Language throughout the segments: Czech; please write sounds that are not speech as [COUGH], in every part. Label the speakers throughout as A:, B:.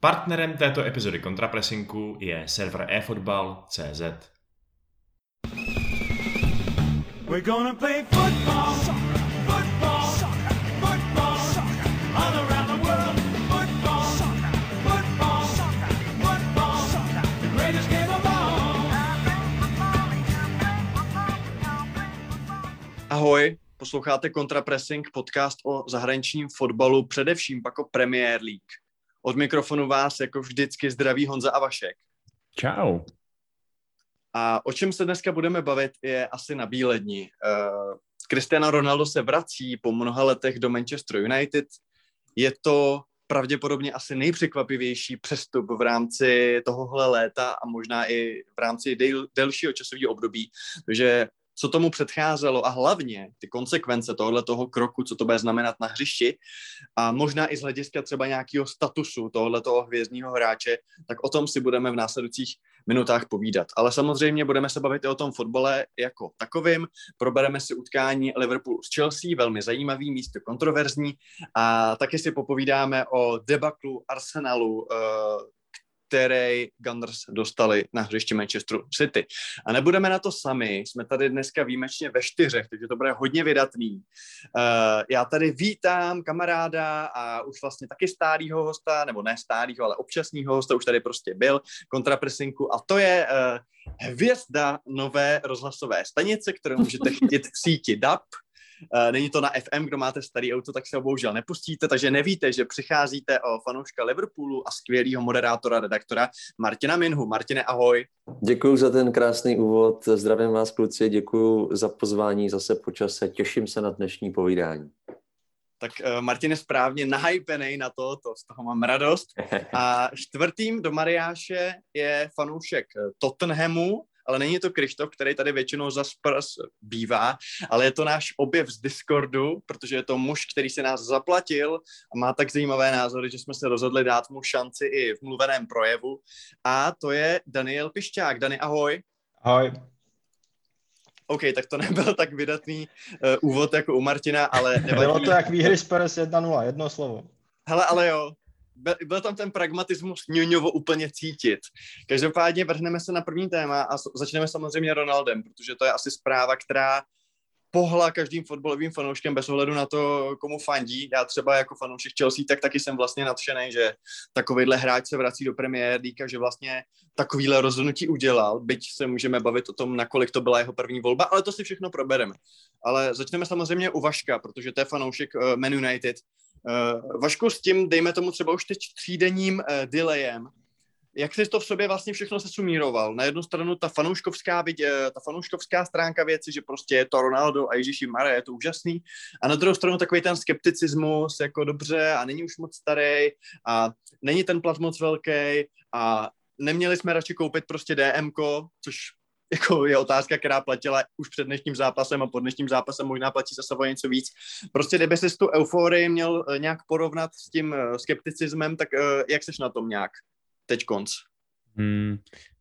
A: Partnerem této epizody kontrapresinku je server eFootball.cz. We're gonna play football, football, football, all around the world. Football, football, football, the greatest game of all. Ahoj, posloucháte Kontrapressing, podcast o zahraničním fotbalu, především pak o Premier League. Od mikrofonu vás jako vždycky zdraví Honza a Vašek.
B: Čau.
A: A o čem se dneska budeme bavit je asi na bílední. Uh, Cristiano Ronaldo se vrací po mnoha letech do Manchester United. Je to pravděpodobně asi nejpřekvapivější přestup v rámci tohohle léta a možná i v rámci del, delšího časového období, protože co tomu předcházelo a hlavně ty konsekvence tohle toho kroku, co to bude znamenat na hřišti a možná i z hlediska třeba nějakého statusu tohle toho hvězdního hráče, tak o tom si budeme v následujících minutách povídat. Ale samozřejmě budeme se bavit i o tom fotbale jako takovým. Probereme si utkání Liverpoolu s Chelsea, velmi zajímavý, místo kontroverzní a taky si popovídáme o debaklu Arsenalu, uh, který Gunners dostali na hřišti Manchesteru City. A nebudeme na to sami, jsme tady dneska výjimečně ve čtyřech, takže to bude hodně vydatný. Uh, já tady vítám kamaráda a už vlastně taky stálýho hosta, nebo ne stálýho, ale občasního hosta, už tady prostě byl, kontrapresinku a to je uh, hvězda nové rozhlasové stanice, kterou můžete chytit v síti DAP, není to na FM, kdo máte starý auto, tak se ho bohužel nepustíte, takže nevíte, že přicházíte o fanouška Liverpoolu a skvělého moderátora, redaktora Martina Minhu. Martine, ahoj.
C: Děkuji za ten krásný úvod, zdravím vás kluci, děkuji za pozvání zase počase, těším se na dnešní povídání.
A: Tak uh, Martin je správně nahypený na to, to, z toho mám radost. [LAUGHS] A čtvrtým do Mariáše je fanoušek Tottenhamu, ale není to Krištof, který tady většinou za Spurs bývá, ale je to náš objev z Discordu, protože je to muž, který se nás zaplatil a má tak zajímavé názory, že jsme se rozhodli dát mu šanci i v mluveném projevu. A to je Daniel Pišťák. Dani, ahoj.
D: Ahoj.
A: OK, tak to nebyl tak vydatný uh, úvod jako u Martina, ale
D: nevadí. Bylo to jak výhry Spurs 1-0, jedno slovo.
A: Hele, ale jo, byl tam ten pragmatismus Ňuňovo úplně cítit. Každopádně vrhneme se na první téma a začneme samozřejmě Ronaldem, protože to je asi zpráva, která pohla každým fotbalovým fanouškem bez ohledu na to, komu fandí. Já třeba jako fanoušek Chelsea, tak taky jsem vlastně nadšený, že takovýhle hráč se vrací do League a že vlastně takovýhle rozhodnutí udělal, byť se můžeme bavit o tom, nakolik to byla jeho první volba, ale to si všechno probereme. Ale začneme samozřejmě u Vaška, protože to je fanoušek uh, Man United. Uh, Vašku, s tím, dejme tomu třeba už teď třídenním uh, delayem, jak jsi to v sobě vlastně všechno se sumíroval? Na jednu stranu ta fanouškovská, eh, ta fanouškovská stránka věci, že prostě je to Ronaldo a Ježíši Mare, je to úžasný. A na druhou stranu takový ten skepticismus, jako dobře a není už moc starý a není ten plat moc velký a neměli jsme radši koupit prostě DMko, což [LAUGHS] jako je otázka, která platila už před dnešním zápasem a po dnešním zápasem možná platí zase o něco víc. Prostě kdyby si tu euforii měl eh, nějak porovnat s tím eh, skepticismem, tak jak seš na tom nějak? teď konc?
B: Hmm.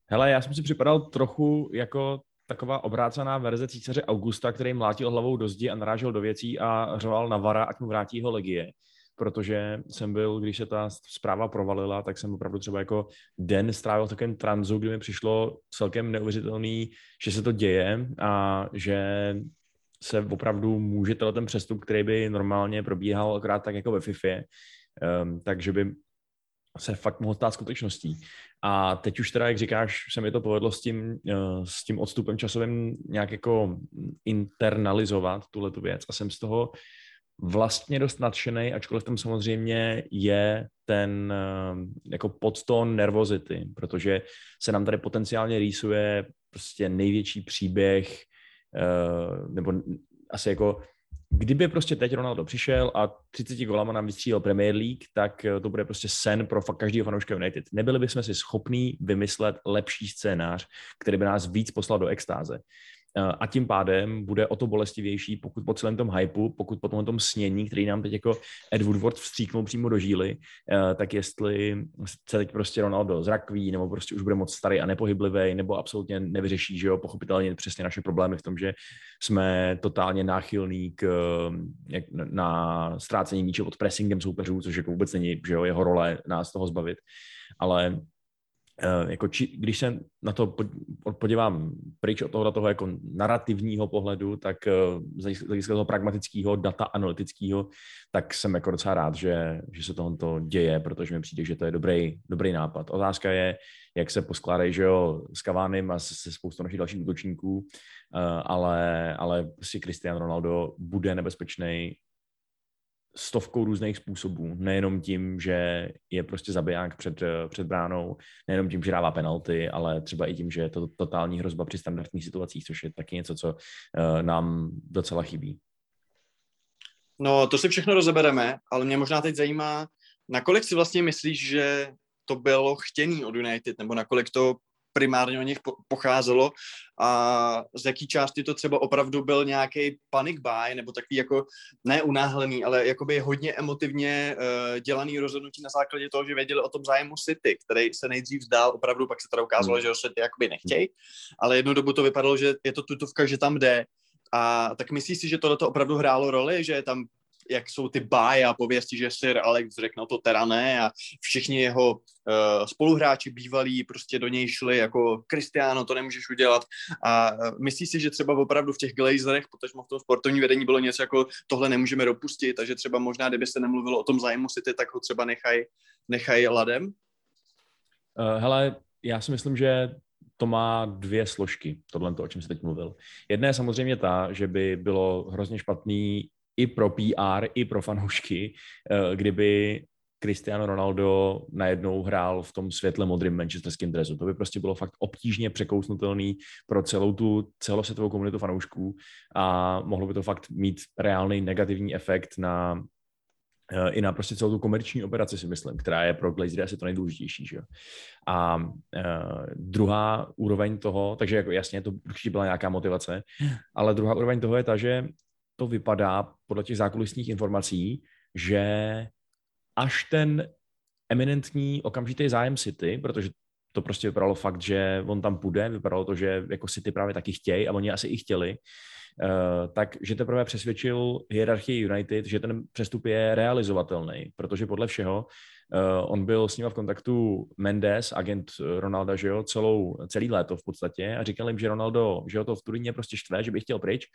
B: Hele, já jsem si připadal trochu jako taková obrácená verze císaře Augusta, který mlátil hlavou do zdi a narážel do věcí a řoval na Vara, ať mu vrátí jeho legie. Protože jsem byl, když se ta zpráva provalila, tak jsem opravdu třeba jako den strávil v takovém tranzu, kdy mi přišlo celkem neuvěřitelný, že se to děje a že se opravdu může ten přestup, který by normálně probíhal akorát tak jako ve FIFA, um, takže by se fakt mohl stát skutečností. A teď už teda, jak říkáš, se mi to povedlo s tím, eh, s tím odstupem časovým nějak jako internalizovat tuhle tu věc a jsem z toho vlastně dost nadšený, ačkoliv tam samozřejmě je ten eh, jako podtón nervozity, protože se nám tady potenciálně rýsuje prostě největší příběh eh, nebo asi jako kdyby prostě teď Ronaldo přišel a 30 golama nám vystřílel Premier League, tak eh, to bude prostě sen pro každého fanouška United. Nebyli bychom si schopní vymyslet lepší scénář, který by nás víc poslal do extáze. A tím pádem bude o to bolestivější, pokud po celém tom hypeu, pokud po tom snění, který nám teď jako Ed Woodward vstříknul přímo do žíly, tak jestli se teď prostě Ronaldo zrakví, nebo prostě už bude moc starý a nepohyblivý, nebo absolutně nevyřeší, že jo, pochopitelně přesně naše problémy v tom, že jsme totálně náchylní k, jak, na ztrácení míče pod pressingem soupeřů, což jako vůbec není, že jo, jeho role nás toho zbavit, ale Eh, jako či, když se na to podívám pryč od toho, toho jako narrativního pohledu, tak eh, z hlediska toho pragmatického, data analytického, tak jsem jako docela rád, že, že se tohoto děje, protože mi přijde, že to je dobrý, dobrý nápad. Otázka je, jak se poskládají, že jo, s Kavánem a se spoustou našich dalších útočníků, eh, ale, ale si Cristiano Ronaldo bude nebezpečný stovkou různých způsobů. Nejenom tím, že je prostě zabiják před, před bránou, nejenom tím, že dává penalty, ale třeba i tím, že je to totální hrozba při standardních situacích, což je taky něco, co uh, nám docela chybí.
A: No, to si všechno rozebereme, ale mě možná teď zajímá, nakolik si vlastně myslíš, že to bylo chtěný od United, nebo nakolik to primárně o nich pocházelo. A z jaký části to třeba opravdu byl nějaký panic buy, nebo takový jako neunáhlený, ale jakoby hodně emotivně uh, dělaný rozhodnutí na základě toho, že věděli o tom zájmu City, který se nejdřív zdál opravdu, pak se teda ukázalo, hmm. že ho City jakoby nechtějí, ale jednu dobu to vypadalo, že je to tutovka, že tam jde, a tak myslíš si, že tohle opravdu hrálo roli, že je tam jak jsou ty báje a pověsti, že Sir Alex řekl, no to teda ne a všichni jeho uh, spoluhráči bývalí prostě do něj šli jako Cristiano, to nemůžeš udělat a uh, myslíš si, že třeba opravdu v těch glazerech, protože v tom sportovní vedení bylo něco jako tohle nemůžeme dopustit, takže třeba možná, kdyby se nemluvilo o tom zájmu City, tak ho třeba nechaj, nechaj ladem?
B: Uh, hele, já si myslím, že to má dvě složky, tohle, o čem jsi teď mluvil. Jedna je samozřejmě ta, že by bylo hrozně špatný i pro PR, i pro fanoušky, eh, kdyby Cristiano Ronaldo najednou hrál v tom světle modrým manchesterském dresu. To by prostě bylo fakt obtížně překousnutelný pro celou tu celosvětovou komunitu fanoušků a mohlo by to fakt mít reálný negativní efekt na eh, i na prostě celou tu komerční operaci si myslím, která je pro Glazery asi to nejdůležitější. Že? A uh, druhá úroveň toho, takže jako jasně, to určitě byla nějaká motivace, ale druhá úroveň toho je ta, že to vypadá podle těch zákulisních informací, že až ten eminentní okamžitý zájem City, protože to prostě vypadalo fakt, že on tam půjde, vypadalo to, že jako City právě taky chtějí a oni asi i chtěli, Uh, tak, že teprve přesvědčil hierarchii United, že ten přestup je realizovatelný, protože podle všeho on byl s ním v kontaktu Mendes, agent Ronalda, že jo, celou, celý léto v podstatě a říkal jim, že Ronaldo, že ho to v Turíně prostě štve, že by chtěl pryč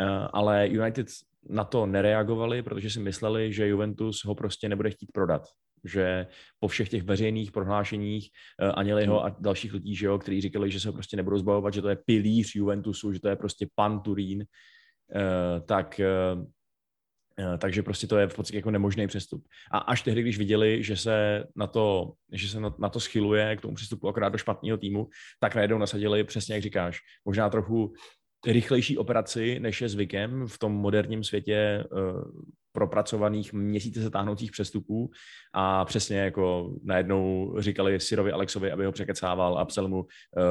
B: Eh, ale United na to nereagovali, protože si mysleli, že Juventus ho prostě nebude chtít prodat. Že po všech těch veřejných prohlášeních uh, Aněliho a dalších lidí, že jo, kteří říkali, že se ho prostě nebudou zbavovat, že to je pilíř Juventusu, že to je prostě pan Turín, uh, tak uh, takže prostě to je v podstatě jako nemožný přestup. A až tehdy, když viděli, že se na to, že se na, na to schyluje k tomu přestupu akorát do špatného týmu, tak najednou nasadili přesně, jak říkáš, možná trochu rychlejší operaci, než je zvykem v tom moderním světě uh, propracovaných měsíce se táhnoucích přestupů a přesně jako najednou říkali Sirovi Alexovi, aby ho překecával a psal mu uh,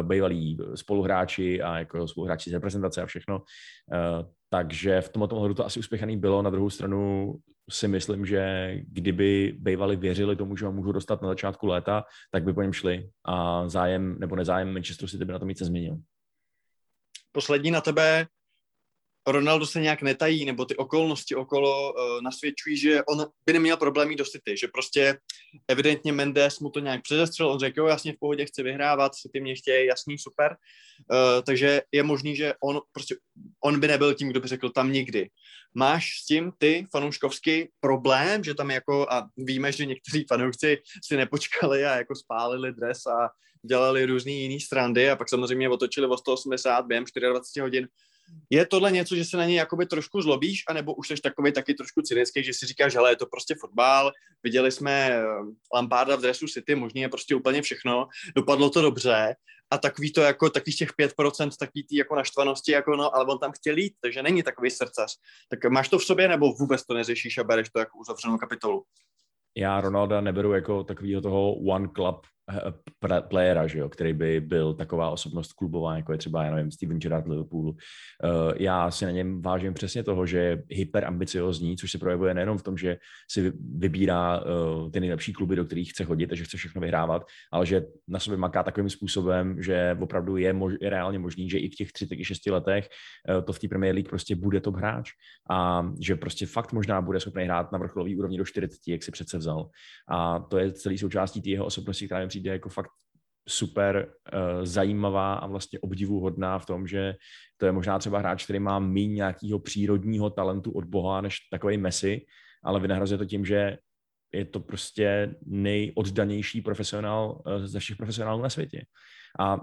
B: bývalí spoluhráči a jako spoluhráči z reprezentace a všechno. Uh, takže v tomto ohledu to asi uspěchaný bylo. Na druhou stranu si myslím, že kdyby bývali věřili tomu, že ho můžu dostat na začátku léta, tak by po něm šli a zájem nebo nezájem Manchester City by na to nic nezměnil
A: poslední na tebe Ronaldo se nějak netají, nebo ty okolnosti okolo uh, nasvědčují, že on by neměl problémy do City, že prostě evidentně Mendes mu to nějak předestřel, on řekl, jo, jasně v pohodě chci vyhrávat, City mě chtějí, jasný, super, uh, takže je možný, že on prostě, on by nebyl tím, kdo by řekl tam nikdy. Máš s tím ty fanouškovský problém, že tam jako, a víme, že někteří fanoušci si nepočkali a jako spálili dres a dělali různý jiný strandy a pak samozřejmě otočili o 180 během 24 hodin. Je tohle něco, že se na něj jakoby trošku zlobíš, anebo už jsi takový taky trošku cynický, že si říkáš, že je to prostě fotbal, viděli jsme eh, Lamparda v dresu City, možný je prostě úplně všechno, dopadlo to dobře a takový to jako takových těch 5% takový tý jako naštvanosti, jako no, ale on tam chtěl jít, takže není takový srdcař. Tak máš to v sobě, nebo vůbec to neřešíš a bereš to jako uzavřenou kapitolu?
B: Já Ronalda neberu jako takového toho one club eh, playera, že jo, který by byl taková osobnost klubová, jako je třeba, já nevím, Steven Gerrard Liverpoolu. Eh, já si na něm vážím přesně toho, že je hyperambiciozní, což se projevuje nejenom v tom, že si vybírá ty nejlepší kluby, do kterých chce chodit a že chce všechno vyhrávat, ale že na sobě maká takovým způsobem, že opravdu je, mož, je reálně možný, že i v těch 36 letech to v té Premier League prostě bude top hráč a že prostě fakt možná bude schopný hrát na vrcholový úrovni do 40, jak si přece vzal. A to je celý součástí té jeho osobnosti, která mi přijde jako fakt super uh, zajímavá a vlastně obdivuhodná v tom, že to je možná třeba hráč, který má méně nějakého přírodního talentu od Boha než takový Messi, ale vynahrazuje to tím, že je to prostě nejoddanější profesionál uh, ze všech profesionálů na světě. A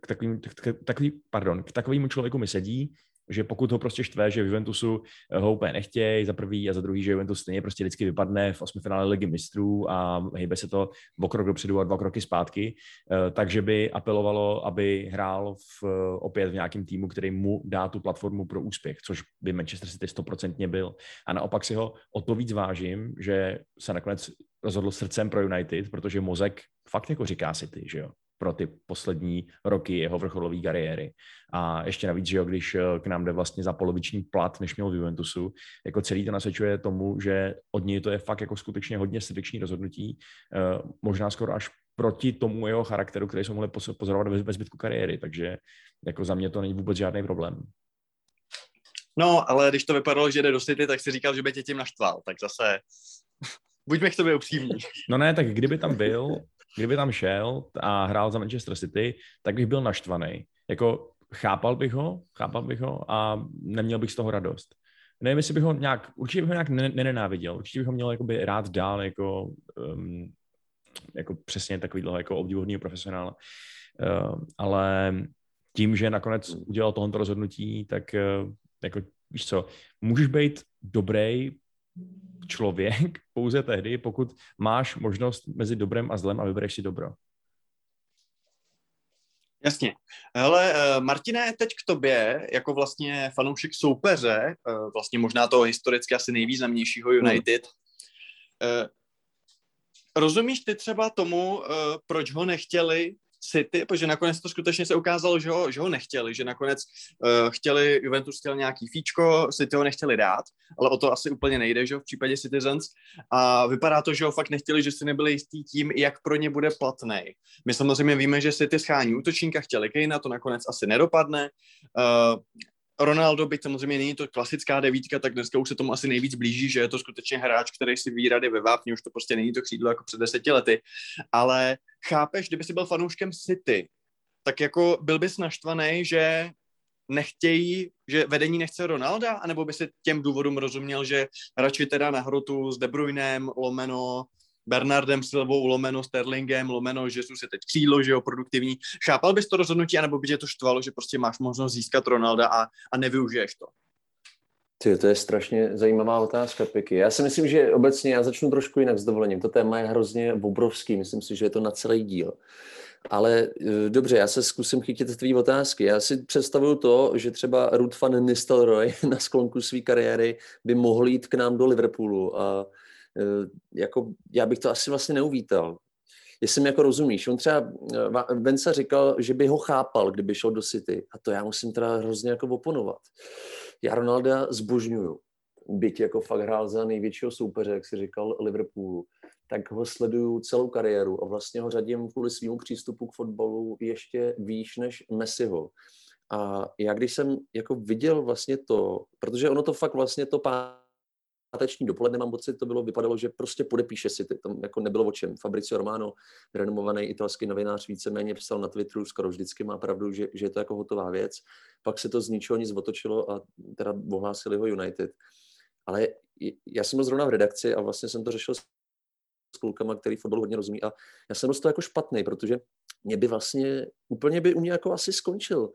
B: k takovým, takový, pardon, k takovému člověku mi sedí, že pokud ho prostě štve, že Juventusu eh, ho úplně nechtějí za prvý a za druhý, že Juventus stejně prostě vždycky vypadne v osmi finále ligy mistrů a hýbe se to o krok dopředu a dva kroky zpátky, eh, takže by apelovalo, aby hrál v, eh, opět v nějakém týmu, který mu dá tu platformu pro úspěch, což by Manchester City stoprocentně byl. A naopak si ho o to víc vážím, že se nakonec rozhodl srdcem pro United, protože mozek fakt jako říká City, že jo pro ty poslední roky jeho vrcholové kariéry. A ještě navíc, že jo, když eh, k nám jde vlastně za poloviční plat, než měl v Juventusu, jako celý to nasvědčuje tomu, že od něj to je fakt jako skutečně hodně srdeční rozhodnutí, eh, možná skoro až proti tomu jeho charakteru, který jsme mohli pozorovat ve zbytku kariéry, takže jako za mě to není vůbec žádný problém.
A: No, ale když to vypadalo, že jde do City, tak si říkal, že by tě tím naštval, tak zase [LAUGHS] buďme k tobě upřímní.
B: No ne, tak kdyby tam byl, kdyby tam šel a hrál za Manchester City, tak bych byl naštvaný. Jako chápal bych ho, chápal bych ho a neměl bych z toho radost. Nevím, jestli bych ho nějak, určitě bych ho nějak nenenáviděl, určitě bych ho měl jakoby rád dál jako, um, jako přesně takový jako obdivuhodný profesionál. Uh, ale tím, že nakonec udělal tohoto rozhodnutí, tak uh, jako víš co, můžeš být dobrý člověk [LAUGHS] pouze tehdy, pokud máš možnost mezi dobrem a zlem a vybereš si dobro.
A: Jasně. Hele, eh, Martine, teď k tobě, jako vlastně fanoušek soupeře, eh, vlastně možná toho historicky asi nejvýznamnějšího United, hmm. rozumíš ty třeba tomu, proč ho nechtěli City, protože nakonec to skutečně se ukázalo, že ho, že ho nechtěli, že nakonec uh, chtěli, Juventus chtěl nějaký fíčko, City ho nechtěli dát, ale o to asi úplně nejde, že v případě Citizens a vypadá to, že ho fakt nechtěli, že si nebyli jistí tím, jak pro ně bude platný. My samozřejmě víme, že City schání útočníka, chtěli Kejna, to nakonec asi nedopadne. Uh, Ronaldo, byť samozřejmě není to klasická devítka, tak dneska už se tomu asi nejvíc blíží, že je to skutečně hráč, který si ví rady ve vápni, už to prostě není to křídlo jako před deseti lety, ale chápeš, kdyby si byl fanouškem City, tak jako byl bys naštvaný, že nechtějí, že vedení nechce Ronalda, anebo by si těm důvodům rozuměl, že radši teda na hrotu s De Bruynem, lomeno Bernardem Silvou, lomeno Sterlingem, lomeno Jesus je teď křídlo, že jo, produktivní. Chápal bys to rozhodnutí, anebo by tě to štvalo, že prostě máš možnost získat Ronalda a, a nevyužiješ to?
C: Ty, to je strašně zajímavá otázka, Piky. Já si myslím, že obecně já začnu trošku jinak s dovolením. To téma je hrozně obrovský, myslím si, že je to na celý díl. Ale e, dobře, já se zkusím chytit tvý otázky. Já si představuju to, že třeba Ruth van Nistelrooy na sklonku své kariéry by mohl jít k nám do Liverpoolu a Eh, jako já bych to asi vlastně neuvítal. Jestli mi jako rozumíš, on třeba, eh, Venca říkal, že by ho chápal, kdyby šel do City a to já musím teda hrozně jako oponovat. Já Ronalda zbožňuju, byť jako fakt hrál za největšího soupeře, jak si říkal, Liverpoolu, tak ho sleduju celou kariéru a vlastně ho řadím kvůli svýmu přístupu k fotbalu ještě výš než Messiho. A já když jsem jako viděl vlastně to, protože ono to fakt vlastně to pár páteční dopoledne, mám pocit, to bylo, vypadalo, že prostě podepíše si, tam jako nebylo o čem. Fabricio Romano, renomovaný italský novinář, víceméně psal na Twitteru, skoro vždycky má pravdu, že, že je to jako hotová věc. Pak se to z ničeho nic otočilo a teda ohlásili ho United. Ale já jsem byl zrovna v redakci a vlastně jsem to řešil s klukama, který fotbal hodně rozumí a já jsem dost to jako špatný, protože mě by vlastně, úplně by u mě jako asi skončil.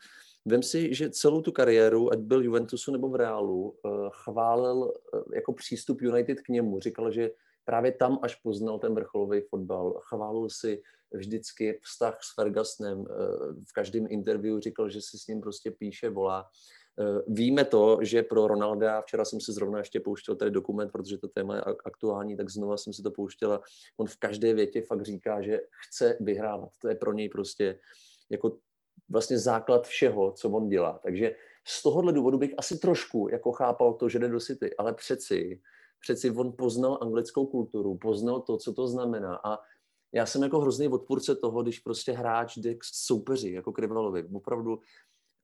C: Vem si, že celou tu kariéru, ať byl Juventusu nebo v Reálu, eh, chválil eh, jako přístup United k němu. Říkal, že právě tam až poznal ten vrcholový fotbal. Chválil si vždycky vztah s Fergusonem. Eh, v každém interview říkal, že si s ním prostě píše, volá. Víme to, že pro Ronalda, včera jsem si zrovna ještě pouštěl tady dokument, protože to téma je aktuální, tak znova jsem si to pouštěl a on v každé větě fakt říká, že chce vyhrávat. To je pro něj prostě jako vlastně základ všeho, co on dělá. Takže z tohohle důvodu bych asi trošku jako chápal to, že jde do City, ale přeci, přeci on poznal anglickou kulturu, poznal to, co to znamená a já jsem jako hrozný odpůrce toho, když prostě hráč jde k soupeři, jako k rivalovi. Opravdu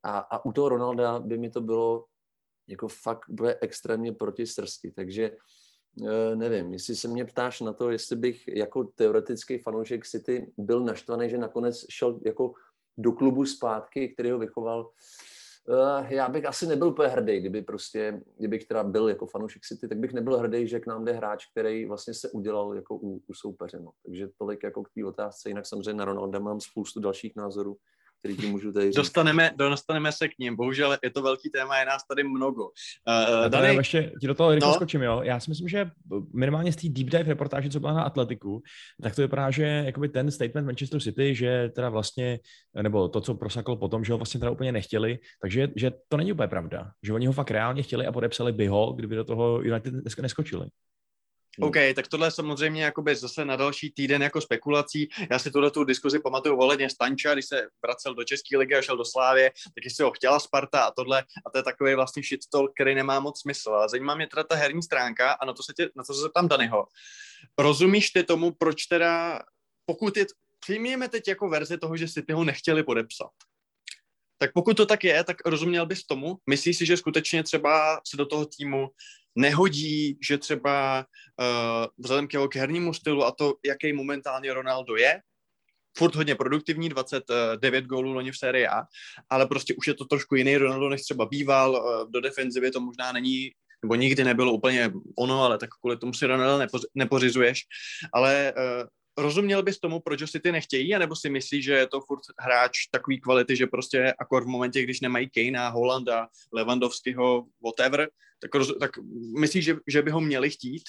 C: a, a u toho Ronalda by mi to bylo jako fakt bude extrémně proti srsti, takže e, nevím, jestli se mě ptáš na to, jestli bych jako teoretický fanoušek City byl naštvaný, že nakonec šel jako do klubu zpátky, který ho vychoval, e, já bych asi nebyl úplně hrdý, kdyby prostě, kdybych teda byl jako fanoušek City, tak bych nebyl hrdý, že k nám jde hráč, který vlastně se udělal jako u, u soupeře. No. Takže tolik jako k té otázce, jinak samozřejmě na Ronalda mám spoustu dalších názorů který ti můžu tady říct.
A: Dostaneme, dostaneme se k ním, bohužel je to velký téma, je nás tady mnogo.
B: Uh, Dani... ještě ti do toho rychle no. skočím, jo. Já si myslím, že minimálně z té deep dive reportáže, co byla na Atletiku, tak to vypadá, že jakoby ten statement Manchester City, že teda vlastně, nebo to, co prosakl potom, že ho vlastně teda úplně nechtěli, takže že to není úplně pravda. Že oni ho fakt reálně chtěli a podepsali by ho, kdyby do toho United dneska neskočili.
A: Hmm. OK, tak tohle je samozřejmě jakoby zase na další týden jako spekulací. Já si tuhle tu diskuzi pamatuju ohledně Stanča, když se vracel do České ligy a šel do Slávě, tak si ho chtěla Sparta a tohle. A to je takový vlastně shitstall, který nemá moc smysl. A zajímá mě teda ta herní stránka a na to se, tě, na to se zeptám Danyho. Rozumíš ty tomu, proč teda, pokud je, přijměme teď jako verzi toho, že si ty ho nechtěli podepsat. Tak pokud to tak je, tak rozuměl bys tomu? Myslíš si, že skutečně třeba se do toho týmu nehodí, že třeba uh, vzhledem k jeho hernímu stylu a to, jaký momentálně Ronaldo je, furt hodně produktivní, 29 gólů loni v sérii A, ale prostě už je to trošku jiný Ronaldo, než třeba býval, uh, do defenzivy to možná není nebo nikdy nebylo úplně ono, ale tak kvůli tomu si Ronaldo nepo, nepořizuješ, ale uh, rozuměl bys tomu, proč si ty nechtějí, anebo si myslíš, že je to furt hráč takový kvality, že prostě akor v momentě, když nemají Kejna, Holanda, Levandovského, whatever, tak, roz, tak myslíš, že, že by ho měli chtít?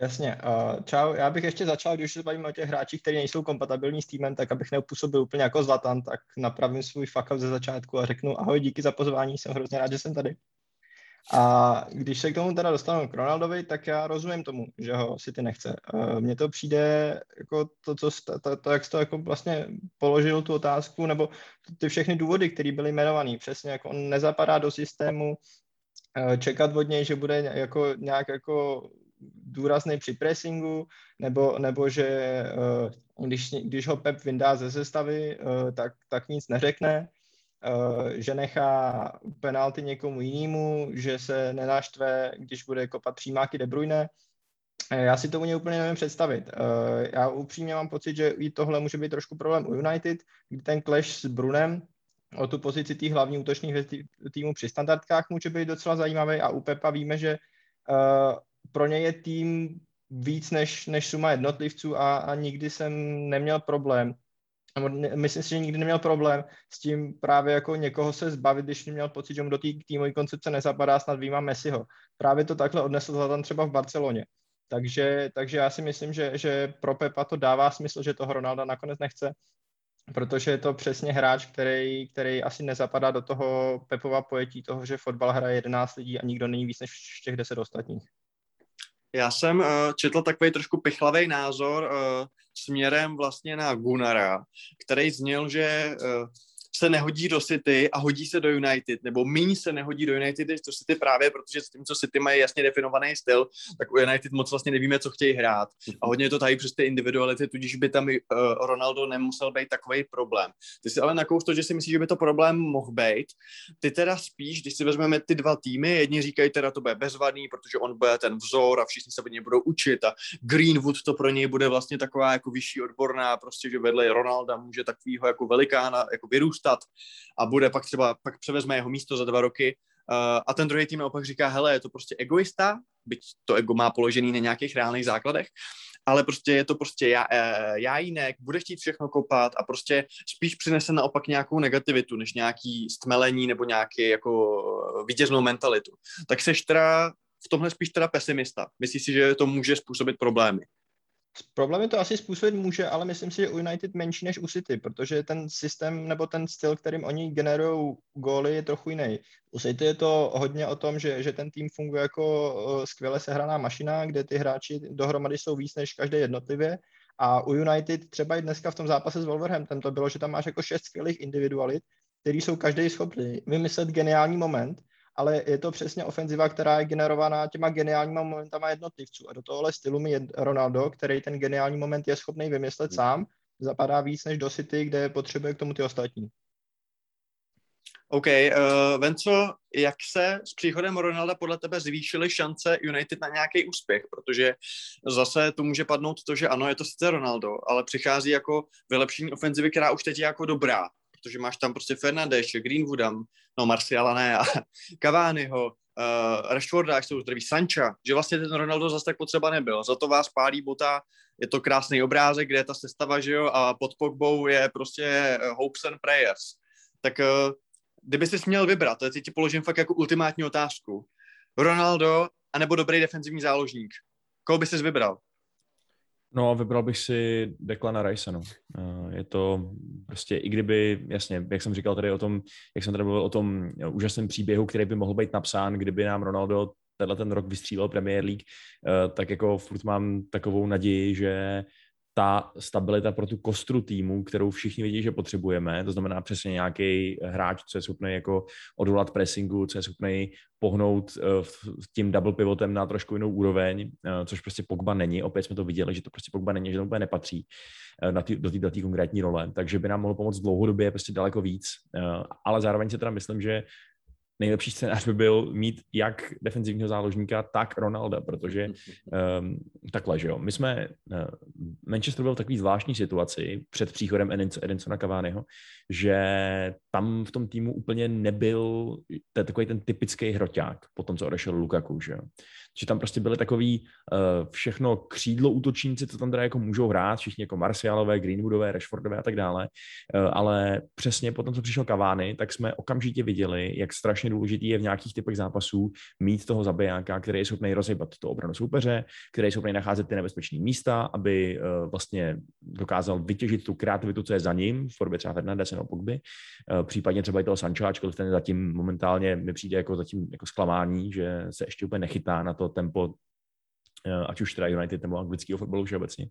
D: Jasně. Čau, já bych ještě začal, když se bavíme o těch hráčích, kteří nejsou kompatibilní s týmem, tak abych neupůsobil úplně jako Zlatan, tak napravím svůj fuck ze začátku a řeknu ahoj, díky za pozvání, jsem hrozně rád, že jsem tady. A když se k tomu teda dostanu k Ronaldovi, tak já rozumím tomu, že ho City nechce. Mně to přijde jako to, co, to, to, jak jsi to jako vlastně položil tu otázku, nebo ty všechny důvody, které byly jmenované, přesně jako on nezapadá do systému, čekat od něj, že bude jako nějak jako důrazný při pressingu, nebo, nebo že když, když ho Pep vyndá ze sestavy, tak, tak nic neřekne, Eh, že nechá penalty někomu jinému, že se nenaštve, když bude kopat přímáky De Bruyne. Eh, já si to u něj úplně nevím představit. Eh, já upřímně mám pocit, že i tohle může být trošku problém u United, kdy ten clash s Brunem o tu pozici té hlavní útoční hvězdy týmu při standardkách může být docela zajímavý a u Pepa víme, že pro něj je tým víc než, než suma jednotlivců a, a nikdy jsem neměl problém myslím si, že nikdy neměl problém s tím právě jako někoho se zbavit, když měl pocit, že mu do té týmové koncepce nezapadá snad výjima Messiho. Právě to takhle odnesl Zlatan třeba v Barceloně. Takže, takže já si myslím, že, že pro Pepa to dává smysl, že toho Ronalda nakonec nechce, protože je to přesně hráč, který, který asi nezapadá do toho Pepova pojetí toho, že fotbal hraje 11 lidí a nikdo není víc než těch 10 ostatních.
A: Já jsem uh, četl takový trošku pichlavý názor uh, směrem vlastně na Gunara, který zněl, že uh, se nehodí do City a hodí se do United, nebo míň se nehodí do United než do City právě, protože s tím, co City mají jasně definovaný styl, tak u United moc vlastně nevíme, co chtějí hrát. A hodně to tady přes ty individuality, tudíž by tam uh, Ronaldo nemusel být takový problém. Ty si ale nakous to, že si myslíš, že by to problém mohl být. Ty teda spíš, když si vezmeme ty dva týmy, jedni říkají teda to bude bezvadný, protože on bude ten vzor a všichni se od něj budou učit a Greenwood to pro něj bude vlastně taková jako vyšší odborná, prostě, že vedle Ronalda může takovýho jako velikána jako vyrůstat zůstat a bude pak třeba, pak převezme jeho místo za dva roky uh, a ten druhý tým naopak říká, hele, je to prostě egoista, byť to ego má položený na nějakých reálných základech, ale prostě je to prostě já, uh, já jinak, bude chtít všechno kopat a prostě spíš přinese naopak nějakou negativitu, než nějaký stmelení nebo nějaký jako vítěznou mentalitu. Tak seš teda v tomhle spíš teda pesimista. Myslíš si, že to může způsobit problémy?
D: Problémy to asi způsobit může, ale myslím si, že u United menší než u City, protože ten systém nebo ten styl, kterým oni generují góly, je trochu jiný. U City je to hodně o tom, že, že ten tým funguje jako skvěle sehraná mašina, kde ty hráči dohromady jsou víc než každé jednotlivě. A u United třeba i dneska v tom zápase s Wolverhampton to bylo, že tam máš jako šest skvělých individualit, který jsou každý schopný vymyslet geniální moment ale je to přesně ofenziva, která je generovaná těma geniálníma momentama jednotlivců. A do tohohle stylu mi je Ronaldo, který ten geniální moment je schopný vymyslet hmm. sám, zapadá víc než do City, kde potřebuje k tomu ty ostatní.
A: OK, uh, Venco, jak se s příchodem Ronalda podle tebe zvýšily šance United na nějaký úspěch? Protože zase tu může padnout to, že ano, je to sice Ronaldo, ale přichází jako vylepšení ofenzivy, která už teď je jako dobrá protože máš tam prostě Fernandeše, Greenwooda, no Marciala ne, a [LAUGHS] Cavaniho, uh, Rashforda, jak jsou zdraví, Sancha, že vlastně ten Ronaldo zase tak potřeba nebyl. Za to vás pálí bota, je to krásný obrázek, kde je ta sestava, že jo, a pod Pogbou je prostě eh, hopes and prayers. Tak uh, kdyby jsi měl vybrat, to ti položím fakt jako ultimátní otázku. Ronaldo anebo dobrý defenzivní záložník. Koho bys vybral?
B: No, vybral bych si Declana Rice, no. Eh, je to prostě, i kdyby, jasně, jak jsem říkal tady o tom, jak jsem tady mluvil o tom úžasném příběhu, který by mohl být napsán, kdyby nám Ronaldo tenhle ten rok vystřílel Premier League, eh, tak jako furt mám takovou naději, že ta stabilita pro tu kostru týmu, kterou všichni vidí, že potřebujeme, to znamená přesně nějaký hráč, co je schopný jako odolat pressingu, co je schopný pohnout uh, tím double pivotem na trošku jinou úroveň, uh, což prostě Pogba není. Opět jsme to viděli, že to prostě Pogba není, že to úplně nepatří uh, na tý, do této konkrétní role, takže by nám mohlo pomoct dlouhodobě prostě daleko víc. Ale zároveň si teda myslím, že nejlepší scénář by byl mít jak defenzivního záložníka, tak Ronalda, protože um, takhle, že jo. My jsme, uh, Manchester byl v takový zvláštní situaci před příchodem Edinsona Cavaniho, že tam v tom týmu úplně nebyl to takový ten typický hroťák po tom, co odešel Lukaku, že jo že tam prostě byly takový uh, všechno křídlo útočníci, co tam teda jako můžou hrát, všichni jako Marcialové, Greenwoodové, Rashfordové a tak dále, uh, ale přesně potom, co přišel Kavány, tak jsme okamžitě viděli, jak strašně důležitý je v nějakých typech zápasů mít toho zabijáka, který je schopný rozhybat to obranu soupeře, který je schopný nacházet ty nebezpečné místa, aby uh, vlastně dokázal vytěžit tu kreativitu, co je za ním, v podobě třeba Fernandez nebo Pogby, uh, případně třeba i toho Sancho, ačkoliv ten zatím momentálně mi přijde jako zatím jako zklamání, že se ještě úplně nechytá na to to tempo, eh, ať už teda United nebo anglického fotbalu všeobecně.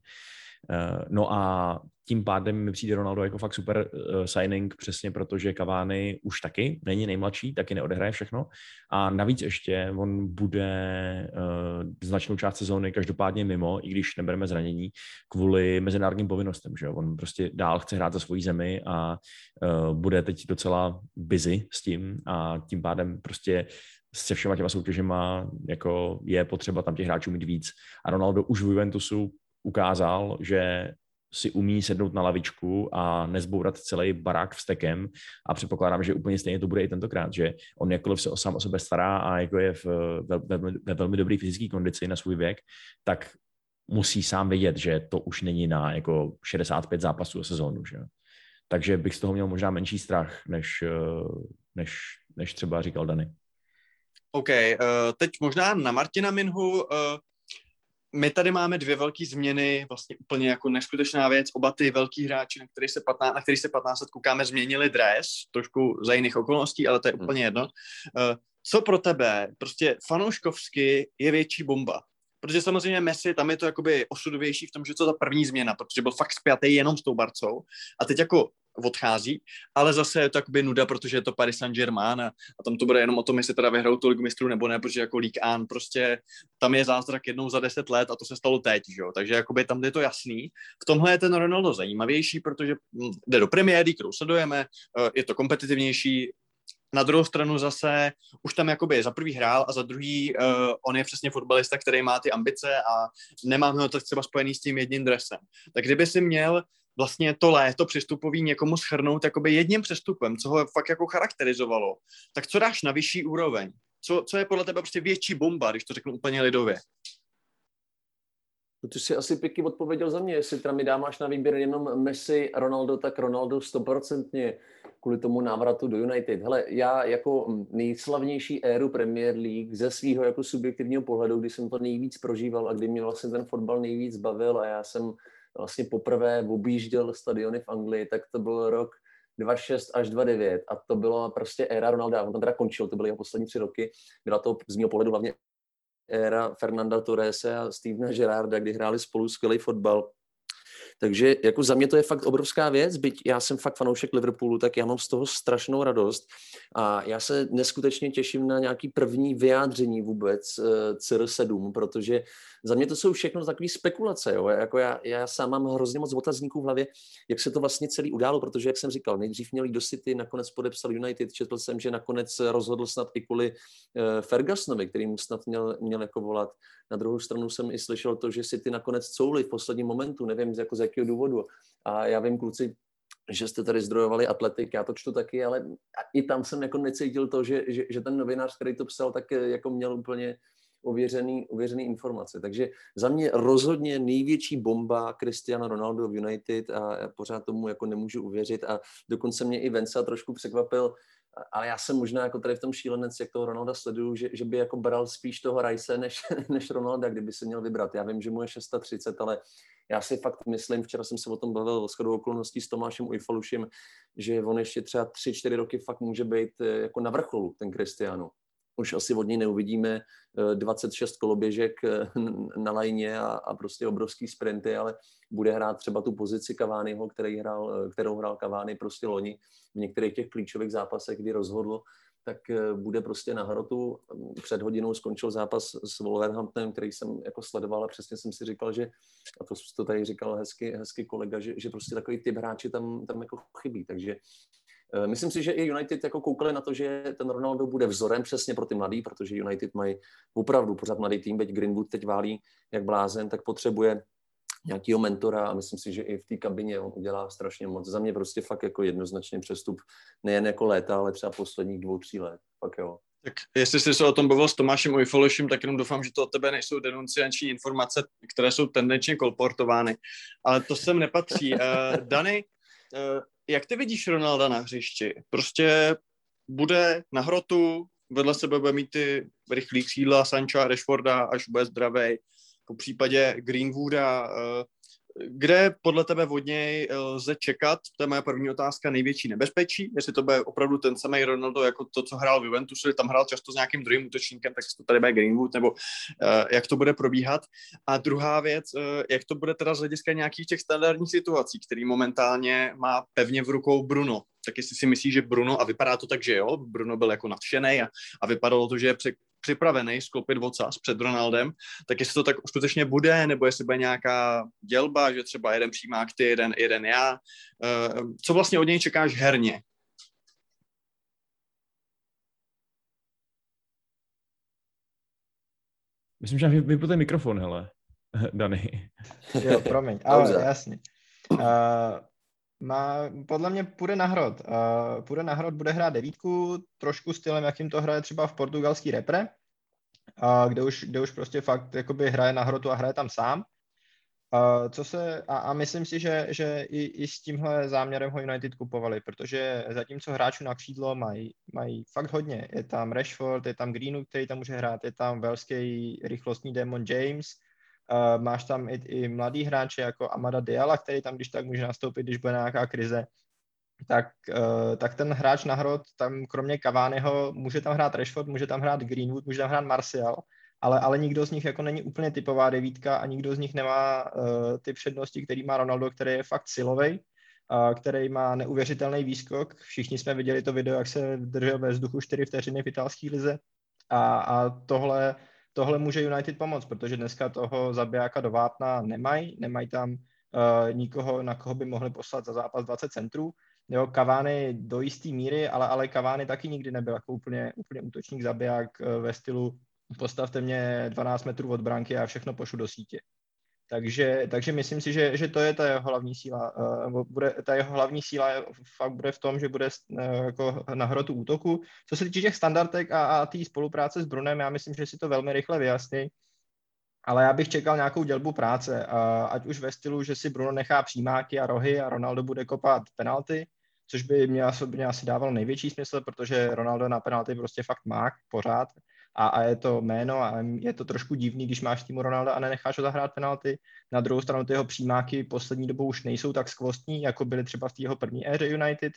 B: Eh, no a tím pádem mi přijde Ronaldo jako fakt super uh, signing, přesně protože Cavani už taky není nejmladší, taky neodehraje všechno. A navíc ještě on bude značnou část sezóny každopádně mimo, i když nebereme zranění, kvůli mezinárodním povinnostem. Že On prostě dál chce hrát za svoji zemi a bude teď docela busy s tím a tím pádem prostě se všema těma soutěžema jako je potřeba tam těch hráčů mít víc. A Ronaldo už v Juventusu ukázal, že si umí sednout na lavičku a nezbourat celý barák vstekem a předpokládám, že úplně stejně to bude i tentokrát, že on jakkoliv se o sám o sebe stará a jako je v, ve, ve, ve velmi dobré fyzické kondici na svůj věk, tak musí sám vědět, že to už není na jako 65 zápasů a sezónu, že? Takže bych z toho měl možná menší strach, než, než, než třeba říkal Dany.
A: OK, uh, teď možná na Martina Minhu. Uh, my tady máme dvě velké změny, vlastně úplně jako neskutečná věc. Oba ty velký hráči, na který se 15, na který se 15 let koukáme, změnili dres, trošku za jiných okolností, ale to je hmm. úplně jedno. Uh, co pro tebe, prostě fanouškovsky je větší bomba? Protože samozřejmě Messi, tam je to jakoby osudovější v tom, že to ta první změna, protože byl fakt spjatý jenom s tou Barcou. A teď jako odchází, ale zase je to jakoby nuda, protože je to Paris Saint-Germain a, a tam to bude jenom o tom, jestli teda vyhrajou tu ligu mistrů nebo ne, protože jako League An prostě tam je zázrak jednou za deset let a to se stalo teď, že jo? takže jakoby tam je to jasný. V tomhle je ten Ronaldo zajímavější, protože hm, jde do premiéry, kterou sledujeme, eh, je to kompetitivnější, na druhou stranu zase už tam jakoby za prvý hrál a za druhý uh, on je přesně fotbalista, který má ty ambice a nemáme ho to třeba spojený s tím jedním dresem. Tak kdyby si měl vlastně to léto přestupový někomu schrnout jakoby jedním přestupem, co ho fakt jako charakterizovalo, tak co dáš na vyšší úroveň? Co, co je podle tebe prostě větší bomba, když to řeknu úplně lidově?
C: No, ty jsi asi pěkně odpověděl za mě, jestli teda mi dáváš na výběr jenom Messi, Ronaldo, tak Ronaldo stoprocentně. kvůli tomu návratu do United. Hele, já jako nejslavnější éru Premier League ze svého jako subjektivního pohledu, kdy jsem to nejvíc prožíval a kdy mě vlastně ten fotbal nejvíc bavil a já jsem vlastně poprvé objížděl stadiony v Anglii, tak to byl rok 2.6 až 2.9 a to byla prostě éra Ronalda. On tam teda končil, to byly jeho poslední tři roky. Byla to z mého pohledu hlavně éra Fernanda Torrese a Stevena Gerarda, kdy hráli spolu skvělý fotbal takže jako za mě to je fakt obrovská věc, byť já jsem fakt fanoušek Liverpoolu, tak já mám z toho strašnou radost a já se neskutečně těším na nějaký první vyjádření vůbec uh, eh, CR7, protože za mě to jsou všechno takové spekulace. Jo? Jako já, já sám mám hrozně moc otazníků v hlavě, jak se to vlastně celý událo, protože, jak jsem říkal, nejdřív měli do City, nakonec podepsal United, četl jsem, že nakonec rozhodl snad i kvůli uh, Fergusonovi, který mu snad měl, měl jako volat. Na druhou stranu jsem i slyšel to, že City nakonec couli v posledním momentu, nevím jako jakého důvodu. A já vím, kluci, že jste tady zdrojovali atletik, já to čtu taky, ale i tam jsem jako necítil to, že, že, že ten novinář, který to psal, tak jako měl úplně ověřený, ověřený informace. Takže za mě rozhodně největší bomba Cristiano Ronaldo v United a já pořád tomu jako nemůžu uvěřit a dokonce mě i Venca trošku překvapil, ale já jsem možná jako tady v tom šílenec, jak toho Ronalda sleduju, že, že by jako bral spíš toho Rice než, [LAUGHS] než Ronalda, kdyby se měl vybrat. Já vím, že mu je 630, ale já si fakt myslím, včera jsem se o tom bavil s chodou okolností s Tomášem Ujfalušem, že on ještě třeba 3-4 roky fakt může být eh, jako na vrcholu, ten Cristiano už asi od něj neuvidíme 26 eh, koloběžek eh, na lajně a, a prostě obrovský sprinty, ale bude hrát třeba tu pozici Caványho, který hrál, eh, kterou hrál Cavani prostě loni v některých těch klíčových zápasech, kdy rozhodl, tak bude prostě na hrotu. Před hodinou skončil zápas s Wolverhamptonem, který jsem jako sledoval a přesně jsem si říkal, že, a to, to tady říkal hezky, hezky kolega, že, že prostě takový typ hráči tam, tam jako chybí. Takže myslím si, že i United jako koukali na to, že ten Ronaldo bude vzorem přesně pro ty mladý, protože United mají opravdu pořád mladý tým, byť Greenwood teď válí jak blázen, tak potřebuje nějakého mentora a myslím si, že i v té kabině on udělá strašně moc. Za mě prostě fakt jako jednoznačný přestup nejen jako léta, ale třeba posledních dvou, tří let. Fakt jo.
A: Tak jestli jsi se o tom bavil s Tomášem Ojfološem, tak jenom doufám, že to od tebe nejsou denunciační informace, které jsou tendenčně kolportovány. Ale to sem nepatří. Uh, Dany, uh, jak ty vidíš Ronalda na hřišti? Prostě bude na hrotu, vedle sebe bude mít ty rychlý křídla Sancho a Rashforda, až bude zdravý. Po případě Greenwooda, uh, kde podle tebe od něj eh, lze čekat, to je moje první otázka, největší nebezpečí, jestli to bude opravdu ten samý Ronaldo jako to, co hrál v Juventusu, tam hrál často s nějakým druhým útočníkem, tak to tady bude Greenwood, nebo uh, jak to bude probíhat. A druhá věc, uh, jak to bude teda z hlediska nějakých těch standardních situací, který momentálně má pevně v rukou Bruno. Tak jestli si myslíš, že Bruno, a vypadá to tak, že jo, Bruno byl jako nadšený a, a vypadalo to, že je připravený sklopit vocas před Ronaldem, tak jestli to tak skutečně bude, nebo jestli bude nějaká dělba, že třeba jeden přijímá ty, jeden, jeden já. Eh, co vlastně od něj čekáš herně?
B: Myslím, že vypl ten mikrofon, hele, [LAUGHS] Dany.
D: Jo, promiň, ale jasně. Uh, má, podle mě půjde na hrot. Uh, půjde na hrot, bude hrát devítku, trošku stylem, jakým to hraje třeba v portugalský repre, uh, kde, už, kde už prostě fakt jakoby hraje na hrotu a hraje tam sám. Uh, co se, a, a myslím si, že, že i, i s tímhle záměrem ho United kupovali, protože zatímco hráčů na křídlo mají, mají fakt hodně. Je tam Rashford, je tam Greenwood, který tam může hrát, je tam velský rychlostní Demon James, Uh, máš tam i, i mladý hráče jako Amada Diala, který tam když tak může nastoupit, když bude nějaká krize. Tak, uh, tak ten hráč na hrot, tam kromě Caványho, může tam hrát Rashford, může tam hrát Greenwood, může tam hrát Martial, ale, ale nikdo z nich jako není úplně typová devítka a nikdo z nich nemá uh, ty přednosti, který má Ronaldo, který je fakt silový, uh, který má neuvěřitelný výskok. Všichni jsme viděli to video, jak se držel ve vzduchu 4 vteřiny v italské lize. A, a tohle tohle může United pomoct, protože dneska toho zabijáka do vápna nemají, nemají tam uh, nikoho, na koho by mohli poslat za zápas 20 centrů. Jo, Cavani do jisté míry, ale, ale Cavani taky nikdy nebyl jako úplně, úplně útočník zabiják uh, ve stylu postavte mě 12 metrů od branky a všechno pošlu do sítě. Takže, takže myslím si, že, že to je ta jeho hlavní síla. Uh, bude, ta jeho hlavní síla fakt bude v tom, že bude uh, jako na hrotu útoku. Co se týče těch standardek a, a té spolupráce s Brunem, já myslím, že si to velmi rychle vyjasní. Ale já bych čekal nějakou dělbu práce, ať už ve stylu, že si Bruno nechá přímáky a rohy a Ronaldo bude kopat penalty, což by mě osobně asi dávalo největší smysl, protože Ronaldo na penalty prostě fakt má pořád a, a je to jméno a je to trošku divný, když máš týmu Ronaldo a nenecháš ho zahrát penalty. Na druhou stranu ty jeho přímáky poslední dobou už nejsou tak skvostní, jako byly třeba v té jeho první éře United,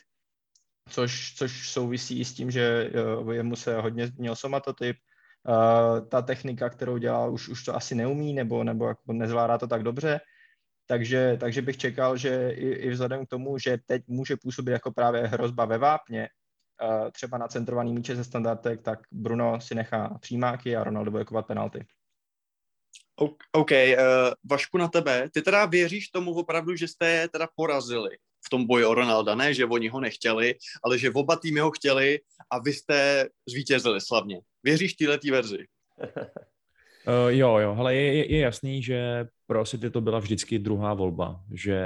D: což, což souvisí s tím, že uh, jemu se hodně změnil somatotyp, uh, ta technika, kterou dělá, už, už to asi neumí, nebo, nebo jako nezvládá to tak dobře, takže, takže bych čekal, že i, i vzhledem k tomu, že teď může působit jako právě hrozba ve vápně, třeba na centrovaný míče ze standardek, tak Bruno si nechá přímáky a Ronaldo bude kovat penalty.
A: OK, uh, Vašku na tebe. Ty teda věříš tomu opravdu, že jste je teda porazili v tom boji o Ronalda, ne, že oni ho nechtěli, ale že oba týmy ho chtěli a vy jste zvítězili slavně. Věříš této verzi?
B: Uh, [LAUGHS] jo, jo, ale je, je, je jasný, že pro City to byla vždycky druhá volba, že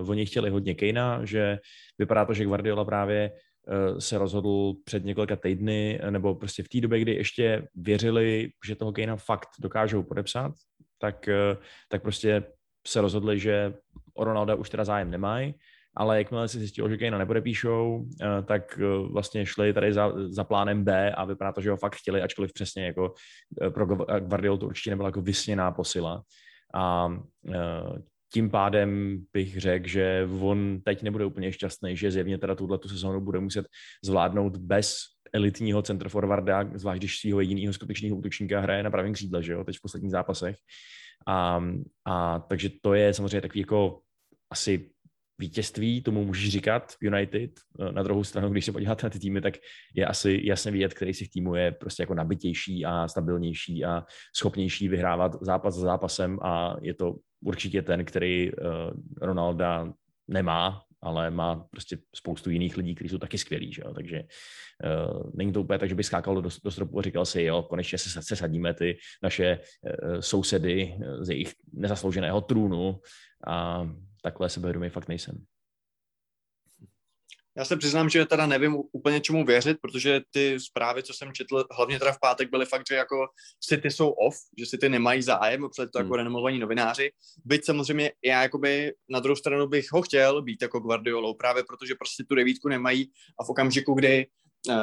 B: uh, oni chtěli hodně Kejna, že vypadá to, že Guardiola právě uh, se rozhodl před několika týdny, nebo prostě v té době, kdy ještě věřili, že toho Kejna fakt dokážou podepsat, tak, uh, tak prostě se rozhodli, že o Ronalda už teda zájem nemají ale jakmile si zjistilo, že Kejna nepodepíšou, eh, tak eh, vlastně šli tady za, za plánem B a vypadá to, že ho fakt chtěli, ačkoliv přesně jako eh, pro Guardiol to určitě nebyla jako vysněná posila. A tím pádem bych řekl, že on teď nebude úplně šťastný, že zjevně teda tuhle tu sezónu bude muset zvládnout bez elitního centroforwarda, zvlášť když svého jediného skutečného útočníka hraje na pravém křídle, že jo, teď v posledních zápasech. A, a takže to je samozřejmě takový jako asi vítězství, tomu můžeš říkat United. Na druhou stranu, když se podíváte na ty týmy, tak je asi jasně vidět, který z těch týmů je prostě jako nabitější a stabilnější a schopnější vyhrávat zápas za zápasem a je to určitě ten, který uh, Ronalda nemá, ale má prostě spoustu jiných lidí, kteří jsou taky skvělí, že jo? takže uh, není to úplně tak, že by skákal do, do stropu a říkal si, jo, konečně se, se sadíme ty naše uh, sousedy z jejich nezaslouženého trůnu a takhle sebevědomý fakt nejsem.
A: Já se přiznám, že teda nevím úplně čemu věřit, protože ty zprávy, co jsem četl, hlavně teda v pátek, byly fakt, že jako City jsou off, že City nemají zájem, protože to jako hmm. renomovaní novináři. Byť samozřejmě já jakoby na druhou stranu bych ho chtěl být jako Guardiolou, právě protože prostě tu devítku nemají a v okamžiku, kdy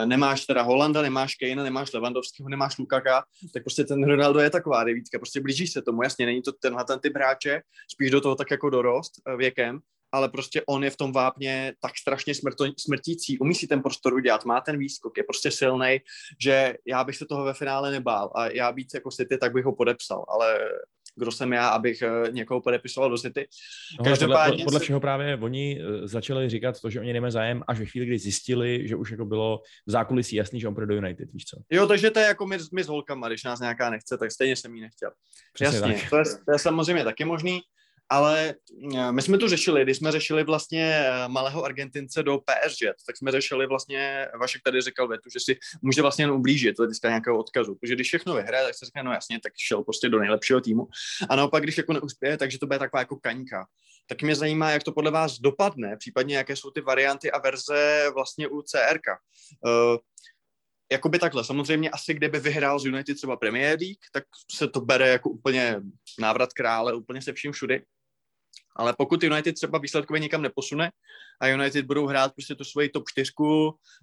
A: nemáš teda Holanda, nemáš Kane, nemáš Lewandowského, nemáš Lukaka, tak prostě ten Ronaldo je taková devítka, prostě blížíš se tomu, jasně, není to tenhle ten typ hráče, spíš do toho tak jako dorost uh, věkem, ale prostě on je v tom vápně tak strašně smrto, smrtící, umí si ten prostor udělat, má ten výskok, je prostě silný, že já bych se toho ve finále nebál a já víc jako City, tak bych ho podepsal, ale kdo jsem já, abych eh, někoho podepisoval do City.
B: No, Každopádně podle, podle všeho právě oni eh, začali říkat to, že oni nemají zájem až ve chvíli, kdy zjistili, že už jako bylo v zákulisí jasný, že on půjde do United, víš co?
A: Jo, takže to je jako my, my s holkama, když nás nějaká nechce, tak stejně jsem jí nechtěl. Přesně Jasně, to je, to je samozřejmě taky možný ale eh, my jsme tu řešili, když jsme řešili vlastně eh, malého Argentince do PSG, tak jsme řešili vlastně, Vašek tady říkal větu, že si může vlastně jen ublížit hlediska nějakého odkazu, protože když všechno vyhraje, tak se říká, no jasně, tak šel prostě do nejlepšího týmu. A naopak, když jako neuspěje, takže to bude taková jako kaňka. Tak mě zajímá, jak to podle vás dopadne, případně jaké jsou ty varianty a verze vlastně u CRK. Uh, jakoby takhle, samozřejmě asi kdyby vyhrál z United třeba Premier League, tak se to bere jako úplně návrat krále, úplně se vším všudy. Ale pokud United třeba výsledkově nikam neposune a United budou hrát prostě tu svoji top 4,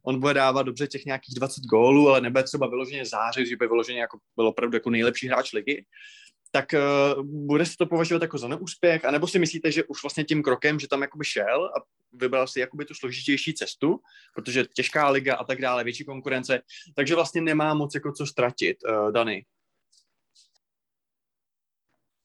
A: on bude dávat dobře těch nějakých 20 gólů, ale nebude třeba vyloženě zářit, že by vyloženě jako byl opravdu jako nejlepší hráč ligy, tak uh, bude se to považovat jako za neúspěch, anebo si myslíte, že už vlastně tím krokem, že tam jakoby šel a vybral si jakoby tu složitější cestu, protože těžká liga a tak dále, větší konkurence, takže vlastně nemá moc jako co ztratit, uh, Dany.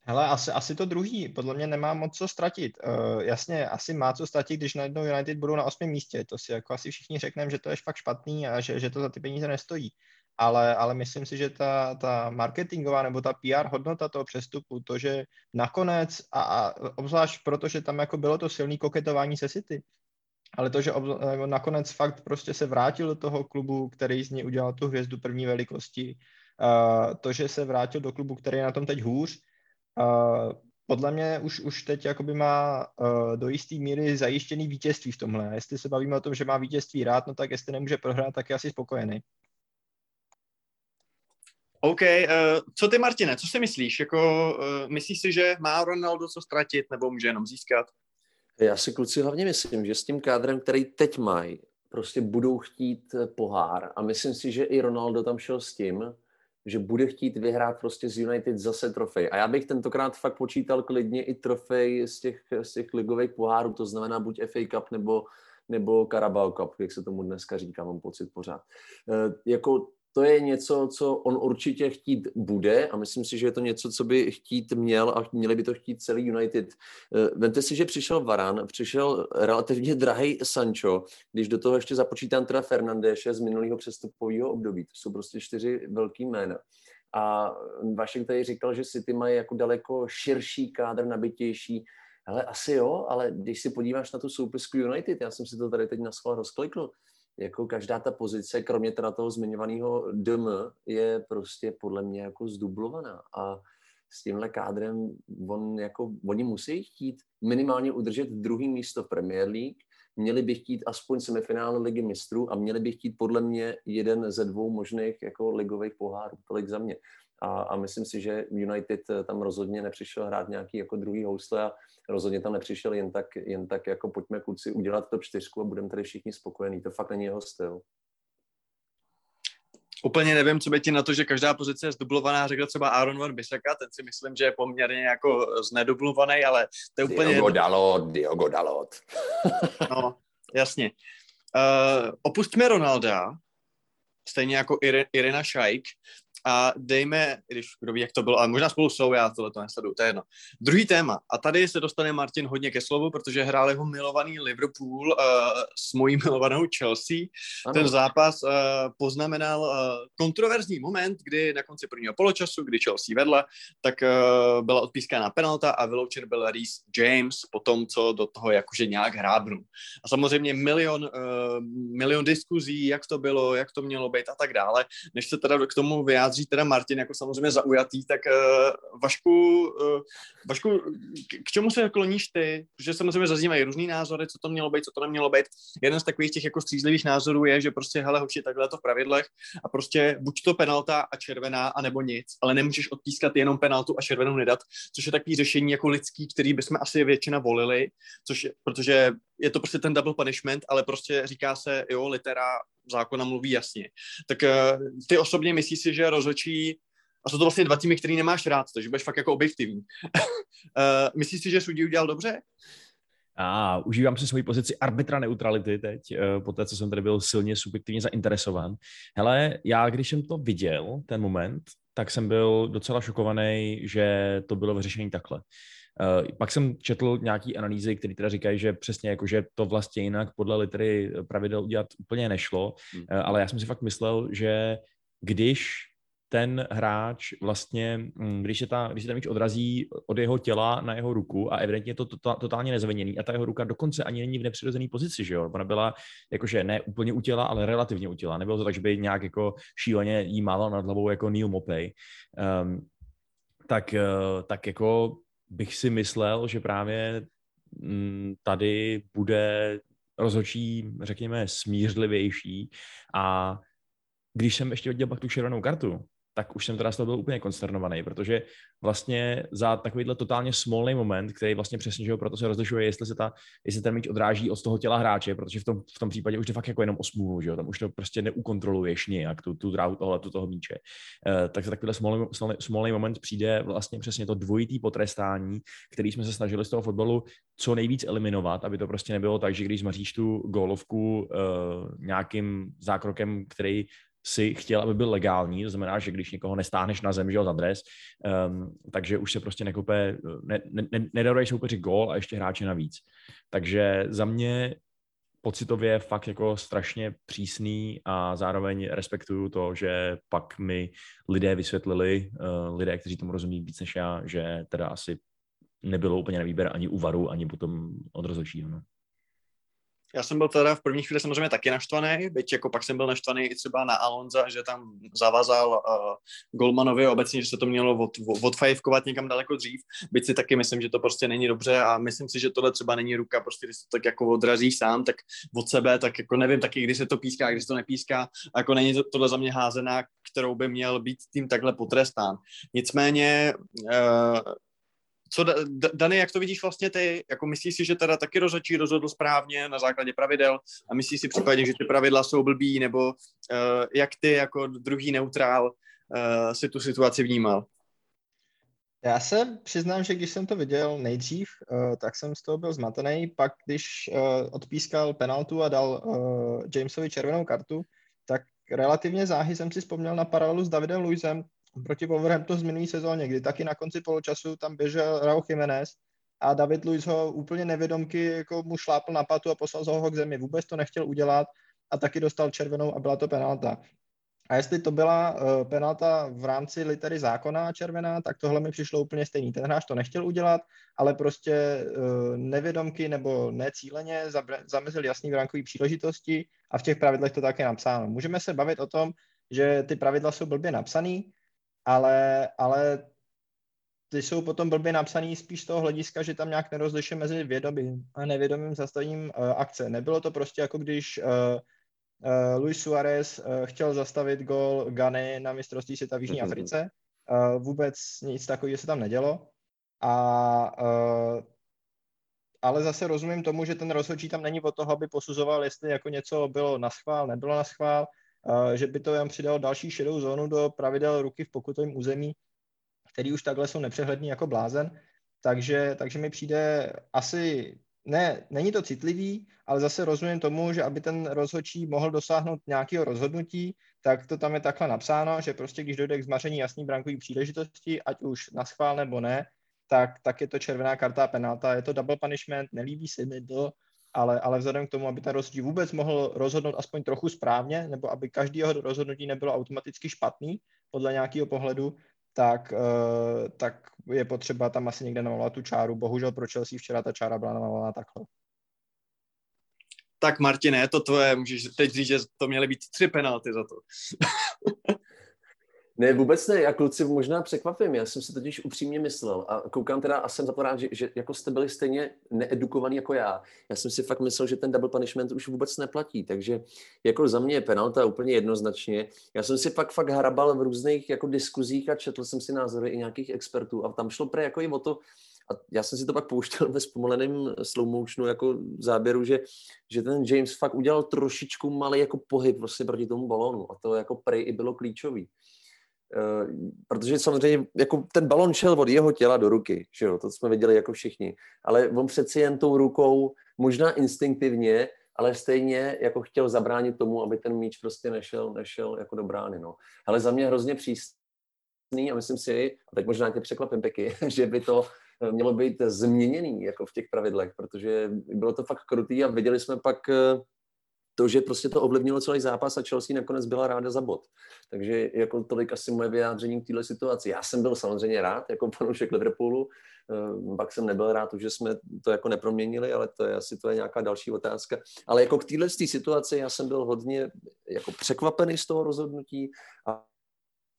D: Hele, asi, asi to druhý. Podle mě nemá moc co ztratit. Uh, jasně, asi má co ztratit, když najednou United budou na osmém místě. To si jako asi všichni řekneme, že to je fakt špatný a že, že to za ty peníze nestojí. Ale, ale myslím si, že ta, ta marketingová nebo ta PR hodnota toho přestupu, to, že nakonec, a, a obzvlášť protože tam jako bylo to silné koketování se City, ale to, že ob, nakonec fakt prostě se vrátil do toho klubu, který z něj udělal tu hvězdu první velikosti, uh, to, že se vrátil do klubu, který je na tom teď hůř, Uh, podle mě už, už teď jakoby má uh, do jisté míry zajištěný vítězství v tomhle. A jestli se bavíme o tom, že má vítězství rád, no tak jestli nemůže prohrát, tak je asi spokojený.
A: OK, uh, co ty Martine, co si myslíš? Jako, uh, myslíš si, že má Ronaldo co ztratit nebo může jenom získat?
C: Já si kluci hlavně myslím, že s tím kádrem, který teď mají, prostě budou chtít pohár. A myslím si, že i Ronaldo tam šel s tím, že bude chtít vyhrát prostě z United zase trofej. A já bych tentokrát fakt počítal klidně i trofej z těch, z těch ligových pohárů, to znamená buď FA Cup nebo, nebo Carabao Cup, jak se tomu dneska říká, mám pocit pořád. E, jako to je něco, co on určitě chtít bude a myslím si, že je to něco, co by chtít měl a měli by to chtít celý United. Eh, vemte si, že přišel Varan, přišel relativně drahý Sancho, když do toho ještě započítám teda Fernandéše z minulého přestupového období. To jsou prostě čtyři velký jména. A Vašek tady říkal, že City mají jako daleko širší kádr, nabitější. Ale asi jo, ale když si podíváš na tu soupisku United, já jsem si to tady teď na rozklikl, jako každá ta pozice, kromě teda toho zmiňovaného DM, je prostě podle mě jako zdublovaná. A s tímhle kádrem on jako, oni musí chtít minimálně udržet druhý místo Premier League, měli by chtít aspoň semifinále ligy mistrů a měli by chtít podle mě jeden ze dvou možných jako ligových pohárů. Tolik za mě. A, a myslím si, že United tam rozhodně nepřišel hrát nějaký jako druhý housle a rozhodně tam nepřišel jen tak, jen tak jako pojďme kluci udělat top čtyřku a budeme tady všichni spokojení. To fakt není jeho styl.
A: Úplně nevím, co by ti na to, že každá pozice je zdublovaná, řekl třeba Aaron Van Bissaka, ten si myslím, že je poměrně jako znedublovaný, ale to je úplně...
C: Diogo Dalot, Diogo Dalot. [LAUGHS]
A: no, jasně. Uh, opustíme Ronalda, stejně jako Irina Šajk, a dejme, když kdo ví, jak to bylo, ale možná spolu jsou, já tohle to nesleduju, to je jedno. Druhý téma, a tady se dostane Martin hodně ke slovu, protože hrál jeho milovaný Liverpool uh, s mojí milovanou Chelsea. Ano. Ten zápas uh, poznamenal uh, kontroverzní moment, kdy na konci prvního poločasu, kdy Chelsea vedla, tak uh, byla odpískána penalta a vyloučen byl Reece James po tom, co do toho jakože nějak hrábnul. A samozřejmě milion, uh, milion diskuzí, jak to bylo, jak to mělo být a tak dále, než se teda k tomu vyjádřit vyjádří teda Martin jako samozřejmě zaujatý, tak uh, Vašku, uh, Vašku, k, k čemu se kloníš ty? Protože samozřejmě zaznívají různý názory, co to mělo být, co to nemělo být. Jeden z takových těch jako střízlivých názorů je, že prostě hele hoči, takhle to v pravidlech a prostě buď to penalta a červená, anebo nic, ale nemůžeš odpískat jenom penaltu a červenou nedat, což je takový řešení jako lidský, který bychom asi většina volili, což je, protože je to prostě ten double punishment, ale prostě říká se, jo, litera zákona mluví jasně. Tak uh, ty osobně myslíš si, že rozhodčí a jsou to vlastně dva týmy, který nemáš rád, takže budeš fakt jako objektivní. uh, [LAUGHS] myslíš si, že sudí udělal dobře?
B: A užívám si svoji pozici arbitra neutrality teď, uh, po té, co jsem tady byl silně subjektivně zainteresován. Hele, já když jsem to viděl, ten moment, tak jsem byl docela šokovaný, že to bylo vyřešení takhle. Uh, pak jsem četl nějaký analýzy, které teda říkají, že přesně jako, že to vlastně jinak podle litery pravidel udělat úplně nešlo, hmm. uh, ale já jsem si fakt myslel, že když ten hráč vlastně, mm, když se, ta, když se ten míč odrazí od jeho těla na jeho ruku a evidentně je to tota, totálně nezveněný a ta jeho ruka dokonce ani není v nepřirozené pozici, že jo? Ona byla jakože ne úplně u těla, ale relativně u těla. Nebylo to tak, že by nějak jako šíleně jí mával nad hlavou jako Neil Mopey. Um, tak, uh, tak jako bych si myslel, že právě mm, tady bude rozhodčí, řekněme, smířlivější. A když jsem ještě viděl pak tu červenou kartu, tak už jsem teda z toho byl úplně konsternovaný, protože vlastně za takovýhle totálně smolný moment, který vlastně přesně, že proto se rozlišuje, jestli se ta, jestli ten míč odráží od toho těla hráče, protože v tom, v tom případě už je fakt jako jenom o že jo, tam už to prostě neukontroluješ nějak, tu, tu dráhu tohle, tu toho míče. E, tak za takovýhle smolný, smolný moment přijde vlastně přesně to dvojitý potrestání, který jsme se snažili z toho fotbalu co nejvíc eliminovat, aby to prostě nebylo tak, že když zmaříš tu gólovku e, nějakým zákrokem, který si chtěl, aby byl legální, to znamená, že když někoho nestáhneš na zem, že ho za dres, um, takže už se prostě nekope, ne, ne, ne, nedaruješ soupeři gól a ještě hráče navíc. Takže za mě pocitově fakt jako strašně přísný a zároveň respektuju to, že pak mi lidé vysvětlili, uh, lidé, kteří tomu rozumí víc než já, že teda asi nebylo úplně na výběr ani u varu, ani potom od rozhodčího. No.
A: Já jsem byl teda v první chvíli samozřejmě taky naštvaný, byť jako pak jsem byl naštvaný i třeba na Alonza, že tam zavazal uh, Golmanovi obecně, že se to mělo od, odfajivkovat někam daleko dřív, byť si taky myslím, že to prostě není dobře a myslím si, že tohle třeba není ruka, prostě když se to tak jako odrazí sám, tak od sebe, tak jako nevím taky, kdy se to píská, kdy se to nepíská, jako není to, tohle za mě házená, kterou by měl být tým takhle potrestán. Nicméně uh, co, Dany, jak to vidíš vlastně ty? Jako myslíš si, že teda taky rozhodčí rozhodl správně na základě pravidel a myslíš si případně, že ty pravidla jsou blbý, nebo uh, jak ty jako druhý neutrál uh, si tu situaci vnímal?
D: Já se přiznám, že když jsem to viděl nejdřív, uh, tak jsem z toho byl zmatený. Pak, když uh, odpískal penaltu a dal uh, Jamesovi červenou kartu, tak relativně záhy jsem si vzpomněl na paralelu s Davidem Luisem proti Wolverhamptonu z minulý sezóně, kdy taky na konci poločasu tam běžel Raúl Jiménez a David Luiz ho úplně nevědomky jako mu šlápl na patu a poslal ho k zemi. Vůbec to nechtěl udělat a taky dostal červenou a byla to penalta. A jestli to byla uh, penalta v rámci litery zákona červená, tak tohle mi přišlo úplně stejný. Ten hráč to nechtěl udělat, ale prostě uh, nevědomky nebo necíleně zamezil jasný vránkový příležitosti a v těch pravidlech to také napsáno. Můžeme se bavit o tom, že ty pravidla jsou blbě napsaný, ale, ale ty jsou potom blbě napsaný spíš z toho hlediska, že tam nějak nerozlišuje mezi vědomým a nevědomým zastavením uh, akce. Nebylo to prostě jako když uh, uh, Luis Suarez uh, chtěl zastavit gol Gany na mistrovství světa v Jižní mm-hmm. Africe. Uh, vůbec nic takového se tam nedělo. A uh, ale zase rozumím tomu, že ten rozhodčí tam není od toho, aby posuzoval, jestli jako něco bylo na schvál, nebylo na schvál, uh, že by to jen přidalo další šedou zónu do pravidel ruky v pokutovém území, který už takhle jsou nepřehledný jako blázen. Takže, takže mi přijde asi ne, není to citlivý, ale zase rozumím tomu, že aby ten rozhodčí mohl dosáhnout nějakého rozhodnutí, tak to tam je takhle napsáno, že prostě když dojde k zmaření jasný brankový příležitosti, ať už na schvál nebo ne, tak, tak je to červená karta a penalta. Je to double punishment, nelíbí se mi to, ale, ale vzhledem k tomu, aby ten rozhodčí vůbec mohl rozhodnout aspoň trochu správně, nebo aby každý jeho rozhodnutí nebylo automaticky špatný podle nějakého pohledu, tak, uh, tak je potřeba tam asi někde namalovat tu čáru. Bohužel pro Chelsea včera ta čára byla namalovaná takhle.
A: Tak Martine, je to tvoje, můžeš teď říct, že to měly být tři penalty za to. [LAUGHS]
C: Ne, vůbec ne, já kluci možná překvapím, já jsem si totiž upřímně myslel a koukám teda a jsem za to rád, že, že jako jste byli stejně needukovaní jako já. Já jsem si fakt myslel, že ten double punishment už vůbec neplatí, takže jako za mě je penalta úplně jednoznačně. Já jsem si pak fakt hrabal v různých jako diskuzích a četl jsem si názory i nějakých expertů a tam šlo pre jako i o to, a já jsem si to pak pouštěl ve zpomaleném slow motionu jako záběru, že, že ten James fakt udělal trošičku malý jako pohyb prostě proti tomu balónu a to jako prej i bylo klíčový. Eh, protože samozřejmě jako ten balon šel od jeho těla do ruky, že jo, to jsme viděli jako všichni, ale on přeci jen tou rukou, možná instinktivně, ale stejně jako chtěl zabránit tomu, aby ten míč prostě nešel, nešel jako do brány, no. Ale za mě hrozně přísný a myslím si, a teď možná tě překvapím Peky, [LAUGHS] že by to eh, mělo být změněný jako v těch pravidlech, protože bylo to fakt krutý a viděli jsme pak eh, to, že prostě to ovlivnilo celý zápas a Chelsea nakonec byla ráda za bod. Takže jako tolik asi moje vyjádření k této situaci. Já jsem byl samozřejmě rád, jako [LAUGHS] fanoušek Liverpoolu, eh, pak jsem nebyl rád, že jsme to jako neproměnili, ale to je asi to je nějaká další otázka. Ale jako k téhle situaci já jsem byl hodně jako překvapený z toho rozhodnutí a,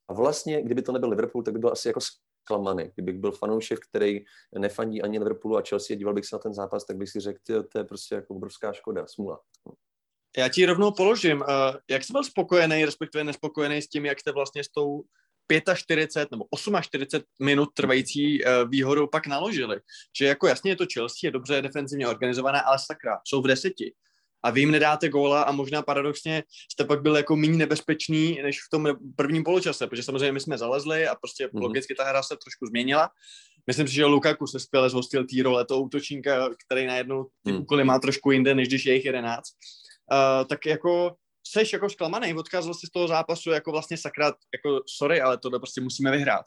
C: a vlastně, kdyby to nebyl Liverpool, tak by byl asi jako zklamaný. Kdybych byl fanoušek, který nefandí ani Liverpoolu a Chelsea, díval bych se na ten zápas, tak bych si řekl, to je prostě jako obrovská škoda, smula.
A: Já ti rovnou položím, uh, jak jsi byl spokojený, respektive nespokojený s tím, jak jste vlastně s tou 45 nebo 48 minut trvající uh, výhodou pak naložili. Že jako jasně je to Chelsea, je dobře defenzivně organizovaná, ale sakra, jsou v deseti. A vy jim nedáte góla a možná paradoxně jste pak byl jako méně nebezpečný než v tom prvním poločase, protože samozřejmě my jsme zalezli a prostě mm-hmm. logicky ta hra se trošku změnila. Myslím si, že Lukaku se skvěle zhostil té role toho útočníka, který najednou ty mm. úkoly má trošku jinde, než když je jich jedenáct uh, tak jako seš jako zklamaný, odkázal jsi z toho zápasu jako vlastně sakrat, jako sorry, ale tohle prostě musíme vyhrát.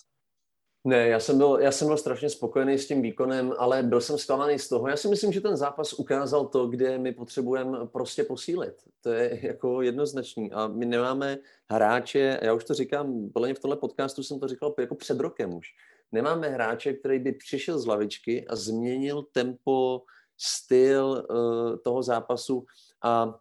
C: Ne, já jsem, byl, já jsem byl strašně spokojený s tím výkonem, ale byl jsem zklamaný z toho. Já si myslím, že ten zápas ukázal to, kde my potřebujeme prostě posílit. To je jako jednoznačný. A my nemáme hráče, já už to říkám, podle v tomhle podcastu jsem to říkal jako před rokem už. Nemáme hráče, který by přišel z lavičky a změnil tempo, styl uh, toho zápasu a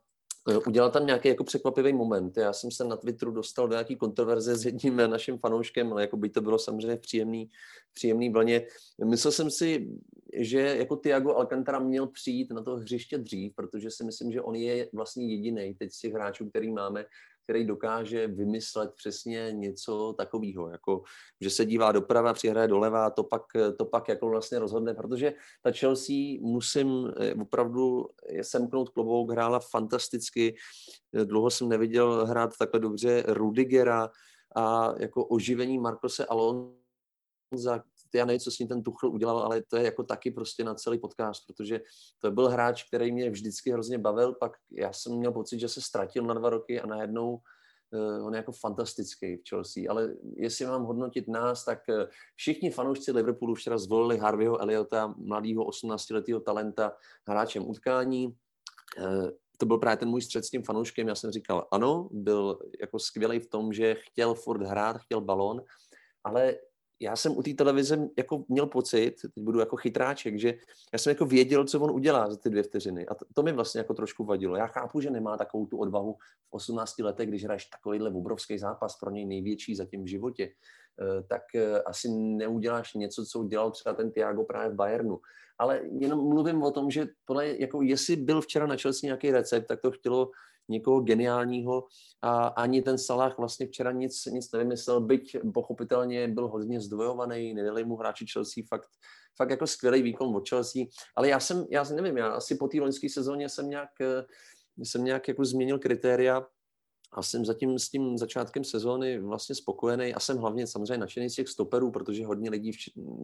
C: udělal tam nějaký jako překvapivý moment. Já jsem se na Twitteru dostal do nějaký kontroverze s jedním [LAUGHS] naším fanouškem, ale jako by to bylo samozřejmě příjemný, příjemný vlně. Myslel jsem si, že jako Tiago Alcantara měl přijít na to hřiště dřív, protože si myslím, že on je vlastně jediný teď z těch hráčů, který máme, který dokáže vymyslet přesně něco takového, jako že se dívá doprava, přihraje doleva, to pak, to pak jako vlastně rozhodne, protože ta Chelsea musím eh, opravdu semknout klobouk, hrála fantasticky, dlouho jsem neviděl hrát takhle dobře Rudigera a jako oživení Markose Alonza, já nevím, co s ním ten Tuchl udělal, ale to je jako taky prostě na celý podcast, protože to byl hráč, který mě vždycky hrozně bavil, pak já jsem měl pocit, že se ztratil na dva roky a najednou uh, on je jako fantastický v Chelsea, ale jestli mám hodnotit nás, tak uh, všichni fanoušci Liverpoolu včera zvolili Harveyho Eliota, mladého 18-letého talenta, hráčem utkání. Uh, to byl právě ten můj střed s tím fanouškem. Já jsem říkal, ano, byl jako skvělý v tom, že chtěl furt hrát, chtěl balón, ale já jsem u té televize jako měl pocit, teď budu jako chytráček, že já jsem jako věděl, co on udělá za ty dvě vteřiny. A to, to mi vlastně jako trošku vadilo. Já chápu, že nemá takovou tu odvahu v 18 letech, když hraješ takovýhle obrovský zápas, pro něj největší zatím v životě, eh, tak eh, asi neuděláš něco, co udělal třeba ten Tiago právě v Bayernu. Ale jenom mluvím o tom, že podle, jako jestli byl včera na Chelsea nějaký recept, tak to chtělo někoho geniálního a ani ten Salah vlastně včera nic, nic nevymyslel, byť pochopitelně byl hodně zdvojovaný, nedali mu hráči Chelsea fakt, fakt jako skvělý výkon od Chelsea, ale já jsem, já nevím, já asi po té loňské sezóně jsem nějak, jsem nějak jako změnil kritéria a jsem zatím s tím začátkem sezóny vlastně spokojený a jsem hlavně samozřejmě nadšený z těch stoperů, protože hodně lidí v,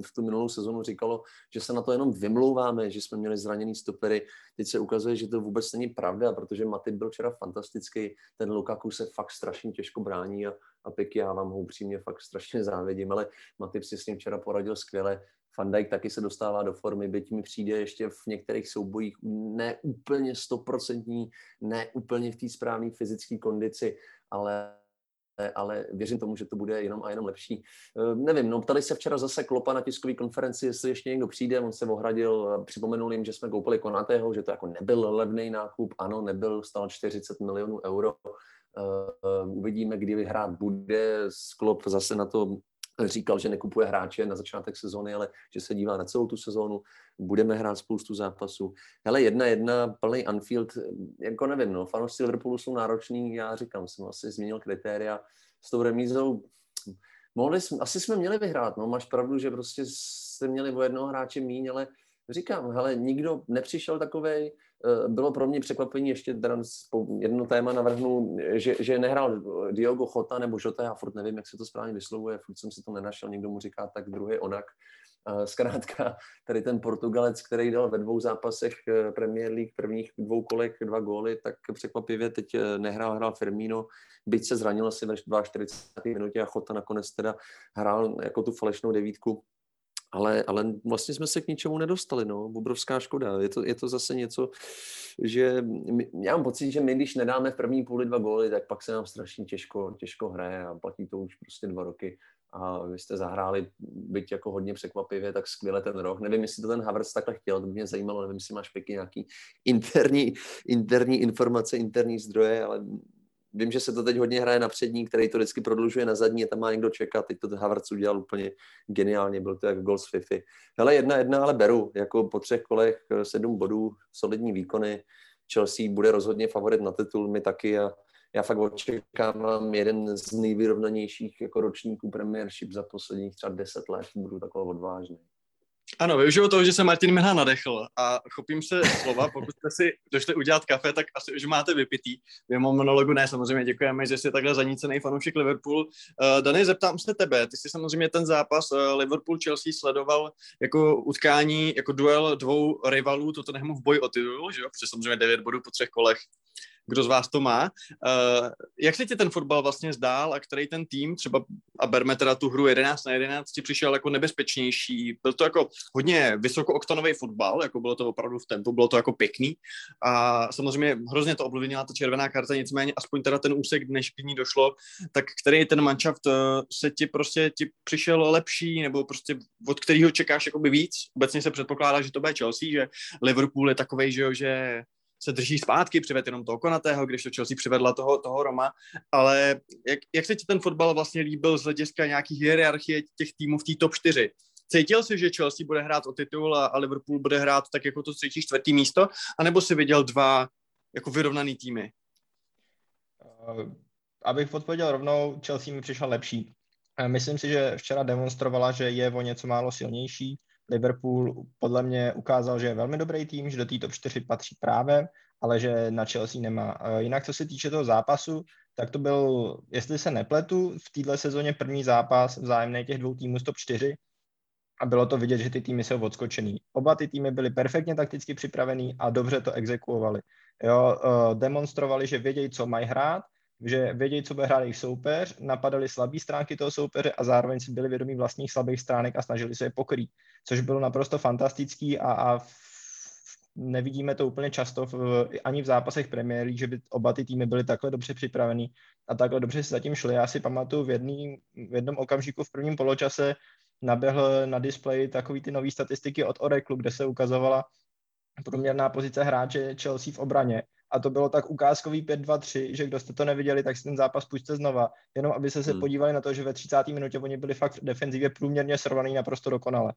C: v tu minulou sezónu říkalo, že se na to jenom vymlouváme, že jsme měli zraněný stopery. Teď se ukazuje, že to vůbec není pravda, protože Matip byl včera fantastický, ten Lukaku se fakt strašně těžko brání a, a Piky já vám ho upřímně fakt strašně [LAUGHS] závidím, ale Matip si s ním včera poradil skvěle. Van Dijk taky se dostává do formy, byť mi přijde ještě v některých soubojích ne úplně stoprocentní, ne úplně v té správné fyzické kondici, ale ale věřím tomu, že to bude jenom a jenom lepší. E, nevím, no ptali se včera zase Klopa na tiskové konferenci, jestli ještě někdo přijde, on se ohradil, připomenul jim, že jsme koupili Konatého, že to jako nebyl levný nákup, ano, nebyl, stal 40 milionů euro, e, uvidíme, kdy vyhrát bude, Klop zase na to říkal, že nekupuje hráče na začátek sezóny, ale že se dívá na celou tu sezónu. Budeme hrát spoustu zápasů. Hele, jedna jedna, plný Anfield, jako nevím, no, fanoušci Liverpoolu jsou nároční, já říkám, jsem asi změnil kritéria s tou remízou. Mohli jsme, asi jsme měli vyhrát, no, máš pravdu, že prostě jste měli o jednoho hráče míň, ale říkám, hele, nikdo nepřišel takovej, Eh, bylo pro mě překvapení, ještě teda jedno téma navrhnu, že, že nehrál Diogo Chota nebo Jota, já furt nevím, jak se to správně vyslovuje, furt jsem si to nenašel, někdo mu říká tak, druhý onak. Eh, zkrátka, tady ten Portugalec, který dal ve dvou zápasech eh, Premier League prvních dvou kolech dva góly, tak překvapivě teď nehrál, hrál Firmino, byť se zranil asi ve 42. minutě a Chota nakonec teda hrál jako tu falešnou devítku ale, ale vlastně jsme se k ničemu nedostali, no, obrovská škoda. Je to, je to zase něco, že my, já mám pocit, že my, když nedáme v první půli dva góly, tak pak se nám strašně těžko, těžko hraje a platí to už prostě dva roky a vy jste zahráli, byť jako hodně překvapivě, tak skvěle ten rok. Nevím, jestli to ten Havertz takhle chtěl, to by mě zajímalo, nevím, jestli máš pěkně nějaký interní, interní informace, interní zdroje, ale vím, že se to teď hodně hraje na přední, který to vždycky prodlužuje na zadní a tam má někdo čekat. Teď to Havertz udělal úplně geniálně, byl to jak gol z Fifi. Hele, jedna jedna, ale beru, jako po třech kolech eh, sedm bodů, solidní výkony. Chelsea bude rozhodně favorit na titul, my taky a já fakt očekávám jeden z nejvyrovnanějších jako ročníků Premiership za posledních třeba deset let, budu takový odvážný.
A: Ano, využiju toho, že se Martin Minha nadechl a chopím se slova, pokud jste si došli udělat kafe, tak asi už máte vypitý. V mém monologu ne, samozřejmě děkujeme, že jsi takhle zanícený fanoušek Liverpool. Uh, Dany, zeptám se tebe, ty jsi samozřejmě ten zápas uh, Liverpool-Chelsea sledoval jako utkání, jako duel dvou rivalů Tottenhamu v boji o titul, že jo, protože samozřejmě 9 bodů po třech kolech kdo z vás to má. Uh, jak se ti ten fotbal vlastně zdál a který ten tým, třeba a berme teda tu hru 11 na 11, ti přišel jako nebezpečnější? Byl to jako hodně vysokooktanový fotbal, jako bylo to opravdu v tempu, bylo to jako pěkný a samozřejmě hrozně to ovlivnila ta červená karta, nicméně aspoň teda ten úsek, než k ní došlo, tak který ten manšaft eh, se ti prostě ti přišel lepší, nebo prostě od kterého čekáš jakoby víc? Obecně se předpokládá, že to bude Chelsea, že Liverpool je takovej, že, že se drží zpátky, přived jenom toho Konatého, když to Chelsea přivedla toho, toho Roma, ale jak, jak se ti ten fotbal vlastně líbil z hlediska nějaký hierarchie těch týmů v té top 4? Cítil jsi, že Chelsea bude hrát o titul a, a Liverpool bude hrát tak jako to třetí, čtvrtý místo, anebo si viděl dva jako vyrovnaný týmy?
D: Uh, abych odpověděl rovnou, Chelsea mi přišla lepší. Myslím si, že včera demonstrovala, že je o něco málo silnější. Liverpool podle mě ukázal, že je velmi dobrý tým, že do té top 4 patří právě, ale že na Chelsea nemá. Jinak, co se týče toho zápasu, tak to byl, jestli se nepletu, v této sezóně první zápas vzájemný těch dvou týmů z top 4 a bylo to vidět, že ty týmy jsou odskočený. Oba ty týmy byly perfektně takticky připravený a dobře to exekuovali. Jo, uh, demonstrovali, že vědějí, co mají hrát, že vědějí, co bude hrát jejich soupeř, napadali slabé stránky toho soupeře a zároveň si byli vědomí vlastních slabých stránek a snažili se je pokrýt, což bylo naprosto fantastický a, a v, nevidíme to úplně často v, ani v zápasech Premier League, že by oba ty týmy byly takhle dobře připravený a takhle dobře si zatím šli. Já si pamatuju v, jedný, v jednom okamžiku v prvním poločase naběhl na displeji takový ty nové statistiky od Oracle, kde se ukazovala průměrná pozice hráče Chelsea v obraně. A to bylo tak ukázkový 5-2-3, že kdo jste to neviděli, tak si ten zápas pusťte znova, jenom aby se se hmm. podívali na to, že ve 30. minutě oni byli fakt v defenzivě průměrně srovnaný naprosto dokonale.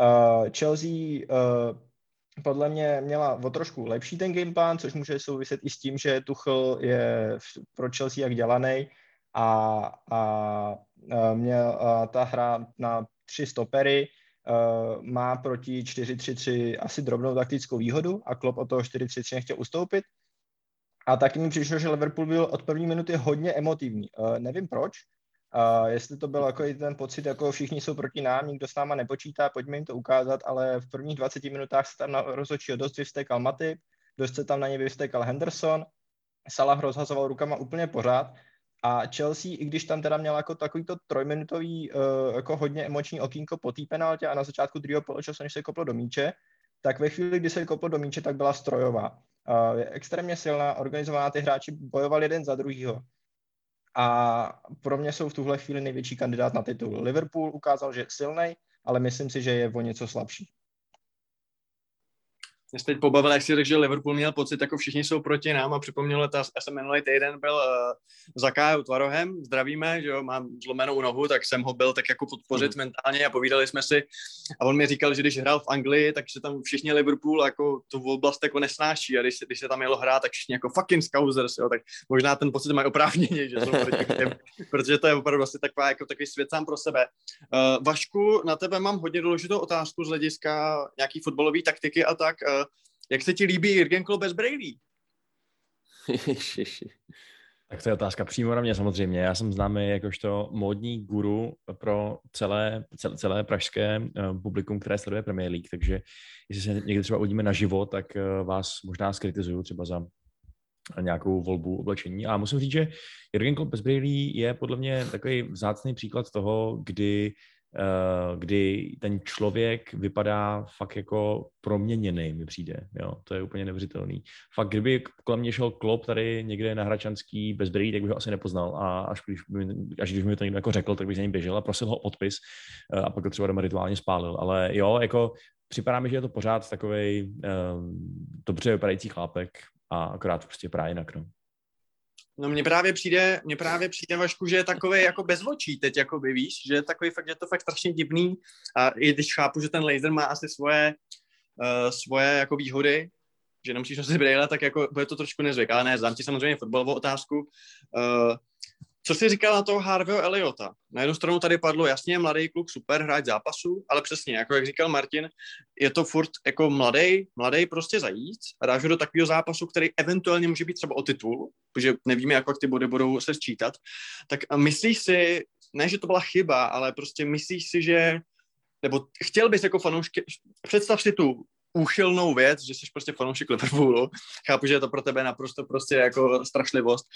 D: Uh, Chelsea uh, podle mě měla o trošku lepší ten gameplan, což může souviset i s tím, že Tuchel je pro Chelsea jak dělaný a, a, a měl a ta hra na tři stopery má proti 4-3-3 asi drobnou taktickou výhodu a Klopp od toho 4-3-3 nechtěl ustoupit. A taky mi přišlo, že Liverpool byl od první minuty hodně emotivní. Uh, nevím proč, uh, jestli to byl jako ten pocit, jako všichni jsou proti nám, nikdo s náma nepočítá, pojďme jim to ukázat, ale v prvních 20 minutách se tam rozhodčího dost vyvstekal Matip, dost se tam na ně vyvstekal Henderson, Salah rozhazoval rukama úplně pořád a Chelsea, i když tam teda měla jako takovýto trojminutový, uh, jako hodně emoční okýnko po té penaltě a na začátku druhého poločasu, než se koplo do míče, tak ve chvíli, kdy se koplo do míče, tak byla strojová. Uh, je extrémně silná, organizovaná, ty hráči bojovali jeden za druhýho. A pro mě jsou v tuhle chvíli největší kandidát na titul. Liverpool ukázal, že je silný, ale myslím si, že je o něco slabší.
A: Mě teď pobavil, jak si řekl, že Liverpool měl pocit, jako všichni jsou proti nám a připomnělo, že jsem minulý týden byl uh, za Kájou Tvarohem, zdravíme, že jo, mám zlomenou nohu, tak jsem ho byl tak jako podpořit mm. mentálně a povídali jsme si a on mi říkal, že když hrál v Anglii, tak se tam všichni Liverpool jako tu oblast jako nesnáší a když, když se tam jelo hrát, tak všichni jako fucking scousers, jo, tak možná ten pocit mají oprávněně, že jsou proti těm, [LAUGHS] protože to je opravdu asi taková, jako takový svět sám pro sebe. Uh, Vašku, na tebe mám hodně důležitou otázku z hlediska nějaký fotbalové taktiky a tak. Uh, jak se ti líbí Jürgen Klopp bez Brady?
B: tak to je otázka přímo na mě samozřejmě. Já jsem známý jakožto módní guru pro celé, celé, celé pražské uh, publikum, které sleduje Premier League, takže jestli se někdy třeba uvidíme na živo, tak uh, vás možná skritizuju třeba za nějakou volbu oblečení. A musím říct, že Jürgen Klopp bez Brady je podle mě takový vzácný příklad toho, kdy Eh, kdy ten člověk vypadá fakt jako proměněný, mi přijde. Jo, to je úplně neuvěřitelný. Fakt, kdyby kolem mě šel klop tady někde na Hračanský bez brýlí, tak bych ho asi nepoznal. A až když, by, až když mi to někdo jako řekl, tak bych za ním běžel a prosil ho odpis eh, a pak to třeba doma rituálně spálil. Ale jo, jako připadá mi, že je to pořád takový um, dobře vypadající chlápek a akorát prostě právě jinak. No.
A: No mně právě přijde, mně právě přijde Vašku, že je takový jako bez očí teď, jako by víš, že je takový fakt, že je to fakt strašně divný. A i když chápu, že ten laser má asi svoje, uh, svoje jako výhody, že nemusíš nosit brýle, tak jako bude to trošku nezvyk, ale ne, znám ti samozřejmě fotbalovou otázku. Uh, co jsi říkal na toho Harveyho Eliota? Na jednu stranu tady padlo, jasně, mladý kluk, super, hráč zápasu, ale přesně, jako jak říkal Martin, je to furt jako mladý, mladý prostě zajít a dáš ho do takového zápasu, který eventuálně může být třeba o titul, protože nevíme, jak ty body budou se sčítat. Tak myslíš si, ne, že to byla chyba, ale prostě myslíš si, že nebo chtěl bys jako fanoušky, představ si tu úchylnou věc, že jsi prostě fanoušek Liverpoolu. Chápu, že je to pro tebe naprosto prostě jako strašlivost.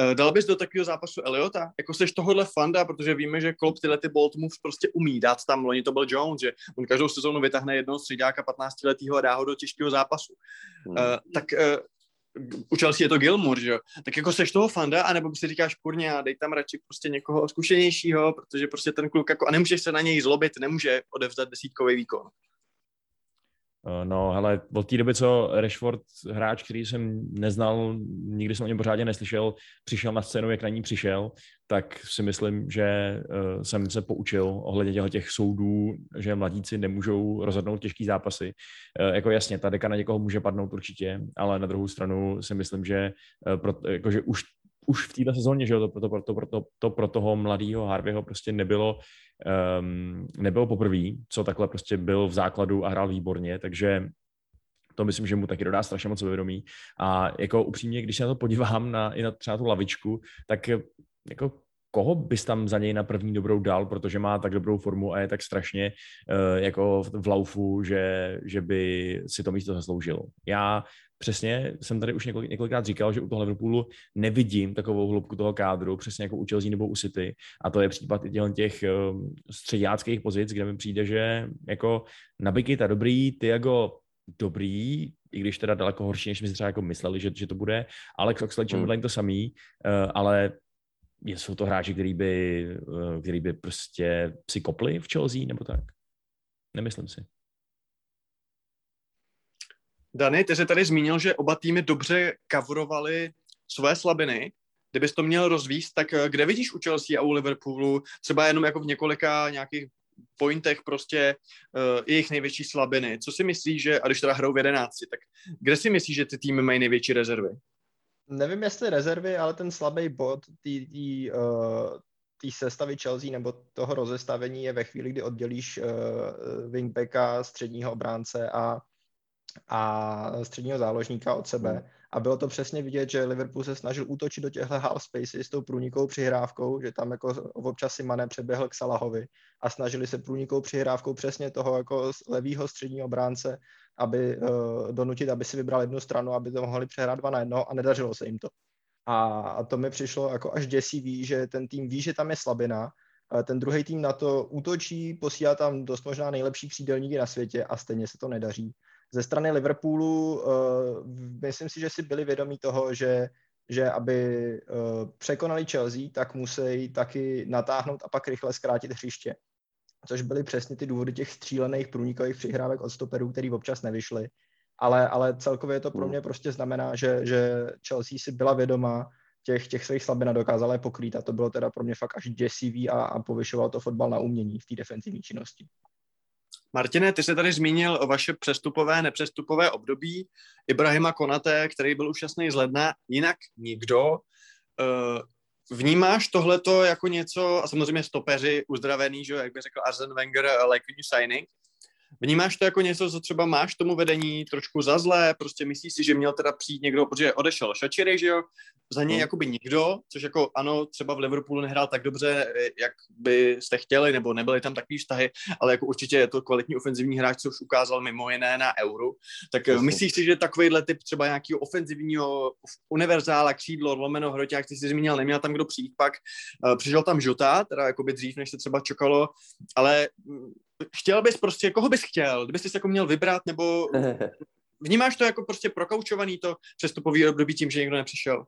A: Uh, dal bys do takového zápasu Eliota? Jako jsi tohohle fanda, protože víme, že Klopp tyhle ty bolt moves prostě umí dát tam. Loni to byl Jones, že on každou sezónu vytáhne jednoho střídáka 15 letého a dá ho do těžkého zápasu. Hmm. Uh, tak uh, u Chelsea je to Gilmour, že jo? Tak jako seš toho fanda, anebo si říkáš, kurně, a dej tam radši prostě někoho zkušenějšího, protože prostě ten kluk jako, a nemůžeš se na něj zlobit, nemůže odevzdat desítkový výkon.
B: Eh, no, hele, od té doby, co Rashford, hráč, který jsem neznal, nikdy jsem o něm pořádně neslyšel, přišel na scénu, jak na ní přišel, tak si myslím, že uh, jsem se poučil ohledně těch soudů, že mladíci nemůžou rozhodnout těžký zápasy. Uh, jako jasně, ta deka na někoho může padnout určitě, ale na druhou stranu si myslím, že, pro, jako, že už už v této sezóně, že jo, to, to, to, to, to, to pro toho mladého Harveyho prostě nebylo, um, nebylo poprvé, co takhle prostě byl v základu a hrál výborně, takže to myslím, že mu taky dodá strašně moc vědomí. A jako upřímně, když se na to podívám na, i na třeba tu lavičku, tak jako koho bys tam za něj na první dobrou dal, protože má tak dobrou formu a je tak strašně uh, jako v laufu, že, že by si to místo zasloužil. Já přesně jsem tady už několik, několikrát říkal, že u toho Liverpoolu nevidím takovou hloubku toho kádru, přesně jako u Chelsea nebo u City. A to je případ i těch uh, středáckých pozic, kde mi přijde, že jako Nabikita dobrý, Tiago dobrý, i když teda daleko horší, než jsme si třeba jako mysleli, že, že to bude. Alex Oxlade-Chamberlain hmm. to samý, uh, ale jsou to hráči, který by, eh, který by prostě si kopli v Chelsea nebo tak? Nemyslím si.
A: Dany, ty jsi tady zmínil, že oba týmy dobře kavrovali své slabiny. Kdybys to měl rozvíst, tak eh, kde vidíš u Chelsea a u Liverpoolu třeba jenom jako v několika nějakých pointech prostě uh, jejich největší slabiny? Co si myslíš, že, a když teda hrajou v jedenácti, tak kde si myslíš, že ty týmy mají největší rezervy?
D: nevím, jestli rezervy, ale ten slabý bod té uh, sestavy Chelsea nebo toho rozestavení je ve chvíli, kdy oddělíš uh, wingbacka, středního obránce a, a středního záložníka od sebe. Hmm. A bylo to přesně vidět, že Liverpool se snažil útočit do těchto half spaces s tou průnikou přihrávkou, že tam jako občas si Mané přeběhl k Salahovi a snažili se průnikou přihrávkou přesně toho jako levýho středního obránce aby uh, donutit, aby si vybral jednu stranu, aby to mohli přehrát dva na jedno a nedařilo se jim to. A, a to mi přišlo jako až děsivý, že ten tým ví, že tam je slabina, ten druhý tým na to útočí, posílá tam dost možná nejlepší křídelníky na světě a stejně se to nedaří. Ze strany Liverpoolu uh, myslím si, že si byli vědomí toho, že že aby uh, překonali Chelsea, tak musí taky natáhnout a pak rychle zkrátit hřiště což byly přesně ty důvody těch střílených průnikových přihrávek od stoperů, který občas nevyšly. Ale, ale celkově to pro hmm. mě prostě znamená, že, že Chelsea si byla vědoma těch, těch svých slabin a dokázala je pokrýt a to bylo teda pro mě fakt až děsivý a, a povyšoval to fotbal na umění v té defenzivní činnosti.
A: Martine, ty jsi tady zmínil o vaše přestupové, nepřestupové období Ibrahima Konate, který byl účastný z ledna, jinak nikdo. Uh, Vnímáš tohleto jako něco, a samozřejmě stopeři uzdravený, že jak by řekl Arzen Wenger, like new signing, Vnímáš to jako něco, co třeba máš tomu vedení trošku za zlé, prostě myslíš si, že měl teda přijít někdo, protože odešel Šačiry, že jo, za něj no. jakoby nikdo, což jako ano, třeba v Liverpoolu nehrál tak dobře, jak byste chtěli, nebo nebyly tam takový vztahy, ale jako určitě je to kvalitní ofenzivní hráč, co už ukázal mimo jiné na Euro. Tak Jasně. myslíš si, že takovýhle typ třeba nějakého ofenzivního univerzála, křídlo, lomeno, hroťák, ty jsi zmínil, neměl tam kdo přijít pak, uh, přišel tam Žota, teda jakoby dřív, než se třeba čekalo, ale chtěl bys prostě, koho bys chtěl, kdybys si jako měl vybrat, nebo [LAUGHS] vnímáš to jako prostě prokaučovaný to přestupový období tím, že někdo nepřišel?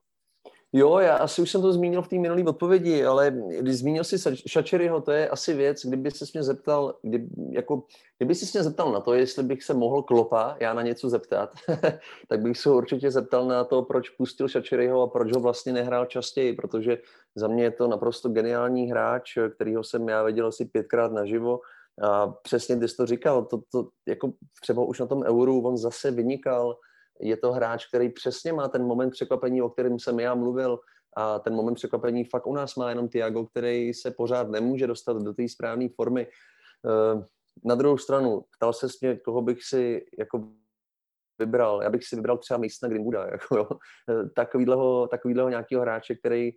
C: Jo, já asi už jsem to zmínil v té minulé odpovědi, ale když zmínil si Šačeryho, to je asi věc, kdyby se mě zeptal, kdy, jako, kdyby se mě zeptal na to, jestli bych se mohl Klopa já na něco zeptat, [LAUGHS] tak bych se určitě zeptal na to, proč pustil Šačeryho a proč ho vlastně nehrál častěji, protože za mě je to naprosto geniální hráč, kterýho jsem já viděl asi pětkrát naživo a přesně, ty jsi to říkal, to, to, jako třeba už na tom euru on zase vynikal, je to hráč, který přesně má ten moment překvapení, o kterém jsem já mluvil, a ten moment překvapení fakt u nás má jenom Tiago, který se pořád nemůže dostat do té správné formy. Eh, na druhou stranu, ptal se mě, koho bych si jako vybral. Já bych si vybral třeba místna Greenwooda, [LAUGHS] jako. Eh, takovýhleho, takovýhleho nějakého hráče, který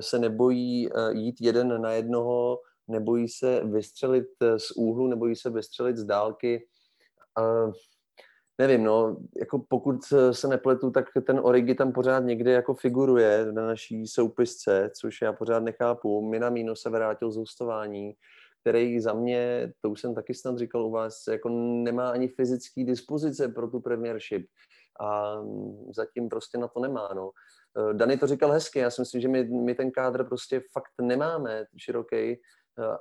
C: se nebojí jít jeden na jednoho, nebojí se vystřelit eh, z úhlu, nebojí se vystřelit z dálky. Uh, nevím, no, jako pokud se nepletu, tak ten Origi tam pořád někde jako figuruje na naší soupisce, což já pořád nechápu. Minamino se vrátil z hostování, který za mě, to už jsem taky snad říkal u vás, jako nemá ani fyzický dispozice pro tu premiership a zatím prostě na to nemá, no. Eh, Dany to říkal hezky, já si myslím, že my, my ten kádr prostě fakt nemáme široký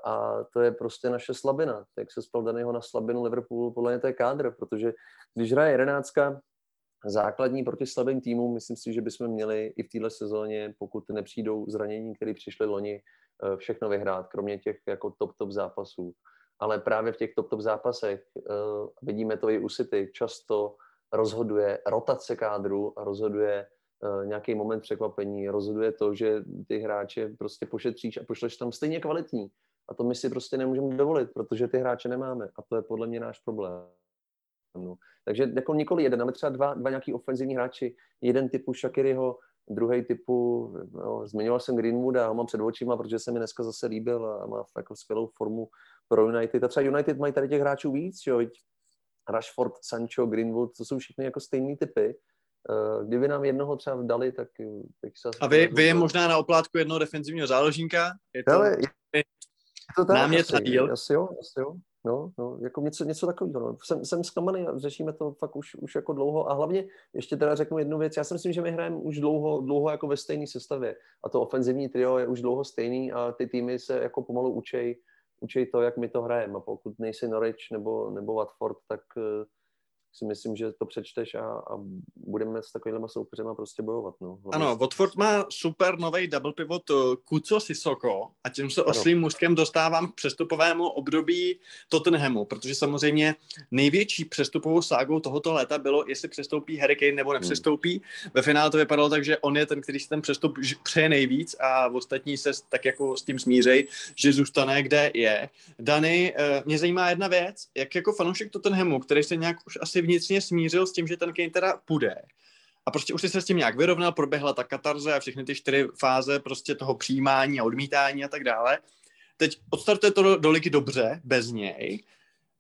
C: a to je prostě naše slabina. Jak se spal Danyho na slabinu Liverpoolu, podle mě to je kádr, protože když hraje jedenáctka základní proti slabým týmům, myslím si, že bychom měli i v téhle sezóně, pokud nepřijdou zranění, které přišly loni, eh, všechno vyhrát, kromě těch jako top-top zápasů. Ale právě v těch top-top zápasech, eh, vidíme to i u City, často rozhoduje rotace kádru a rozhoduje nějaký moment překvapení. Rozhoduje to, že ty hráče prostě pošetříš a pošleš tam stejně kvalitní. A to my si prostě nemůžeme dovolit, protože ty hráče nemáme. A to je podle mě náš problém. No. Takže jako nikoli jeden, ale třeba dva, dva nějaký ofenzivní hráči, jeden typu Shakiriho, druhý typu, no, zmiňoval jsem Greenwooda, ho mám před očima, protože se mi dneska zase líbil a má jako skvělou formu pro United. A třeba United mají tady těch hráčů víc, jo, Rashford, Sancho, Greenwood, to jsou všichni jako stejný typy. Eh, kdyby nám jednoho třeba dali, tak se...
A: A vy, vy je možná na oplátku jednoho defenzivního záložníka? Je to,
C: Hele, je, to tak,
A: námět
C: asi,
A: díl?
C: Asi jo, asi jo. No, no, jako něco, něco takového. No. Jsem, jsem zklamaný a řešíme to fakt už, už jako dlouho. A hlavně ještě teda řeknu jednu věc. Já si myslím, že my hrajeme už dlouho, dlouho jako ve stejné sestavě. A to ofenzivní trio je už dlouho stejný a ty týmy se jako pomalu učej, učej to, jak my to hrajeme. A pokud nejsi Norwich nebo, nebo Watford, tak eh, si myslím, že to přečteš a, a budeme s takovými soupeřema prostě bojovat. No.
A: Hlavně ano, Watford má super nový double pivot eh, Kuco Sisoko a tím se oslým mužkem dostávám k přestupovému období Tottenhamu, protože samozřejmě největší přestupovou ságou tohoto léta bylo, jestli přestoupí Harry Kane nebo nepřestoupí. Hmm. Ve finále to vypadalo tak, že on je ten, který si ten přestup přeje nejvíc a ostatní se tak jako s tím smířej, že zůstane, kde je. Dany, eh, mě zajímá jedna věc, jak jako fanoušek Tottenhamu, který se nějak už asi si vnitřně smířil s tím, že ten Kane teda půjde. A prostě už si se s tím nějak vyrovnal, proběhla ta katarze a všechny ty čtyři fáze prostě toho přijímání a odmítání a tak dále. Teď odstartuje to do, do ligy dobře, bez něj.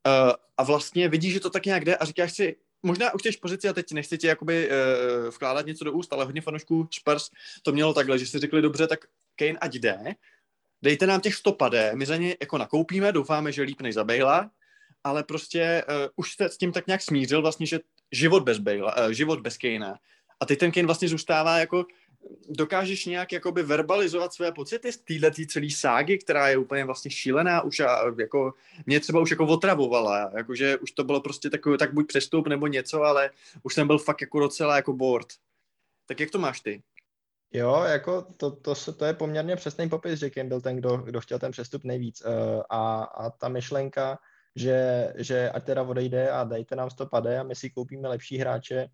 A: Uh, a vlastně vidíš, že to tak nějak jde a říkáš si, možná už v pozici a teď nechci ti jakoby uh, vkládat něco do úst, ale hodně fanoušků Spurs to mělo takhle, že si řekli dobře, tak Kane ať jde, dejte nám těch 100 padé, my za ně jako nakoupíme, doufáme, že líp než za Bejla, ale prostě uh, už se s tím tak nějak smířil vlastně, že život bez Bale, uh, život bez Kanea. A teď ten Kane vlastně zůstává jako, dokážeš nějak jakoby verbalizovat své pocity z téhle celé ságy, která je úplně vlastně šílená, už a, jako, mě třeba už jako otravovala, jakože už to bylo prostě takový, tak buď přestup nebo něco, ale už jsem byl fakt jako docela jako bored. Tak jak to máš ty?
D: Jo, jako to, to, to je poměrně přesný popis, že Kane byl ten, kdo, kdo chtěl ten přestup nejvíc. Uh, a, a ta myšlenka, že, že ať teda odejde a dejte nám 100 pade a my si koupíme lepší hráče.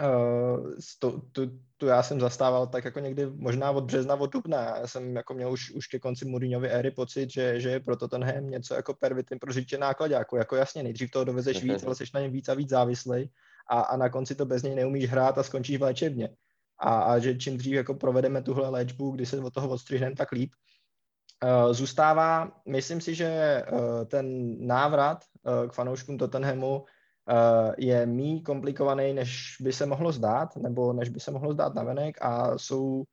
D: Uh, to, tu, tu, já jsem zastával tak jako někdy možná od března, od dubna. Já jsem jako měl už, už ke konci Mourinhovy éry pocit, že, že je proto ten hem něco jako pervitin pro řidiče nákladňáku. Jako jasně, nejdřív toho dovezeš víc, ale jsi na něm víc a víc závislý a, a na konci to bez něj neumíš hrát a skončíš v léčebně. A, a že čím dřív jako provedeme tuhle léčbu, kdy se od toho odstřihneme, tak líp. Eh, zůstává, myslím si, že eh, ten návrat eh, k fanouškům Tottenhamu je mý komplikovaný, než by se mohlo zdát, nebo než by se mohlo zdát navenek a jsou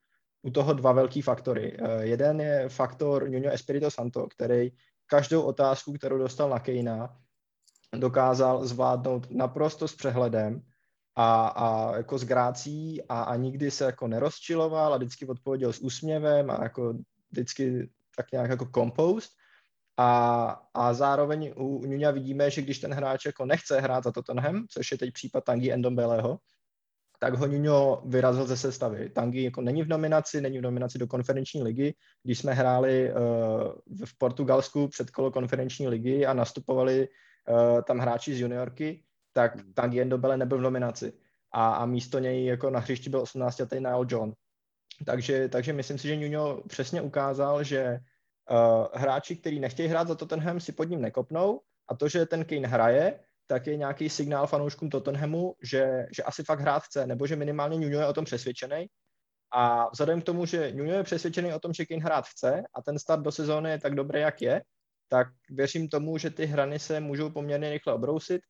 D: u toho dva velký faktory. Jeden je faktor Nuno Espirito Santo, který každou otázku, kterou dostal na Kejna, dokázal zvládnout naprosto s přehledem a, a jako s grácí a, a nikdy se jako nerozčiloval a vždycky odpověděl s úsměvem a jako vždycky tak nějak jako compost. A, a zároveň u Nuňa vidíme, že když ten hráč jako nechce hrát za Tottenham, což je teď případ Tangi Endombeleho, tak ho Nuno vyrazil ze sestavy. Tangi jako není v nominaci, není v nominaci do konferenční ligy. Když jsme hráli uh, v Portugalsku před kolo konferenční ligy a nastupovali uh, tam hráči z juniorky, tak Tangi Endombele nebyl v nominaci. A, a místo něj jako na hřišti byl 18 letý Nile John. Takže, takže myslím si, že Nuno přesně ukázal, že uh, hráči, kteří nechtějí hrát za Tottenham, si pod ním nekopnou a to, že ten Kane hraje, tak je nějaký signál fanouškům Tottenhamu, že, že asi fakt hrát chce, nebo že minimálně Nuno je o tom přesvědčený. A vzhledem k tomu, že Nuno je přesvědčený o tom, že Kane hrát chce a ten start do sezóny je tak dobrý, jak je, tak věřím tomu, že ty hrany se můžou poměrně rychle obrousit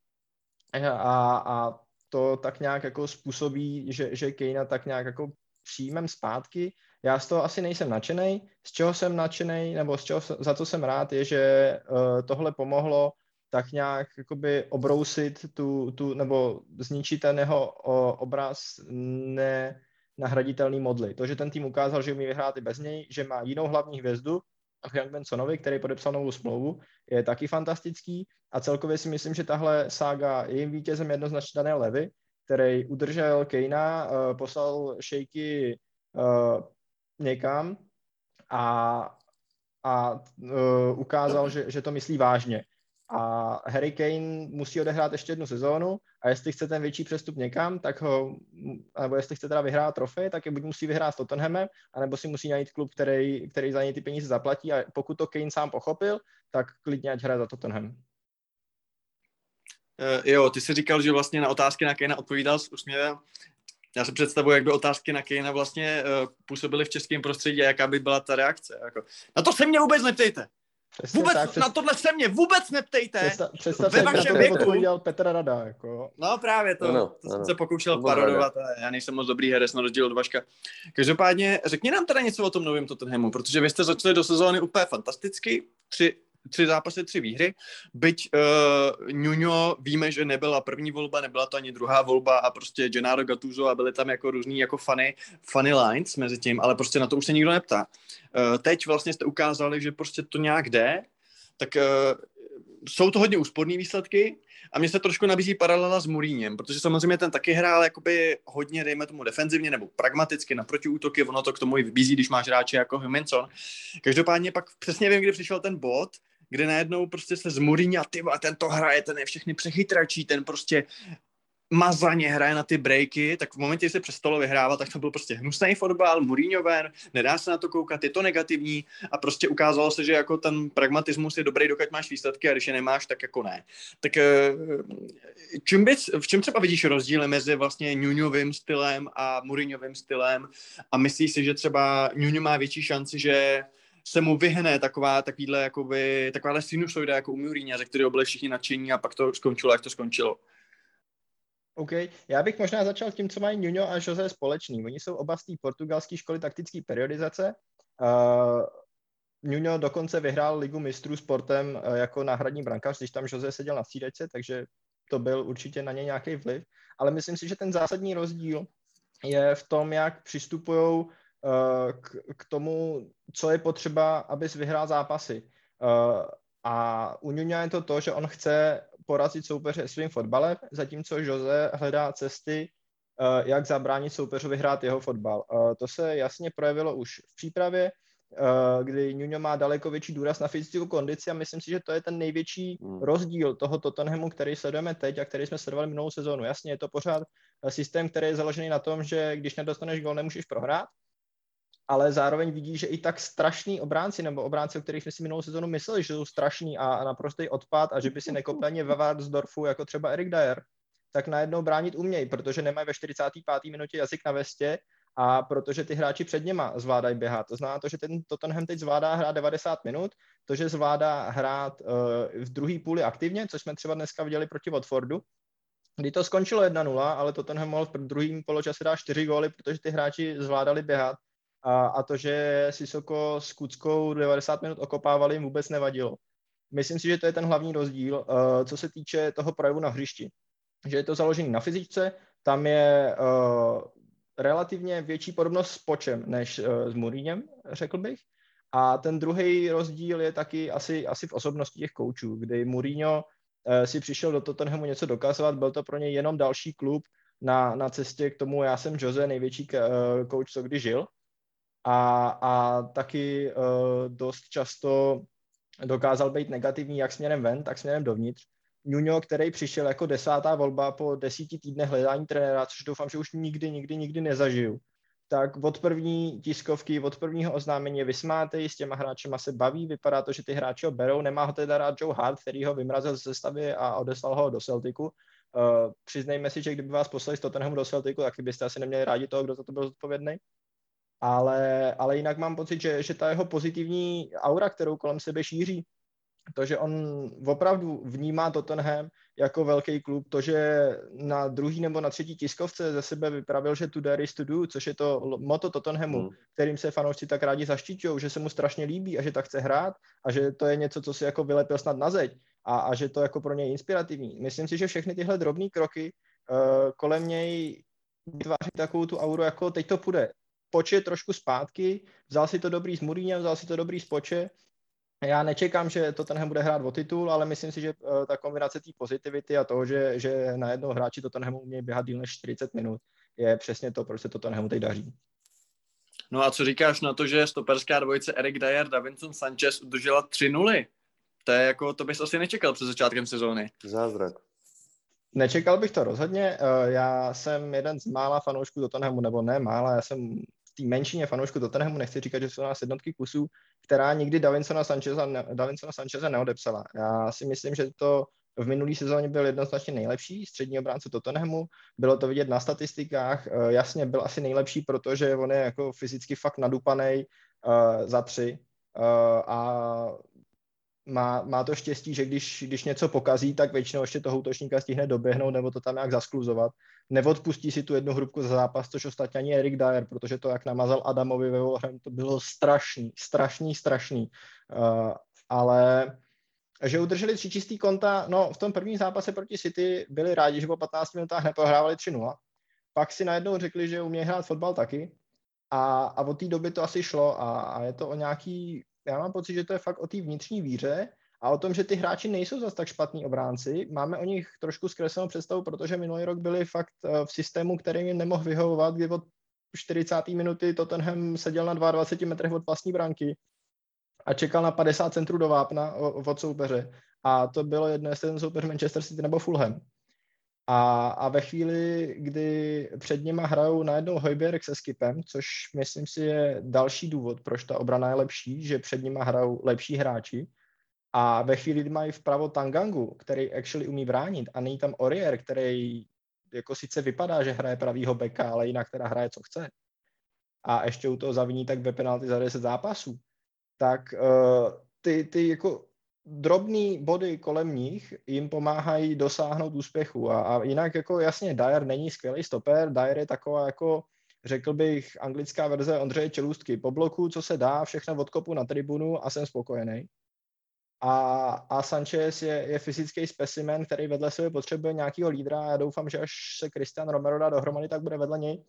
D: a, a to tak nějak jako způsobí, že, že Kane tak nějak jako přijmem zpátky. Já z toho asi nejsem nadšený. Z čeho jsem nadšený, nebo z čeho, za co jsem rád, je, že uh, tohle pomohlo tak nějak jakoby obrousit tu, tu nebo zničit ten jeho uh, obraz nenahraditelný modly. To, že ten tým ukázal, že umí vyhrát i bez něj, že má jinou hlavní hvězdu, Young Bensonovi, který podepsal novou smlouvu, je taky fantastický a celkově si myslím, že tahle sága je jim vítězem jednoznačně Daniel Levy, který udržel Kejna, uh, poslal šejky uh, někam a, a uh, ukázal, že, že to myslí vážně. a Harry Kane musí odehrát ještě jednu sezónu a jestli chce ten větší přestup někam, tak ho, nebo jestli chce teda vyhrát trofej, tak je buď musí vyhrát s Tottenhamem, anebo si musí najít klub, který, který za něj ty peníze zaplatí a pokud to Kane sám pochopil, tak klidně ať hraje za Tottenham.
A: Uh, jo, ty jsi říkal, že vlastně na otázky na Kane odpovídal s úsměvem. Já si představuji, jak by otázky na Kane vlastně uh, působily v českém prostředí a jaká by byla ta reakce. Jako, na to se mě vůbec neptejte. Přesně vůbec tak, přes... na tohle se mě vůbec neptejte.
D: Představ, představ Ve vašem věku. odpověděl Petr Rada. Jako.
A: No právě to, ano, to ano. jsem se pokoušel parodovat a já nejsem moc dobrý herec na rozdíl od Vaška. Každopádně řekni nám teda něco o tom novém Tottenhamu, protože vy jste začali do sezóny úplně fantasticky. Tři, tři zápasy, tři výhry. Byť uh, Nuno víme, že nebyla první volba, nebyla to ani druhá volba a prostě Gennaro Gattuso a byly tam jako různý jako funny, funny lines mezi tím, ale prostě na to už se nikdo neptá. Uh, teď vlastně jste ukázali, že prostě to nějak jde, tak uh, jsou to hodně úsporné výsledky a mně se trošku nabízí paralela s Muríněm, protože samozřejmě ten taky hrál jakoby hodně, dejme tomu, defenzivně nebo pragmaticky na protiútoky, ono to k tomu i vybízí, když máš hráče jako Huminson. Každopádně pak přesně vím, kdy přišel ten bod, kde najednou prostě se z a ty ten to hraje, ten je všechny přechytračí, ten prostě mazaně hraje na ty breaky, tak v momentě, kdy se přestalo vyhrávat, tak to byl prostě hnusný fotbal, Mourinho ven, nedá se na to koukat, je to negativní a prostě ukázalo se, že jako ten pragmatismus je dobrý, dokud máš výsledky a když je nemáš, tak jako ne. Tak eh, čím bys, v čem třeba vidíš rozdíly mezi vlastně Nuňovým stylem a Mourinhovým stylem a myslíš si, že třeba Nuňo má větší šanci, že se mu vyhne taková, takovýhle, jakoby, takováhle sinusoida jako u Mourinho, ze kterého byli všichni nadšení a pak to skončilo, jak to skončilo.
D: OK, já bych možná začal tím, co mají Nuno a Jose společný. Oni jsou oba z té portugalské školy taktické periodizace. Uh, Nuno dokonce vyhrál ligu mistrů sportem uh, jako náhradní brankář, když tam Jose seděl na střídačce, takže to byl určitě na ně nějaký vliv. Ale myslím si, že ten zásadní rozdíl je v tom, jak přistupují k, k tomu, co je potřeba, abys vyhrál zápasy. Uh, a u Nuno je to to, že on chce porazit soupeře svým fotbalem, zatímco Jose hledá cesty, eh, jak zabránit soupeřovi hrát jeho fotbal. Eh, to se jasně projevilo už v přípravě, eh, kdy Nuno má daleko větší důraz na fyzickou kondici a myslím si, že to je ten největší hmm. rozdíl toho Tottenhamu, který sledujeme teď a který jsme sledovali minulou sezónu. Jasně, je to pořád systém, který je založený na tom, že když nedostaneš gol, nemůžeš prohrát, ale zároveň vidí, že i tak strašný obránci, nebo obránci, o kterých jsme si minulou sezonu mysleli, že jsou strašný a naprostý odpad a že by si nekopli ani ve Vardsdorfu, jako třeba Erik Dyer, tak najednou bránit umějí, protože nemají ve 45. minutě jazyk na vestě a protože ty hráči před něma zvládají běhat. To znamená to, že ten Tottenham teď zvládá hrát 90 minut, to, že zvládá hrát uh, v druhé půli aktivně, což jsme třeba dneska viděli proti Watfordu, kdy to skončilo 1-0, ale Tottenham mohl v druhém poločase dát 4 góly, protože ty hráči zvládali běhat a, a to, že Sisoko s Kuckou 90 minut okopávali, jim vůbec nevadilo. Myslím si, že to je ten hlavní rozdíl, uh, co se týče toho projevu na hřišti. Že je to založené na fyzičce, tam je uh, relativně větší podobnost s Počem než uh, s Muríněm, řekl bych. A ten druhý rozdíl je taky asi, asi v osobnosti těch koučů, kdy Mourinho uh, si přišel do Tottenhamu něco dokazovat, byl to pro něj jenom další klub na, na cestě k tomu, já jsem Jose, největší kouč, co kdy žil, a, a taky uh, dost často dokázal být negativní jak směrem ven, tak směrem dovnitř. Nuno, který přišel jako desátá volba po desíti týdnech hledání trenéra, což doufám, že už nikdy, nikdy, nikdy nezažiju, tak od první tiskovky, od prvního oznámení je vysmátej, s těma hráčema se baví, vypadá to, že ty hráči ho berou, nemá ho teda rád Joe Hart, který ho vymrazil ze stavy a odeslal ho do Celticu. Uh, přiznejme si, že kdyby vás poslali z Tottenhamu do Celticu, tak byste asi neměli rádi toho, kdo za to byl zodpovědný ale, ale jinak mám pocit, že, že ta jeho pozitivní aura, kterou kolem sebe šíří, to, že on opravdu vnímá Tottenham jako velký klub, to, že na druhý nebo na třetí tiskovce ze sebe vypravil, že to there is to do, což je to moto Tottenhamu, mm. kterým se fanoušci tak rádi zaštiťují, že se mu strašně líbí a že tak chce hrát a že to je něco, co si jako vylepil snad na zeď a, a že to jako pro něj inspirativní. Myslím si, že všechny tyhle drobné kroky uh, kolem něj vytváří takovou tu auru, jako teď to půjde. Poče trošku zpátky, vzal si to dobrý s Mourinhem, vzal si to dobrý s Poče. Já nečekám, že to tenhle bude hrát o titul, ale myslím si, že uh, ta kombinace té pozitivity a toho, že, že na jednou hráči to tenhle umějí běhat díl než 40 minut, je přesně to, proč se to tenhle teď daří.
A: No a co říkáš na to, že stoperská dvojice Erik Dyer, Davinson Sanchez udržela 3 nuly? To je jako, to bys asi nečekal před začátkem sezóny.
C: Zázrak.
D: Nečekal bych to rozhodně. Eh, já jsem jeden z mála fanoušků Tottenhamu, nebo ne mála, já jsem té menšině fanoušků Tottenhamu, nechci říkat, že jsou nás jednotky kusů, která nikdy Davinsona Sancheza, Davinsona Sancheza neodepsala. Já si myslím, že to v minulý sezóně byl jednoznačně nejlepší střední obránce Tottenhamu. Bylo to vidět na statistikách. Eh, jasně, byl asi nejlepší, protože on je jako fyzicky fakt nadupaný uh, za tři. Uh, a má, má to štěstí, že když, když něco pokazí, tak většinou ještě toho útočníka stihne doběhnout nebo to tam nějak zaskluzovat. Neodpustí si tu jednu hrubku za zápas, což ostatně ani Erik Dyer, protože to, jak namazal Adamovi ve Wolverhamptonu, to bylo strašný, strašný, strašný. Uh, ale že udrželi tři čistý konta, no v tom prvním zápase proti City byli rádi, že po 15 minutách neprohrávali 3-0. Pak si najednou řekli, že umějí hrát fotbal taky. A, a od té doby to asi šlo a, a je to o nějaký já mám pocit, že to je fakt o té vnitřní víře a o tom, že ty hráči nejsou zase tak špatní obránci. Máme o nich trošku zkreslenou představu, protože minulý rok byli fakt eh, v systému, který jim nemohl vyhovovat, kdy od 40. minuty Tottenham seděl na 22 metrech od vlastní branky a čekal na 50 centrů do vápna od soupeře. A to bylo jedno, jestli ten soupeř Manchester City nebo Fulham. A, a ve chvíli, kdy před nima hrajou najednou Hojbjerg se Skipem, což myslím si je další důvod, proč ta obrana je lepší, že před nima hrajou lepší hráči. A ve chvíli, kdy mají vpravo Tangangu, který actually umí bránit, a není tam Orier, který jako sice vypadá, že hraje pravýho beka, ale jinak teda hraje, co chce. A ještě u toho zaviní tak ve penalty za 10 zápasů. Tak uh, ty, ty jako drobný body kolem nich jim pomáhají dosáhnout úspěchu. A, a jinak jako jasně, Dyer není skvělý stoper, Dyer je taková jako řekl bych, anglická verze Ondřeje Čelůstky. Po bloku, co se dá, všechno odkopu na tribunu a jsem spokojený. A, a Sanchez je, je fyzický specimen, který vedle sebe potřebuje nějakého lídra a já doufám, že až se Christian Romero dá dohromady, tak bude vedle něj.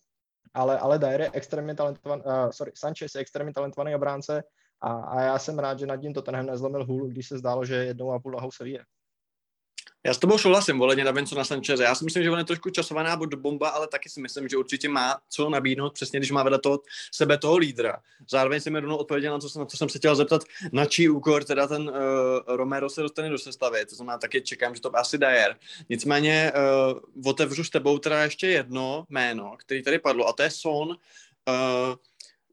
D: Ale, ale Dyer je extrémně talentovaný, uh, sorry, Sanchez je extrémně talentovaný obránce, a, a já jsem rád, že nad tím to tenhle nezlomil hůl, když se zdálo, že jednou a půl lahou se vyje.
A: Já s tobou souhlasím, voleně na na Sancheze. Já si myslím, že on je trošku časovaná bomba, ale taky si myslím, že určitě má co nabídnout, přesně když má vedle toho sebe toho lídra. Zároveň si mi rovnou odpověděl na to, na co jsem se chtěl zeptat, na čí úkor teda ten uh, Romero se dostane do sestavy. To znamená, taky čekám, že to asi Dyer. Nicméně uh, otevřu s tebou teda ještě jedno jméno, který tady padlo, a to je Son. Uh,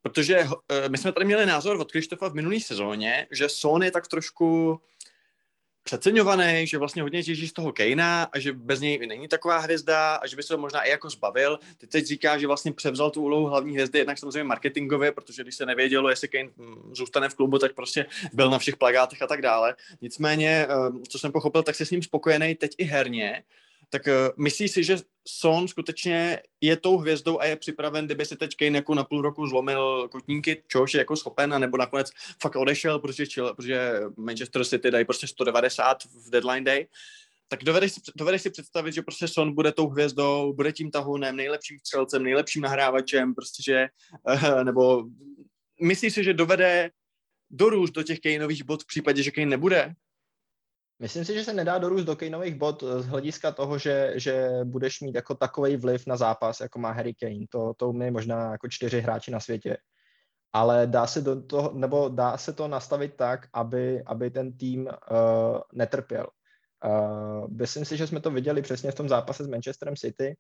A: Protože uh, my jsme tady měli názor od Krištofa v minulý sezóně, že Son je tak trošku přeceňovaný, že vlastně hodně těží z toho Kejna a že bez něj není taková hvězda a že by se to možná i jako zbavil. Ty teď říká, že vlastně převzal tu úlohu hlavní hvězdy, jednak samozřejmě marketingově, protože když se nevědělo, jestli Kane hm, zůstane v klubu, tak prostě byl na všech plagátech a tak dále. Nicméně, eh, co jsem pochopil, tak se s ním spokojený teď i herně tak uh, myslíš si, že Son skutečně je tou hvězdou a je připraven, kdyby si teď Kane jako na půl roku zlomil kotníky, čehož je jako schopen, a nebo nakonec fakt odešel, protože, protože Manchester City dají prostě 190 v deadline day, tak dovedeš si, dovedeš si představit, že prostě Son bude tou hvězdou, bude tím tahunem, nejlepším střelcem, nejlepším nahrávačem, prostě že, uh, nebo myslíš si, že dovede dorůst do těch Kaneových bod v případě, že Kane nebude?
D: Myslím si, že se nedá dorůst do Kaneových bod z hlediska toho, že, že budeš mít jako takový vliv na zápas, jako má Harry Kane. To, to umí možná jako čtyři hráči na světě. Ale dá se, do toho, nebo dá se to nastavit tak, aby, aby ten tým uh, netrpěl. Uh, myslím si, že jsme to viděli přesně v tom zápase s Manchesterem City,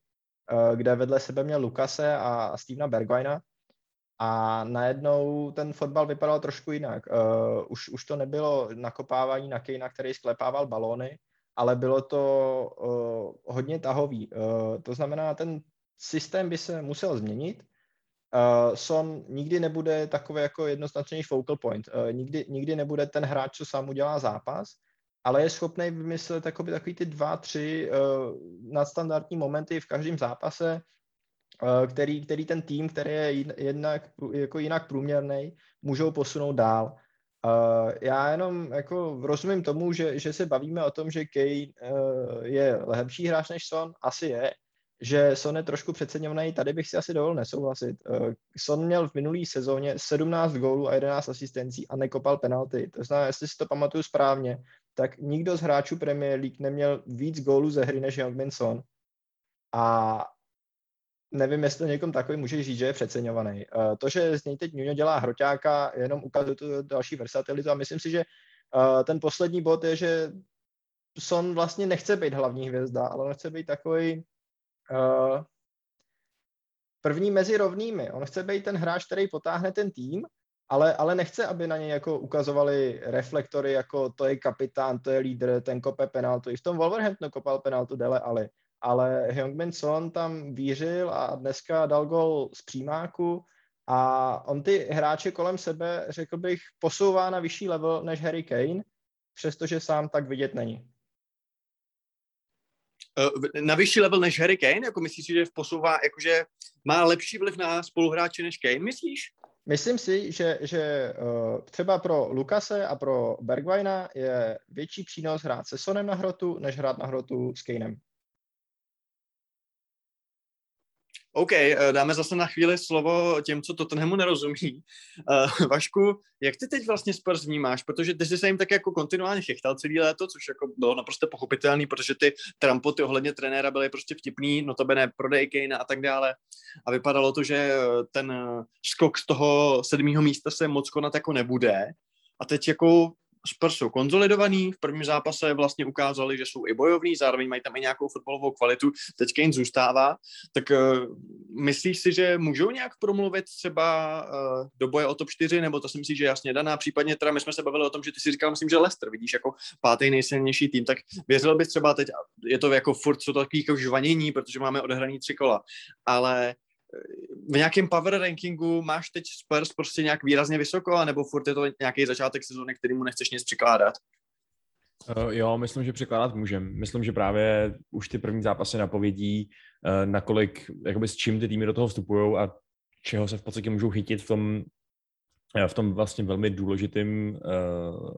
D: uh, kde vedle sebe měl Lukase a Stevena Bergwina, a najednou ten fotbal vypadal trošku jinak. Uh, už, už to nebylo nakopávání na Kejna, který sklepával balóny, ale bylo to uh, hodně tahový. Uh, to znamená, ten systém by se musel změnit. Uh, Son nikdy nebude takový jako jednoznačný focal point. Uh, nikdy, nikdy nebude ten hráč, co sám udělá zápas, ale je schopný vymyslet takový ty dva, tři uh, nadstandardní momenty v každém zápase, který, který ten tým, který je jednak, jako jinak průměrný, můžou posunout dál. Uh, já jenom jako rozumím tomu, že, že se bavíme o tom, že Kane uh, je lepší hráč než Son, asi je, že Son je trošku přeceňovaný, tady bych si asi dovolil nesouhlasit. Uh, Son měl v minulý sezóně 17 gólů a 11 asistencí a nekopal penalty. To znamená, jestli si to pamatuju správně, tak nikdo z hráčů Premier League neměl víc gólů ze hry než Youngmin Son. A nevím, jestli někom takový může říct, že je přeceňovaný. Uh, to, že z něj teď Nuno dělá hroťáka, jenom ukazuje tu další versatilitu a myslím si, že Uh, ten poslední bod je, že Son vlastně nechce být hlavní hvězda, ale on chce být takový uh, první mezi rovnými. On chce být ten hráč, který potáhne ten tým, ale, ale nechce, aby na něj jako ukazovali reflektory, jako to je kapitán, to je lídr, ten kope penaltu. I v tom Wolverhamptonu kopal penaltu Dele Ali. Ale Heung-Min Son tam vířil a dneska dal gol z přímáku a on ty hráče kolem sebe, řekl bych, posouvá na vyšší level než Harry Kane, přestože sám tak vidět není.
A: Eh, na vyšší level než Harry Kane? Jako myslíš si, že posouvá, jakože má lepší vliv na spoluhráče než Kane, myslíš?
D: Myslím si, že, že uh, třeba pro Lukase a pro Bergwijna je větší přínos hrát se Sonem na hrotu, než hrát na hrotu s Kanem.
A: OK, eh, dáme zase na chvíli slovo těm, co Tottenhamu nerozumí. Uh, Vašku, jak ty teď vlastně Spurs vnímáš? Protože ty jsi se jim tak jako kontinuálně chechtal celý léto, což jako bylo naprosto pochopitelný, protože ty trampoty ohledně trenéra byly prostě vtipný, no to ne prodej Kane a tak dále. A vypadalo to, že ten skok z toho sedmého místa se moc konat jako nebude. A teď jako Spurs jsou konzolidovaný, v prvním zápase vlastně ukázali, že jsou i bojovní, zároveň mají tam i nějakou fotbalovou kvalitu, teď Kane zůstává, tak uh, myslíš si, že můžou nějak promluvit třeba uh, do boje o top 4, nebo to si myslíš, že jasně daná, případně teda my jsme se bavili o tom, že ty si říkal, myslím, že Leicester vidíš jako pátý nejsilnější tým, tak věřil bys třeba teď, je to jako furt co takový jako žvanění, protože máme odehraný tři kola, ale v nějakém power rankingu máš teď Spurs prostě nějak výrazně vysoko, nebo furt je to nějaký začátek sezóny, kterýmu nechceš nic přikládat?
B: Uh, jo, myslím, že překládat můžem. Myslím, že právě už ty první zápasy napovědí, uh, nakolik, jakoby s čím ty týmy do toho vstupují a čeho se v podstatě můžou chytit v tom, eh, v tom vlastně velmi důležitým uh,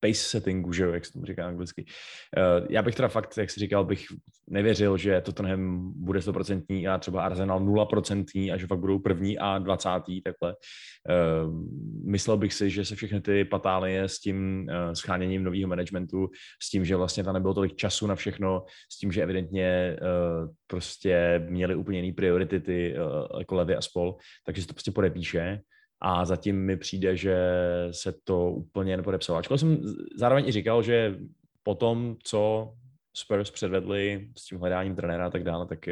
B: pace settingu, že jo, jak se tomu říká anglicky. Uh, já bych teda fakt, jak jsi říkal, bych nevěřil, že Tottenham bude 100% a třeba Arsenal 0% a že fakt budou první a 20. takhle. Uh, myslel bych si, že se všechny ty patálie s tím uh, scháněním nového managementu, s tím, že vlastně tam nebylo tolik času na všechno, s tím, že evidentně uh, prostě měli úplně jiné priority ty uh, jako Levy a spol, takže se to prostě podepíše a zatím mi přijde, že se to úplně nepodepsalo. Ačkoliv jsem zároveň i říkal, že po tom, co Spurs předvedli s tím hledáním trenéra a tak dále, tak,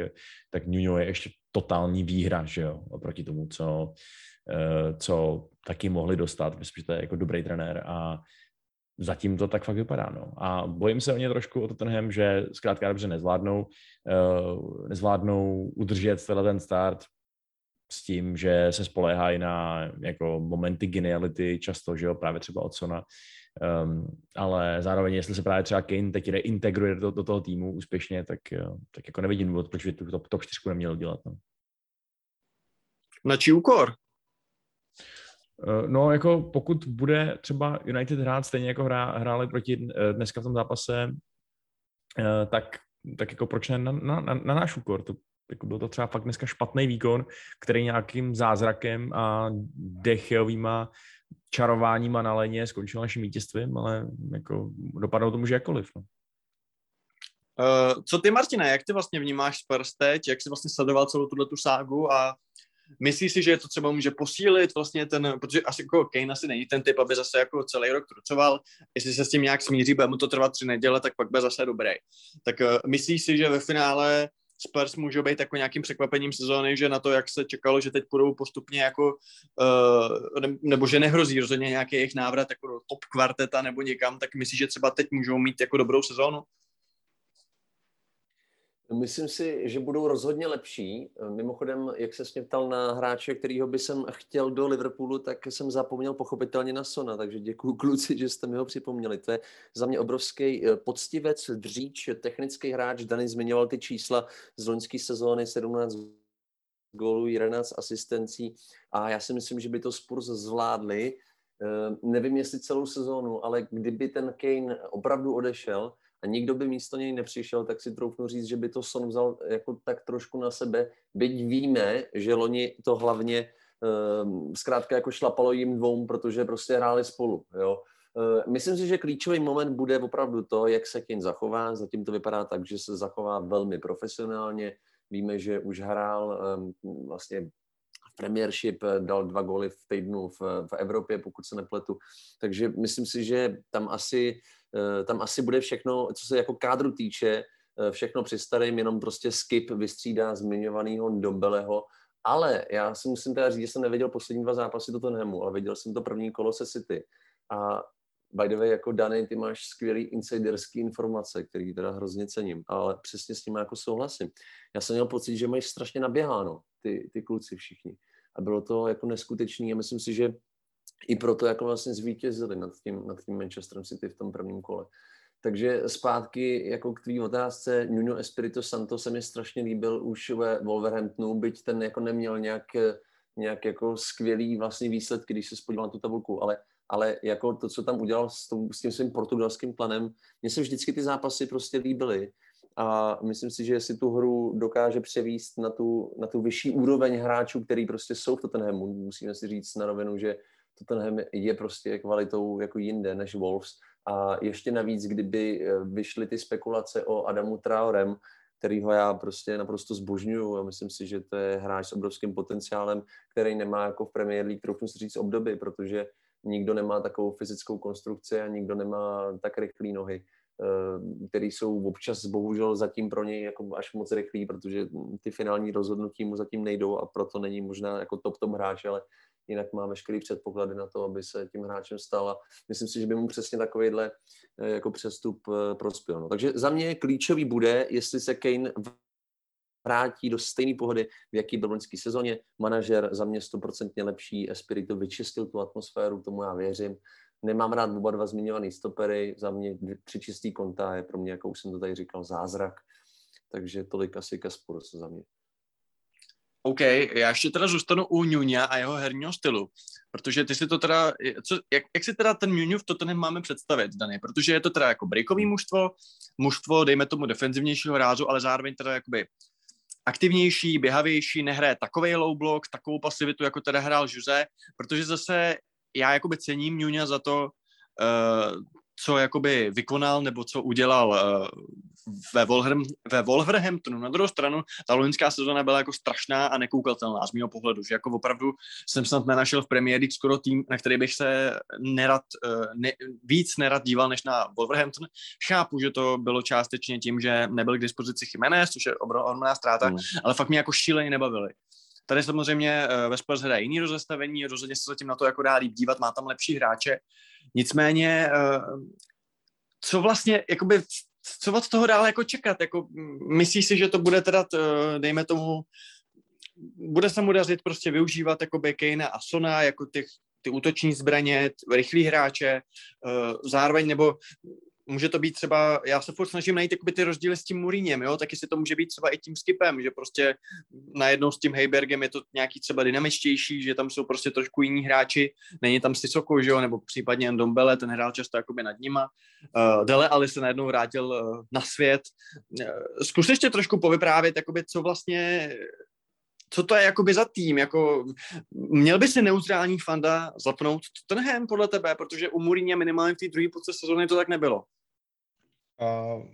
B: tak Nuno je ještě totální výhra, že jo, oproti tomu, co, eh, co taky mohli dostat. Myslím, že to je jako dobrý trenér a zatím to tak fakt vypadá. No. A bojím se o ně trošku o Tottenham, že zkrátka dobře nezvládnou, uh, nezvládnou udržet ten start, s tím, že se spoléhají na jako momenty geniality často, že jo, právě třeba od Sona, um, ale zároveň, jestli se právě třeba Kane teď reintegruje do, do toho týmu úspěšně, tak, tak jako nevidím důvod, proč by tu top, top 4 neměl dělat. No.
A: Na čí úkor?
B: Uh, no, jako pokud bude třeba United hrát stejně jako hrá, hráli proti uh, dneska v tom zápase, tak, tak jako proč ne na, na, na, na náš úkor? To jako byl to třeba fakt dneska špatný výkon, který nějakým zázrakem a dechovýma čarováníma na léně skončil naším vítězstvím, ale jako dopadlo to může jakkoliv. No.
A: Uh, co ty, Martina, jak ty vlastně vnímáš Spurs teď, jak jsi vlastně sledoval celou tuhle tu ságu a myslíš si, že to třeba může posílit vlastně ten, protože asi jako Kane asi není ten typ, aby zase jako celý rok trucoval, jestli se s tím nějak smíří, bude mu to trvat tři neděle, tak pak bude zase dobrý. Tak uh, myslíš si, že ve finále Spurs můžou být jako nějakým překvapením sezóny, že na to, jak se čekalo, že teď budou postupně jako, uh, nebo že nehrozí rozhodně nějaký jejich návrat jako do top kvarteta nebo někam, tak myslíš, že třeba teď můžou mít jako dobrou sezónu?
C: Myslím si, že budou rozhodně lepší. Mimochodem, jak se mě ptal na hráče, kterýho by jsem chtěl do Liverpoolu, tak jsem zapomněl pochopitelně na Sona, takže děkuji [LAUGHS] kluci, že jste mi ho připomněli. To je za mě obrovský eh, poctivec, dříč, technický hráč. Dany zmiňoval ty čísla z loňské sezóny, 17 gólů, 11 asistencí a já si myslím, že by to Spurs zvládli. Eh, nevím, jestli celou sezónu, ale kdyby ten Kane opravdu odešel, a nikdo by místo něj nepřišel, tak si troufnu říct, že by to Son vzal jako tak trošku na sebe, byť víme, že loni to hlavně uh, zkrátka jako šlapalo jim dvou, protože prostě hráli spolu, jo. Uh, myslím si, že klíčový moment bude opravdu to, jak se Kane zachová. Zatím to vypadá tak, že se zachová velmi profesionálně. Víme, že už hrál um, vlastně v Premiership, dal dva góly v týdnu v, v Evropě, pokud se nepletu. Takže myslím si, že tam asi, tam asi bude všechno, co se jako kádru týče, všechno při starým, jenom prostě skip vystřídá zmiňovaného Dombeleho, ale já si musím teda říct, že jsem neviděl poslední dva zápasy do Tottenhamu, ale viděl jsem to první kolo se City. A by the way, jako Dany, ty máš skvělý insiderský informace, který teda hrozně cením, ale přesně s tím jako souhlasím. Já jsem měl pocit, že mají strašně naběháno ty, ty kluci všichni. A bylo to jako neskutečný a myslím si, že i proto jako vlastně zvítězili nad tím, nad tím Manchesterem City v tom prvním kole. Takže zpátky jako k tvý otázce, Nuno Espirito Santo se mi strašně líbil už ve Wolverhamptonu, byť ten jako neměl nějak, nějak jako skvělý vlastně výsledky, když se spodíval na tu tabulku, ale, ale jako to, co tam udělal s, tom, s tím svým portugalským planem, mně se vždycky ty zápasy prostě líbily a myslím si, že si tu hru dokáže převíst na tu, na tu vyšší úroveň hráčů, který prostě jsou v Tottenhamu. Musíme si říct na rovinu, že Tottenham je prostě kvalitou jako jinde než Wolves. A ještě navíc, kdyby eh, vyšly ty spekulace o Adamu Traorem, kterýho já prostě naprosto zbožňuju a myslím si, že to je hráč s obrovským potenciálem, který nemá jako v Premier League, trochu si říct, obdoby, protože nikdo nemá takovou fyzickou konstrukci a nikdo nemá tak rychlé nohy, eh, které jsou občas bohužel zatím pro něj jako až moc rychlý, protože ty finální rozhodnutí mu zatím nejdou a proto není možná jako top-top hráč, ale jinak má veškerý předpoklady na to, aby se tím hráčem stal a myslím si, že by mu přesně takovýhle eh, jako přestup eh, prospěl. No. Takže za mě klíčový bude, jestli se Kane vrátí do stejné pohody, v jaký byl v loňské sezóně. Manažer za mě stoprocentně lepší, Espirito vyčistil tu atmosféru, tomu já věřím. Nemám rád oba dva zmiňovaný stopery, za mě tři čistý konta je pro mě, jako už jsem to tady říkal, zázrak. Takže tolik asi Kaspurus za mě.
A: OK, já ještě teda zůstanu u Nunia a jeho herního stylu, protože ty si to teda, co, jak, jak si teda ten Nuniu v Tottenham máme představit, Dany, protože je to teda jako breakový mužstvo, mužstvo, dejme tomu defenzivnějšího rázu, ale zároveň teda jakoby aktivnější, běhavější, nehraje takový low block, takovou pasivitu, jako teda hrál Jose, protože zase já jakoby cením Nunia za to, uh, co jakoby vykonal nebo co udělal uh, ve, Wolverham, ve Wolverhamptonu. Na druhou stranu, ta loňská sezóna byla jako strašná a nekoukatelná z mého pohledu, že jako opravdu jsem snad nenašel v Premier League skoro tým, na který bych se nerad, uh, ne, víc nerad díval než na Wolverhampton. Chápu, že to bylo částečně tím, že nebyl k dispozici Jiménez, což je ohromná ztráta, mm. ale fakt mě jako šíleně nebavili. Tady samozřejmě uh, ve Spurs hraje jiný rozestavení, rozhodně se zatím na to jako dá líp dívat, má tam lepší hráče, Nicméně, eh, co vlastně, jakoby, co od toho dále jako čekat? Jako, myslíš si, že to bude teda, dejme tomu, bude se mu dařit prostě využívat jako Kane a Sona jako těch, ty útoční zbraně, rychlí hráče, eh, zároveň nebo může to být třeba, já se furt snažím najít ty rozdíly s tím Mourinhem, jo, taky si to může být třeba i tím skipem, že prostě najednou s tím Heibergem je to nějaký třeba dynamičtější, že tam jsou prostě trošku jiní hráči, není tam Sissoko, že jo, nebo případně Ndombele, ten hrál často jakoby nad nima. Uh, Dele Ali se najednou vrátil uh, na svět. Uh, zkus ještě trošku povyprávět, jakoby, co vlastně co to je jakoby za tým, jako měl by si neutrální fanda zapnout Tottenham podle tebe, protože u Mourinho minimálně v té druhé půlce sezóny to tak nebylo.
D: Uh,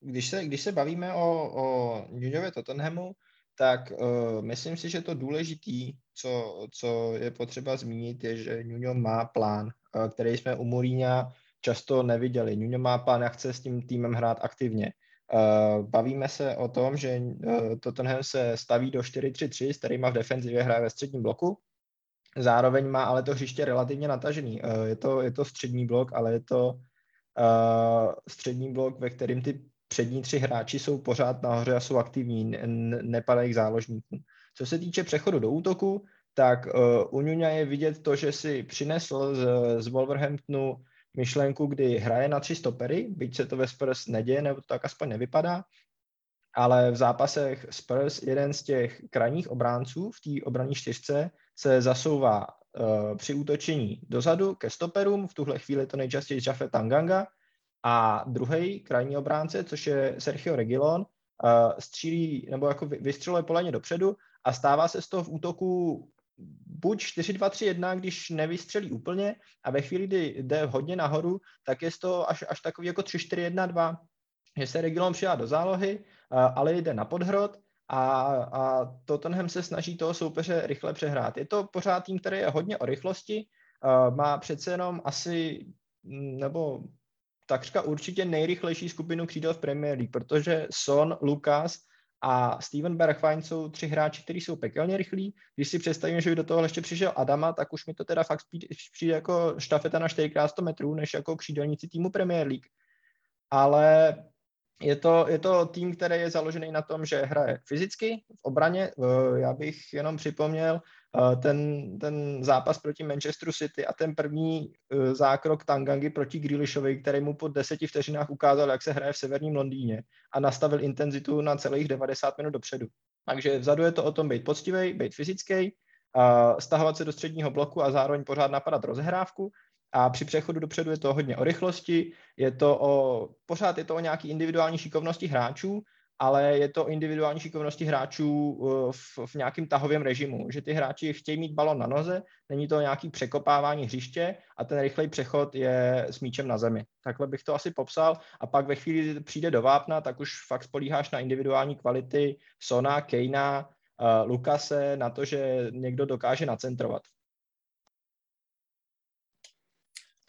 D: když, se, když se bavíme o, o Nuňově Tottenhamu, tak uh, myslím si, že to důležitý, co, co je potřeba zmínit, je, že Nuno má plán, uh, který jsme u Mourinha často neviděli. Nuno má plán, jak chce s tím týmem hrát aktivně. Uh, bavíme se o tom, že uh, Tottenham se staví do 4-3-3, s kterýma v defenzivě hraje ve středním bloku. Zároveň má ale to hřiště relativně natažený. Uh, je, to, je to střední blok, ale je to střední blok, ve kterým ty přední tři hráči jsou pořád nahoře a jsou aktivní, nepadají k záložníkům. Co se týče přechodu do útoku, tak uh, u Nuňa je vidět to, že si přinesl z, z Wolverhamptonu myšlenku, kdy hraje na tři stopery, byť se to ve Spurs neděje, nebo to tak aspoň nevypadá, ale v zápasech Spurs jeden z těch krajních obránců v té obraní čtyřce se zasouvá při útočení dozadu ke stoperům, v tuhle chvíli to nejčastěji Jaffe Tanganga, a druhý krajní obránce, což je Sergio Regilon, uh, střílí nebo jako vystřeluje poleně dopředu a stává se z toho v útoku buď 4-2-3-1, když nevystřelí úplně a ve chvíli, kdy jde hodně nahoru, tak je to až, až takový jako 3-4-1-2, že se Regilon přijá do zálohy, ale jde na podhrot a, a Tottenham se snaží toho soupeře rychle přehrát. Je to pořád tým, který je hodně o rychlosti, uh, má přece jenom asi, nebo takřka určitě nejrychlejší skupinu křídel v Premier League, protože Son, Lukas a Steven Bergwijn jsou tři hráči, kteří jsou pekelně rychlí. Když si představím, že by do toho ještě přišel Adama, tak už mi to teda fakt přijde jako štafeta na 4x100 metrů, než jako křídelníci týmu Premier League. Ale je to, je to tým, který je založený na tom, že hraje fyzicky v obraně. Eh, já bych jenom připomněl eh, ten, ten zápas proti Manchesteru City a ten první eh, zákrok Tangangy proti Grealishovi, který mu po deseti vteřinách ukázal, jak se hraje v severním Londýně a nastavil intenzitu na celých 90 minut dopředu. Takže vzadu je to o tom být poctivý, být fyzický, stahovat se do středního bloku a zároveň pořád napadat rozehrávku a při přechodu dopředu je to hodně o rychlosti, je to o, pořád je to o nějaký individuální šikovnosti hráčů, ale je to o individuální šikovnosti hráčů uh, v, v nějakém tahovém režimu, že ty hráči chtějí mít balon na noze, není to nějaký překopávání hřiště a ten rychlej přechod je s míčem na zemi. Takhle bych to asi popsal a pak ve chvíli přijde do vápna, tak už fakt spolíháš na individuální kvality Sona, Kejna, uh, Lukase, na to, že někdo dokáže nacentrovat.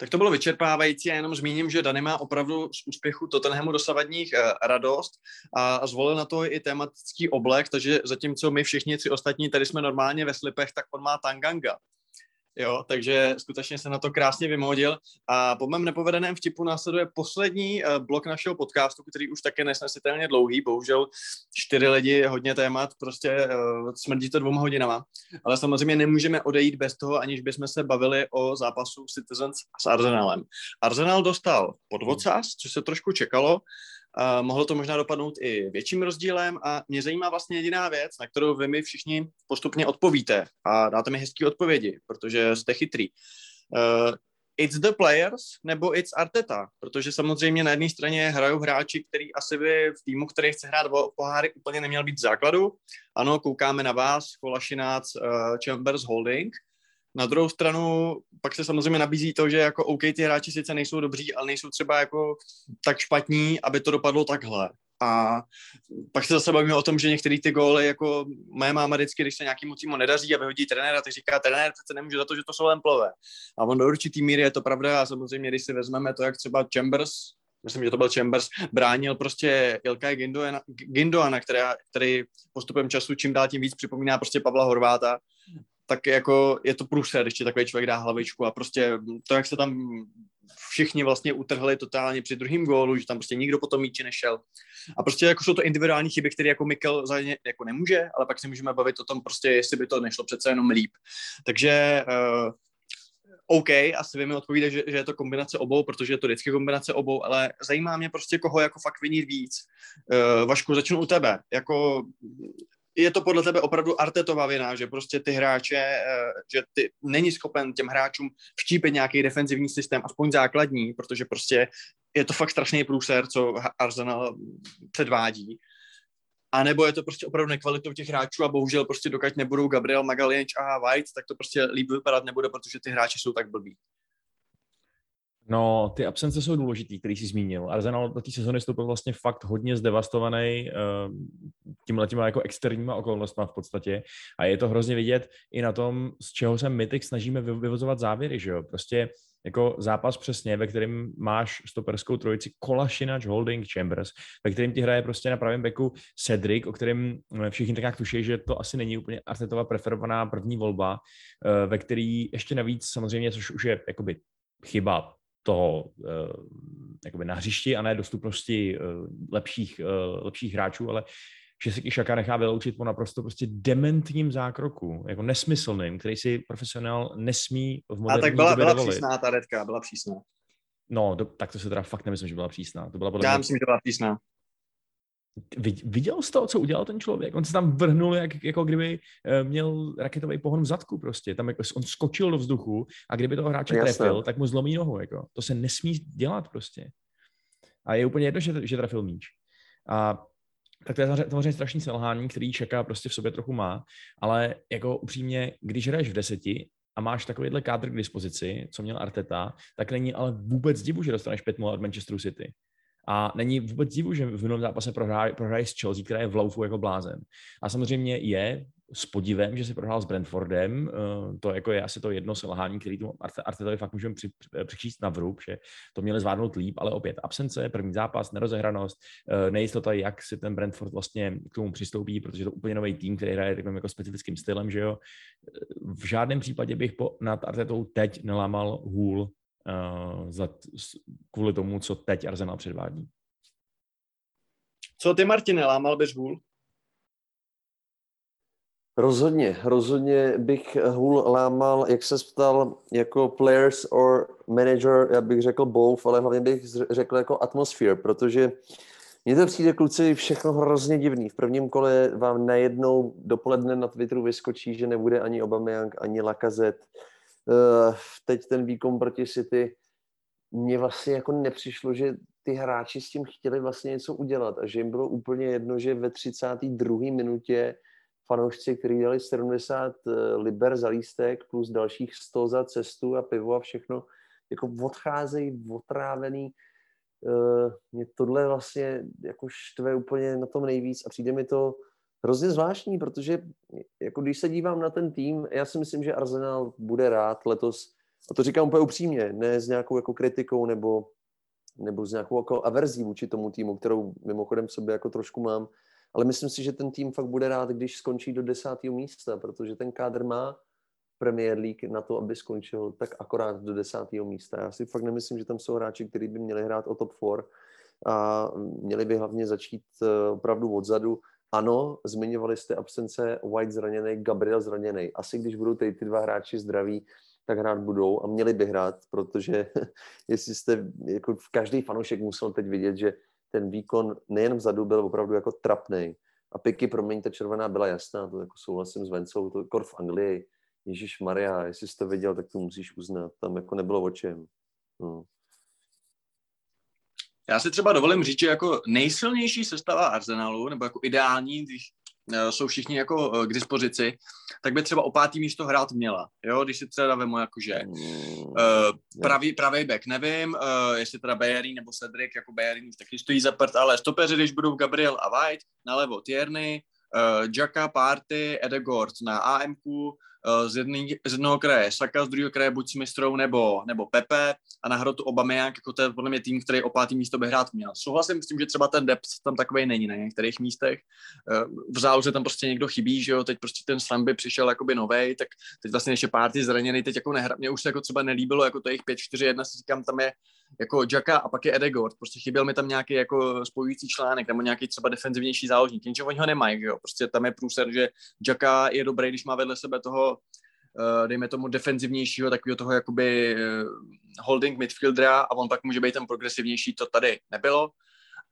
A: Tak to bylo vyčerpávající, já jenom zmíním, že Dany má opravdu z úspěchu Tottenhamu dosavadních eh, radost a zvolil na to i tematický oblek, takže zatímco my všichni tři ostatní tady jsme normálně ve slipech, tak on má tanganga. Jo, takže skutečně se na to krásně vymodil. A po mém nepovedeném vtipu následuje poslední uh, blok našeho podcastu, který už také nesnesitelně dlouhý. Bohužel čtyři lidi, hodně témat, prostě uh, smrdí to dvouma hodinama. Ale samozřejmě nemůžeme odejít bez toho, aniž bychom se bavili o zápasu Citizens s Arsenalem. Arsenal dostal podvocas, což se trošku čekalo, Uh, mohlo to možná dopadnout i větším rozdílem a mě zajímá vlastně jediná věc, na kterou vy mi všichni postupně odpovíte a dáte mi hezké odpovědi, protože jste chytrý. Uh, it's the players nebo it's Arteta, protože samozřejmě na jedné straně hrajou hráči, který asi by v týmu, který chce hrát o poháry, úplně neměl být v základu. Ano, koukáme na vás, Kolašinác, uh, Chambers, Holding, na druhou stranu pak se samozřejmě nabízí to, že jako OK, ty hráči sice nejsou dobří, ale nejsou třeba jako tak špatní, aby to dopadlo takhle. A pak se zase bavíme o tom, že některé ty góly, jako moje máma vždycky, když se nějakému týmu nedaří a vyhodí trenéra, tak říká, trenér přece nemůže za to, že to jsou jen plové. A on do určitý míry je to pravda a samozřejmě, když si vezmeme to, jak třeba Chambers, myslím, že to byl Chambers, bránil prostě Ilkay Gindoana, Gindoana která, který postupem času čím dál tím víc připomíná prostě Pavla Horváta, tak jako je to průser, ti takový člověk dá hlavičku a prostě to, jak se tam všichni vlastně utrhli totálně při druhém gólu, že tam prostě nikdo po tom míči nešel. A prostě jako jsou to individuální chyby, které jako Mikel za ně jako nemůže, ale pak si můžeme bavit o tom prostě, jestli by to nešlo přece jenom líp. Takže uh, OK, asi vy mi odpovíde, že, že je to kombinace obou, protože je to vždycky kombinace obou, ale zajímá mě prostě, koho jako fakt vinit víc. Uh, Vašku, začnu u tebe. Jako je to podle tebe opravdu Artetová vina, že prostě ty hráče, eh, že ty není schopen těm hráčům vštípit nějaký defenzivní systém, aspoň základní, protože prostě je to fakt strašný průser, co Arsenal předvádí. A nebo je to prostě opravdu nekvalitou těch hráčů a bohužel prostě dokud nebudou Gabriel Magalhães a White, tak to prostě líp vypadat nebude, protože ty hráči jsou tak blbí.
B: No, ty absence jsou důležitý, který jsi zmínil. Arsenal do té sezony vstoupil vlastně fakt hodně zdevastovaný uh, tímhle těma jako externíma okolnostma v podstatě. A je to hrozně vidět i na tom, z čeho se my teď snažíme vyvozovat závěry, že jo. Prostě jako zápas přesně, ve kterém máš stoperskou trojici Kolašinač, Holding, Chambers, ve kterém ti hraje prostě na pravém beku Cedric, o kterém eh, všichni tak nějak tuší, že to asi není úplně Artetova preferovaná první volba, eh, ve který ještě navíc samozřejmě, což už je jakoby chyba toho uh, jakoby na hřišti a ne dostupnosti uh, lepších, uh, lepších hráčů, ale že si Šaka nechá vyloučit po naprosto prostě dementním zákroku, jako nesmyslným, který si profesionál nesmí v moderní
A: A tak byla, byla dovolit. přísná ta redka, byla přísná.
B: No, do, tak to se teda fakt nemyslím, že byla přísná. To byla podle
A: Já mě... myslím, že byla přísná.
B: Viděl jsi to, co udělal ten člověk? On se tam vrhnul, jak, jako kdyby eh, měl raketový pohon v zadku prostě. Tam jako, on skočil do vzduchu a kdyby toho hráče Jasne. trefil, tak mu zlomí nohu. Jako. To se nesmí dělat prostě. A je úplně jedno, že, že trefil míč. A tak to je samozřejmě strašný selhání, který čeká prostě v sobě trochu má, ale jako upřímně, když hraješ v deseti a máš takovýhle kádr k dispozici, co měl Arteta, tak není ale vůbec divu, že dostaneš 5 od Manchesteru City. A není vůbec divu, že v minulém zápase prohraje, prohraje s Chelsea, která je v laufu jako blázen. A samozřejmě je s podivem, že si prohrál s Brentfordem. Eh, to jako je asi to jedno selhání, který tu Artetovi fakt můžeme při, přičíst na vrub, že to měli zvládnout líp, ale opět absence, první zápas, nerozehranost, eh, nejistota, jak si ten Brentford vlastně k tomu přistoupí, protože to je úplně nový tým, který hraje takovým jako specifickým stylem, že jo. V žádném případě bych po, nad Artetou teď nelámal hůl uh, za, kvůli tomu, co teď Arsenal předvádí.
A: Co ty, Martine, lámal bys hůl?
C: Rozhodně, rozhodně bych hůl lámal, jak se ptal, jako players or manager, já bych řekl both, ale hlavně bych řekl jako atmosphere, protože mně to přijde, kluci, všechno hrozně divný. V prvním kole vám najednou dopoledne na Twitteru vyskočí, že nebude ani Aubameyang, ani Lacazette. Uh, teď ten výkon proti City, mně vlastně jako nepřišlo, že ty hráči s tím chtěli vlastně něco udělat a že jim bylo úplně jedno, že ve 32. minutě fanoušci, kteří dali 70 eh, liber za lístek plus dalších 100 za cestu a pivo a všechno, jako odcházejí otrávený. Eh, mě tohle vlastně jako štve úplně na tom nejvíc a přijde mi to hrozně zvláštní, protože jako když se dívám na ten tým, já si myslím, že Arsenal bude rád letos, a to říkám úplně upřímně, ne s nějakou jako kritikou nebo, nebo s nějakou jako averzí vůči tomu týmu, kterou mimochodem v sobě jako trošku mám, ale myslím si, že ten tým fakt bude rád, když skončí do desátého místa, protože ten kádr má Premier League na to, aby skončil tak akorát do desátého místa. Já si fakt nemyslím, že tam jsou hráči, kteří by měli hrát o top 4 a měli by hlavně začít eh, opravdu odzadu. Ano, zmiňovali jste absence White zraněný, Gabriel zraněný. Asi když budou ty, ty dva hráči zdraví, tak hrát budou a měli by hrát, protože [LAUGHS] jestli jste, jako každý fanoušek musel teď vidět, že ten výkon nejen vzadu byl opravdu jako trapný. A piky, promiň, ta červená byla jasná, to jako souhlasím s Vencou, to kor v Anglii, Ježíš Maria, jestli jsi to viděl, tak to musíš uznat, tam jako nebylo o čem. No.
A: Já si třeba dovolím říct, že jako nejsilnější sestava Arsenalu, nebo jako ideální, když Eh, jsou všichni jako eh, k dispozici, tak by třeba o pátý místo hrát měla, jo, když si třeba vemu jakože uh, pravý, pravý back, nevím, uh, jestli teda Bayerin nebo Cedric, jako Bayerin už taky stojí za prd, ale stopeři, když budou Gabriel a White, nalevo Tierney, uh, Jacka, Party, Edegord na AMQ, Eh, z, jedný, z jednoho kraje Saka, z druhého kraje buď s mistrou nebo, nebo Pepe a na hrotu Obameyang, jako to je podle mě tým, který o pátý místo by hrát měl. Souhlasím s tím, že třeba ten depth tam takový není na některých místech. Eh, v záloze tam prostě někdo chybí, že jo, teď prostě ten Slamby přišel jakoby novej, tak teď vlastně ještě párty zraněný, teď jako nehra, mě už se jako třeba nelíbilo, jako to jejich 5-4-1, si říkám, tam je jako Jacka a pak je Edegord. Prostě chyběl mi tam nějaký jako spojující článek nebo nějaký třeba defenzivnější záložník. Jenže oni ho nemají, jo. Prostě tam je průser, že Jacka je dobrý, když má vedle sebe toho eh, dejme tomu defenzivnějšího, takového toho jakoby eh, holding midfieldera a on pak může být ten progresivnější, to tady nebylo,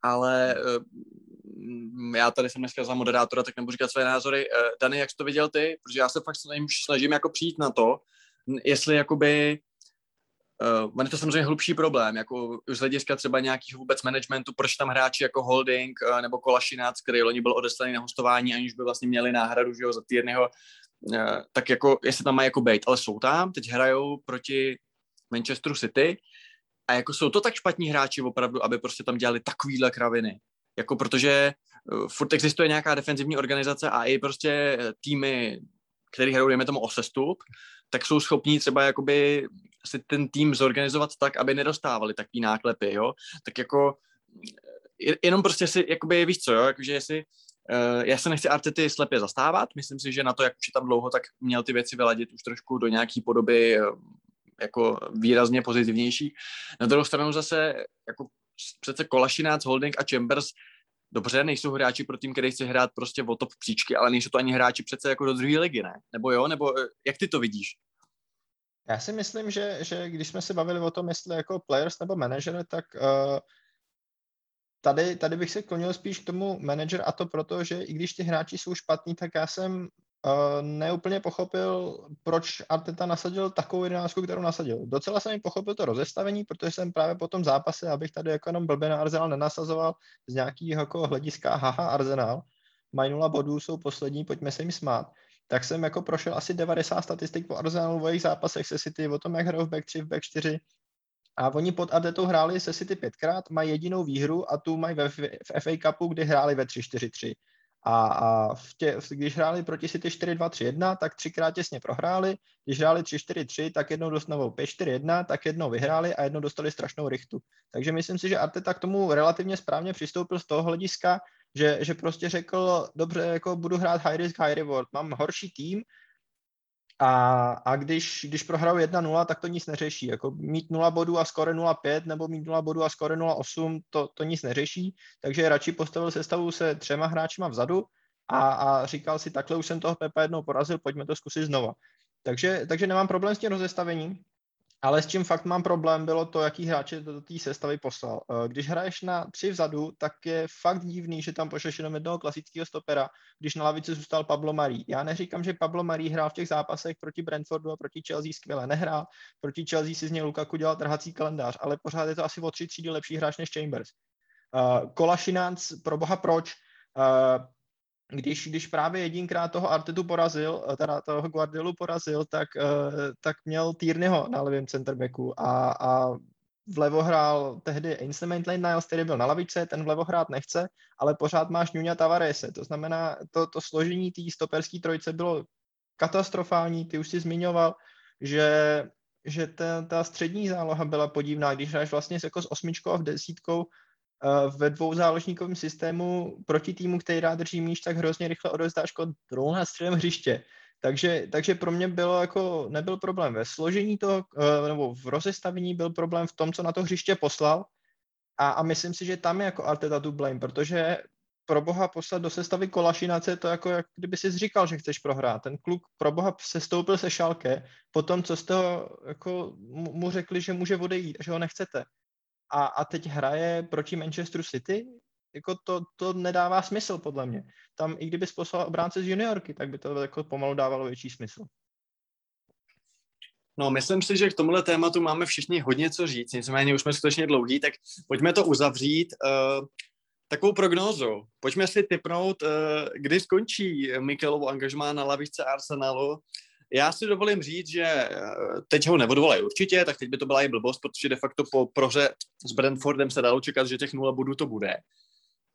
A: ale eh, já tady jsem dneska za moderátora, tak nebudu říkat své názory. Dany, jak jsi to viděl ty? Protože já se fakt snažím, snažím jako přijít na to, jestli jakoby Uh, je to samozřejmě hlubší problém, jako z hlediska třeba nějakých vůbec managementu, proč tam hráči jako Holding uh, nebo Kolašinác, který loni byl odeslaný na hostování, aniž by vlastně měli náhradu že jo, za týdnyho, uh, tak jako, jestli tam mají jako bejt, ale jsou tam, teď hrajou proti Manchesteru City a jako jsou to tak špatní hráči opravdu, aby prostě tam dělali takovýhle kraviny. Jako protože uh, furt existuje nějaká defenzivní organizace a i prostě týmy, který hrajou, dejme tomu o sestup, tak jsou schopní třeba jakoby si ten tým zorganizovat tak, aby nedostávali takový náklepy, jo, tak jako jenom prostě si, jakoby víš co, jo, jakože jestli Uh, já se nechci Artety slepě zastávat, myslím si, že na to, jak už je tam dlouho, tak měl ty věci vyladit už trošku do nějaký podoby uh, jako výrazně pozitivnější. Na druhou stranu zase jako přece Kolašinác, Holding a Chambers dobře, nejsou hráči pro tým, který chce hrát prostě o top příčky, ale nejsou to ani hráči přece jako do druhé ligy, ne? Nebo jo? Nebo eh, jak ty to vidíš?
D: Já si myslím, že, že když jsme se bavili o tom, jestli jako players nebo manager, tak uh, tady, tady bych se klonil spíš k tomu manager a to proto, že i když ty hráči jsou špatní, tak já jsem uh, neúplně pochopil, proč Arteta nasadil takovou jedenáctku, kterou nasadil. Docela jsem pochopil to rozestavení, protože jsem právě po tom zápase, abych tady jako jenom blbě na Arsenal nenasazoval z nějakého jako hlediska haha Arsenal, mají nula bodů, jsou poslední, pojďme se jim smát tak jsem jako prošel asi 90 statistik po Arsenalu v jejich zápasech se City, o tom, jak hrajou v back 3, v back 4, A oni pod Adetou hráli se City pětkrát, mají jedinou výhru a tu mají v FA Cupu, kdy hráli ve 3-4-3. A, a v tě, když hráli proti City 4-2-3-1, tak třikrát těsně prohráli. Když hráli 3-4-3, tak jednou dostanou 5-4-1, tak jednou vyhráli a jednou dostali strašnou rychtu. Takže myslím si, že Arteta k tomu relativně správně přistoupil z toho hlediska, že, že prostě řekl, dobře, jako budu hrát high risk, high reward, mám horší tým, a, a když, když prohraju 1-0, tak to nic neřeší. Jako mít 0 bodů a skore 0-5 nebo mít 0 bodů a skore 0-8, to, to nic neřeší. Takže radši postavil sestavu se třema hráčima vzadu a, a říkal si, takhle už jsem toho Pepa jednou porazil, pojďme to zkusit znova. Takže, takže nemám problém s tím rozestavením. Ale s čím fakt mám problém, bylo to, jaký hráče do té sestavy poslal. Eh, když hraješ na tři vzadu, tak je fakt divný, že tam pošleš jenom jednoho klasického stopera, když na lavici zůstal Pablo Marí. Já neříkám, že Pablo Marí hrál v těch zápasech proti Brentfordu a proti Chelsea skvěle nehrál. Proti Chelsea si z něj Lukaku dělal trhací kalendář, ale pořád je to asi o tři třídy lepší hráč než Chambers. Uh, Kolašinanc, pro boha proč? Uh, když, když právě jedinkrát toho Artetu porazil, eh, teda toho Guardiolu porazil, tak, uh, tak měl Tierneyho na levém centerbacku a, a vlevo hrál tehdy Ainsley Maitland-Niles, který byl na lavice, ten vlevo hrát nechce, ale pořád máš Nuňa Tavarese. To znamená, to, to složení té stoperské trojce bylo katastrofální, ty už si zmiňoval, že, že ta, ta střední záloha byla podivná, když hraješ vlastně jako s osmičkou a v desítkou, ve dvou záložníkovém systému proti týmu, který rád drží míč, tak hrozně rychle odevzdáš kontrolu na středem hřiště. Takže, takže pro mě bylo jako, nebyl problém ve složení toho, eh, nebo v rozestavení byl problém v tom, co na to hřiště poslal a, a myslím si, že tam je jako Arteta tu blame, protože pro boha poslat do sestavy Kolašinace, to jako, jak kdyby si říkal, že chceš prohrát. Ten kluk pro boha se stoupil se šalke, potom co jste ho, jako, mu řekli, že může odejít, že ho nechcete a, a teď hraje proti Manchesteru City, jako to, to nedává smysl podle mě. Tam i kdyby poslal obránce z juniorky, tak by to jako pomalu dávalo větší smysl.
A: No, myslím si, že k tomuhle tématu máme všichni hodně co říct, nicméně už jsme skutečně dlouhý, tak pojďme to uzavřít uh, takovou prognózou. Pojďme si typnout, uh, kdy skončí Mikelovo angažmá na lavičce Arsenalu já si dovolím říct, že eh, teď ho neodvolají určitě, tak teď by to byla i blbost, protože de facto po prohře s Brentfordem se dalo čekat, že těch nula bodů to bude.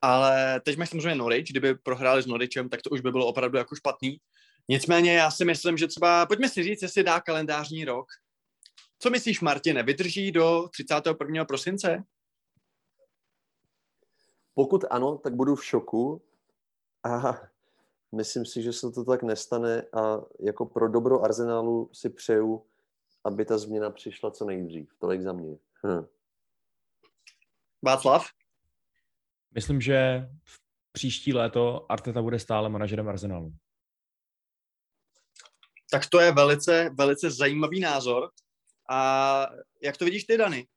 A: Ale teď mají samozřejmě Norwich, kdyby prohráli s Norwichem, tak to už by bylo opravdu jako špatný. Nicméně já si myslím, že třeba, pojďme si říct, jestli dá kalendářní rok. Co myslíš, Martine, vydrží do 31. prosince?
C: Pokud ano, tak budu v šoku. A Myslím si, že se to tak nestane a jako pro dobro Arsenálu si přeju, aby ta změna přišla co nejdřív. Tolik za mě. Hm.
A: Václav?
B: Myslím, že v příští léto Arteta bude stále manažerem Arsenalu.
A: Tak to je velice, velice zajímavý názor. A jak to vidíš ty, Dany?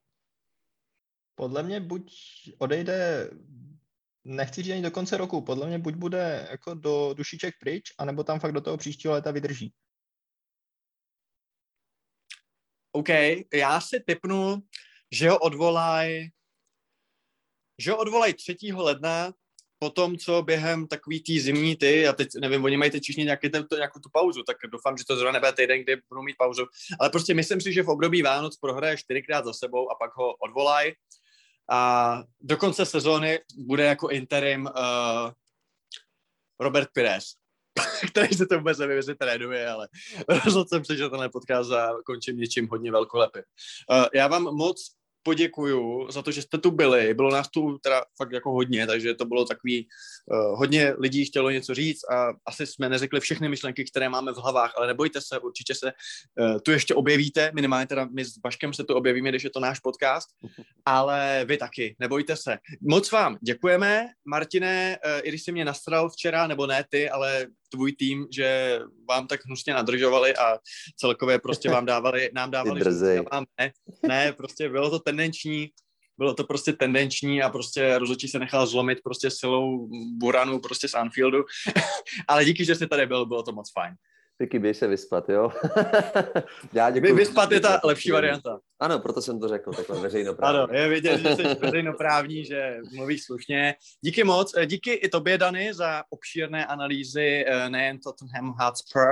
D: Podle mě buď odejde nechci říct ani do konce roku. Podle mě buď bude jako do dušiček pryč, anebo tam fakt do toho příštího léta vydrží.
A: OK, já si typnu, že ho odvolaj, že ho odvolaj 3. ledna, po tom, co během takový tý zimní ty, já teď nevím, oni mají teď všichni nějaký ten, to, nějakou tu pauzu, tak doufám, že to zrovna nebude týden, kdy budou mít pauzu, ale prostě myslím si, že v období Vánoc prohraje čtyřikrát za sebou a pak ho odvolaj a do konce sezóny bude jako interim uh, Robert Pires, [LAUGHS] který se to vůbec nevím, jestli trénuje, ale [LAUGHS] rozhodl jsem se, že tenhle podcast zakončím něčím hodně velkolepým. Uh, já vám moc poděkuju za to, že jste tu byli. Bylo nás tu teda fakt jako hodně, takže to bylo takový, uh, hodně lidí chtělo něco říct a asi jsme neřekli všechny myšlenky, které máme v hlavách, ale nebojte se, určitě se uh, tu ještě objevíte, minimálně teda my s Vaškem se tu objevíme, když je to náš podcast, ale vy taky, nebojte se. Moc vám děkujeme, Martine, uh, i když jsi mě nastral včera, nebo ne ty, ale tvůj tým, že vám tak hnusně nadržovali a celkově prostě vám dávali, nám dávali, že vám ne, ne, prostě bylo to tendenční, bylo to prostě tendenční a prostě rozhodčí se nechal zlomit prostě silou Buranu prostě z Anfieldu, [LAUGHS] ale díky, že jsi tady byl, bylo to moc fajn.
C: Piky, běž se vyspat, jo? [LAUGHS]
A: Já děkuji. Vyspat je ta lepší varianta.
C: Ano, proto jsem to řekl, takhle veřejnoprávní.
A: Ano, je [LAUGHS] vidět, že jsi veřejnoprávní, že mluvíš slušně. Díky moc. Eh, díky i tobě, Dany, za obšírné analýzy eh, nejen Tottenham Hotspur,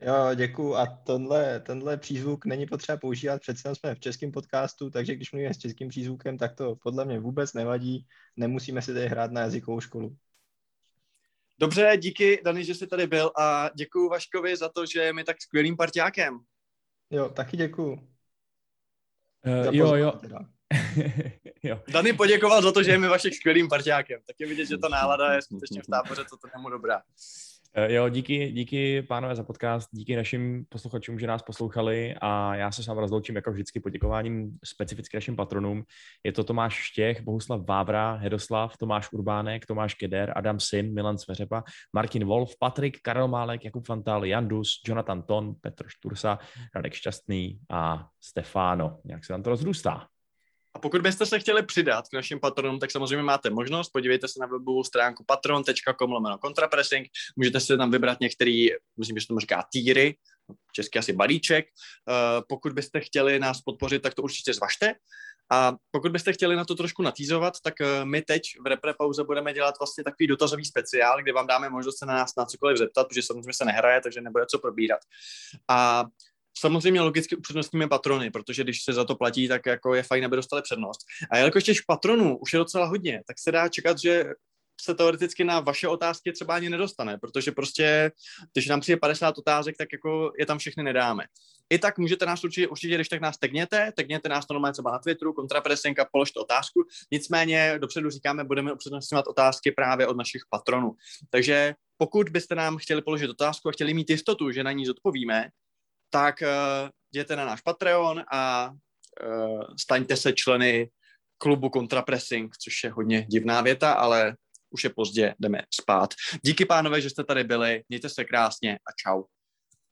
D: Jo, děkuju. A tenhle, tenhle přízvuk není potřeba používat, přece jsme v českém podcastu, takže když mluvíme s českým přízvukem, tak to podle mě vůbec nevadí. Nemusíme si tady hrát na jazykovou školu.
A: Dobře, díky Dani, že jsi tady byl a děkuji Vaškovi za to, že je mi tak skvělým partiákem.
D: Jo, taky děkuju.
B: Uh, jo, jo. [LAUGHS]
A: jo. Dani poděkoval za to, že je mi Vašek skvělým partiákem. Tak je vidět, že ta nálada je skutečně v táboře, to to nemu dobrá.
B: Eh, jo, díky, díky pánové za podcast, díky našim posluchačům, že nás poslouchali a já se s vámi rozloučím jako vždycky poděkováním specificky našim patronům. Je to Tomáš Štěch, Bohuslav Vávra, Hedoslav, Tomáš Urbánek, Tomáš Keder, Adam Sin, Milan Sveřepa, Martin Wolf, Patrik, Karel Málek, Jakub Fantal, Jandus, Jonathan Ton, Petr Štursa, Radek Šťastný a Stefano. Jak se tam to rozrůstá.
A: A pokud byste se chtěli přidat k našim patronům, tak samozřejmě máte možnost. Podívejte se na webovou stránku patron.com lomeno kontrapressing. Můžete si tam vybrat některý, myslím, že se tomu říká týry, český asi balíček. Uh, pokud byste chtěli nás podpořit, tak to určitě zvažte. A pokud byste chtěli na to trošku natýzovat, tak uh, my teď v repre pauze budeme dělat vlastně takový dotazový speciál, kde vám dáme možnost se na nás na cokoliv zeptat, protože samozřejmě se nehraje, takže nebude co probírat. A Samozřejmě logicky upřednostníme patrony, protože když se za to platí, tak jako je fajn, aby dostali přednost. A jelikož těch patronů už je docela hodně, tak se dá čekat, že se teoreticky na vaše otázky třeba ani nedostane, protože prostě, když nám přijde 50 otázek, tak jako je tam všechny nedáme. I tak můžete nás určitě, určitě když tak nás tegněte, tegněte nás normálně třeba na Twitteru, kontrapressing a položte otázku. Nicméně dopředu říkáme, budeme upřednostňovat otázky právě od našich patronů. Takže pokud byste nám chtěli položit otázku a chtěli mít jistotu, že na ní zodpovíme, tak uh, jděte na náš Patreon a uh, staňte se členy klubu Contrapressing, což je hodně divná věta, ale už je pozdě, jdeme spát. Díky pánové, že jste tady byli, mějte se krásně a čau.